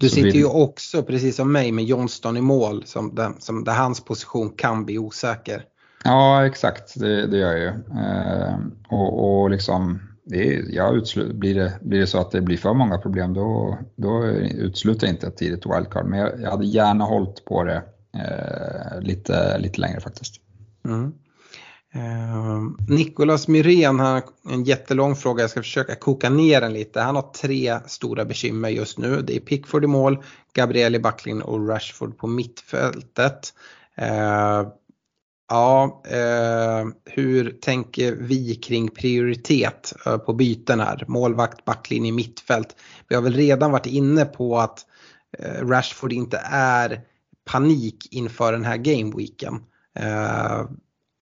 Du sitter ju också, precis som mig, med Johnston i mål som, där, som där hans position kan bli osäker. Ja, exakt. Det, det gör jag ju. Eh, och, och liksom, det är, jag utslut, blir, det, blir det så att det blir för många problem då, då utesluter jag inte ett tidigt wildcard. Men jag, jag hade gärna hållit på det eh, lite, lite längre faktiskt. Mm. Ehm, Nicolas Myrén har en jättelång fråga, jag ska försöka koka ner den lite. Han har tre stora bekymmer just nu. Det är Pickford i mål, Gabriel i backlinjen och Rashford på mittfältet. Ehm, ja, ehm, hur tänker vi kring prioritet eh, på byten här? Målvakt, backlinje, mittfält. Vi har väl redan varit inne på att eh, Rashford inte är panik inför den här gameweeken.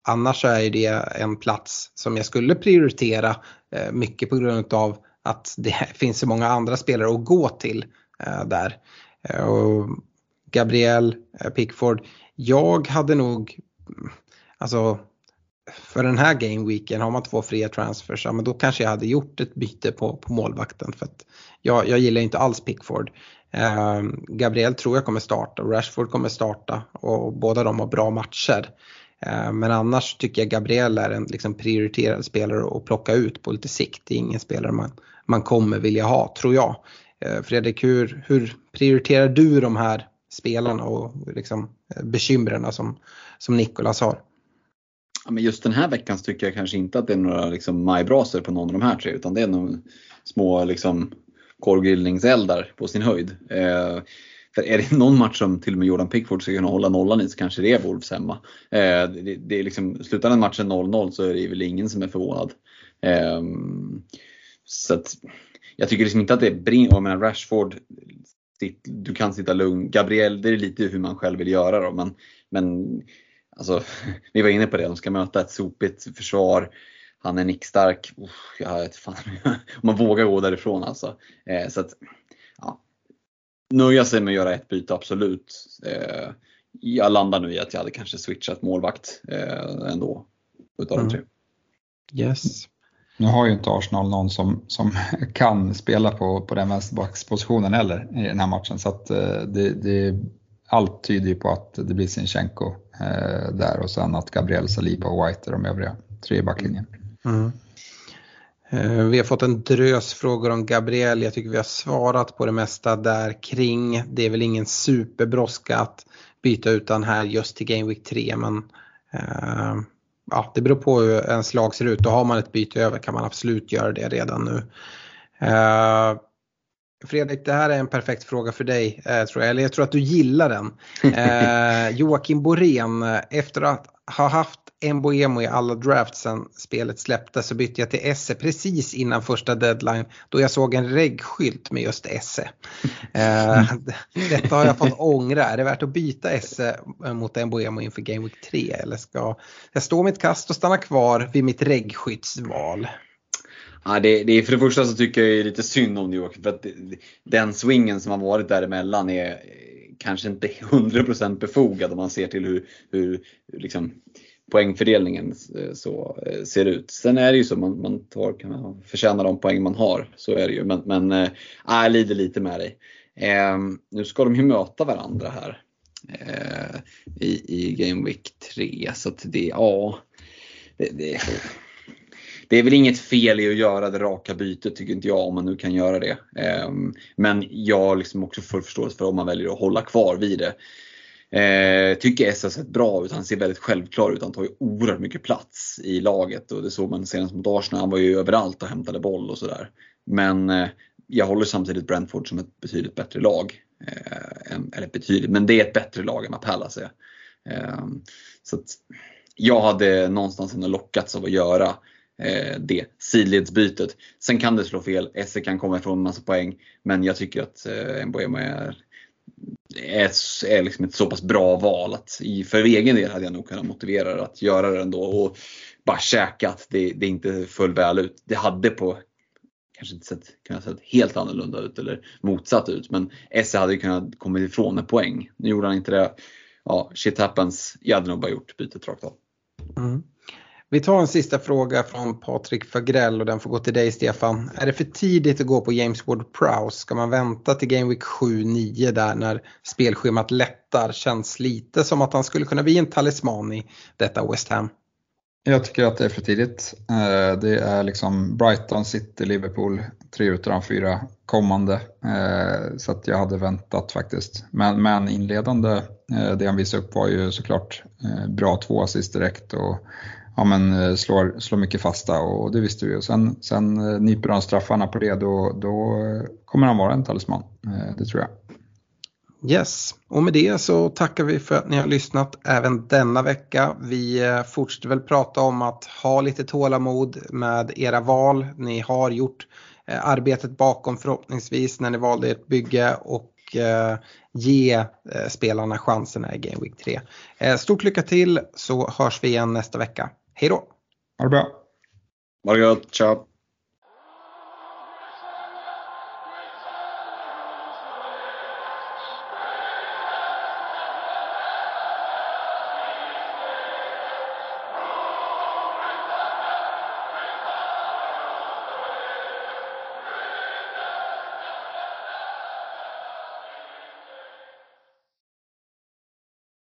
Annars är det en plats som jag skulle prioritera eh, mycket på grund av att det finns så många andra spelare att gå till eh, där. Eh, och Gabriel, Pickford, jag hade nog, mm, alltså för den här gameweeken har man två fria transfers, ja, men då kanske jag hade gjort ett byte på, på målvakten för att jag, jag gillar inte alls Pickford. Eh, Gabriel tror jag kommer starta och Rashford kommer starta och båda de har bra matcher. Eh, men annars tycker jag Gabriel är en liksom prioriterad spelare att plocka ut på lite sikt. Det är ingen spelare man, man kommer vilja ha, tror jag. Eh, Fredrik, hur, hur prioriterar du de här spelarna och liksom eh, bekymren som, som Nikolas har? Ja, men just den här veckan så tycker jag kanske inte att det är några liksom majbrasor på någon av de här tre utan det är nog små liksom korvgrillningseldar på sin höjd. Eh, för är det någon match som till och med Jordan Pickford ska kunna hålla nollan i så kanske det är Wolves hemma. Eh, det, det, är liksom, slutar den matchen 0-0 så är det väl ingen som är förvånad. Eh, så att, jag tycker liksom inte att det är brinner, jag menar Rashford, du kan sitta lugn. Gabriel, det är lite hur man själv vill göra då. Men, men alltså, vi var inne på det, de ska möta ett sopigt försvar. Han är nickstark. Uff, jag vet fan om man vågar gå därifrån alltså. Eh, så att, nöja sig med att göra ett byte, absolut. Eh, jag landar nu i att jag hade kanske switchat målvakt eh, ändå. Utav mm. de tre. Yes. Nu har ju inte Arsenal någon som, som kan spela på, på den vänsterbackspositionen heller i den här matchen. Så att eh, det, det, allt tyder ju på att det blir Sinchenko eh, där och sen att Gabriel Saliba och White är de övriga tre i backlinjen. Mm. Eh, vi har fått en drös frågor om Gabriel. Jag tycker vi har svarat på det mesta där kring. Det är väl ingen superbrådska att byta ut den här just till Game Week 3 men uh, ja, det beror på hur ens lag ser ut och har man ett byte över kan man absolut göra det redan nu. Uh, Fredrik, det här är en perfekt fråga för dig, eh, tror jag. eller jag tror att du gillar den. Eh, Joakim Borén, efter att ha haft Mboemo i alla drafts sen spelet släpptes så bytte jag till Esse precis innan första deadline då jag såg en reggskylt med just Esse. Eh, detta har jag fått ångra. Är det värt att byta Esse mot Mboemo inför Game Week 3 eller ska jag stå mitt kast och stanna kvar vid mitt reggskyddsval? Ja, det, det är, för det första så tycker jag lite synd om New York för att den swingen som har varit däremellan är kanske inte 100% befogad om man ser till hur, hur liksom, poängfördelningen eh, så eh, ser det ut. Sen är det ju så man, man tar, kan förtjäna de poäng man har. Så är det ju. Men, men äh, jag lider lite med dig. Äh, nu ska de ju möta varandra här äh, i, i Game Week 3. Så att det, ja. Det, det, det är väl inget fel i att göra det raka bytet tycker inte jag om man nu kan göra det. Ehm, men jag har liksom också full förståelse för om man väljer att hålla kvar vid det. Eh, tycker S har sett bra ut. Han ser väldigt självklar ut. Han tar ju oerhört mycket plats i laget och det såg man senast mot Arsenal. Han var ju överallt och hämtade boll och sådär. Men eh, jag håller samtidigt Brentford som ett betydligt bättre lag. Eh, eller betydligt, men det är ett bättre lag än vad Palace är. Eh, så att jag hade någonstans ändå lockats av att göra eh, det sidledsbytet. Sen kan det slå fel, Esse kan komma ifrån en massa poäng. Men jag tycker att eh, Mbuemo är är, är liksom ett så pass bra val att i, för egen del hade jag nog kunnat motivera det att göra det ändå och bara käka att det, det inte föll väl ut. Det hade på kanske inte sett, kunnat sett helt annorlunda ut eller motsatt ut men Esse hade kunnat komma ifrån med poäng. Nu gjorde han inte det. Ja, shit happens. Jag hade nog bara gjort bytet rakt av. Mm. Vi tar en sista fråga från Patrik Fagrell och den får gå till dig Stefan. Är det för tidigt att gå på James Ward-Prowse? Ska man vänta till Game Week 7-9 där när spelschemat lättar? Känns lite som att han skulle kunna bli en talisman i detta West Ham. Jag tycker att det är för tidigt. Eh, det är liksom Brighton, City, Liverpool, tre utav de fyra kommande. Eh, så att jag hade väntat faktiskt. Men, men inledande, eh, det han visade upp var ju såklart bra två assist direkt och ja, men, eh, slår, slår mycket fasta och det visste vi ju. Sen, sen eh, nyper han straffarna på det då, då eh, kommer han vara en talisman. Det tror jag. Yes, och med det så tackar vi för att ni har lyssnat även denna vecka. Vi fortsätter väl prata om att ha lite tålamod med era val. Ni har gjort arbetet bakom förhoppningsvis när ni valde ert bygge och ge spelarna chanserna i Game Week 3. Stort lycka till så hörs vi igen nästa vecka. Hej då! Ha det bra! Ha det gott, ciao!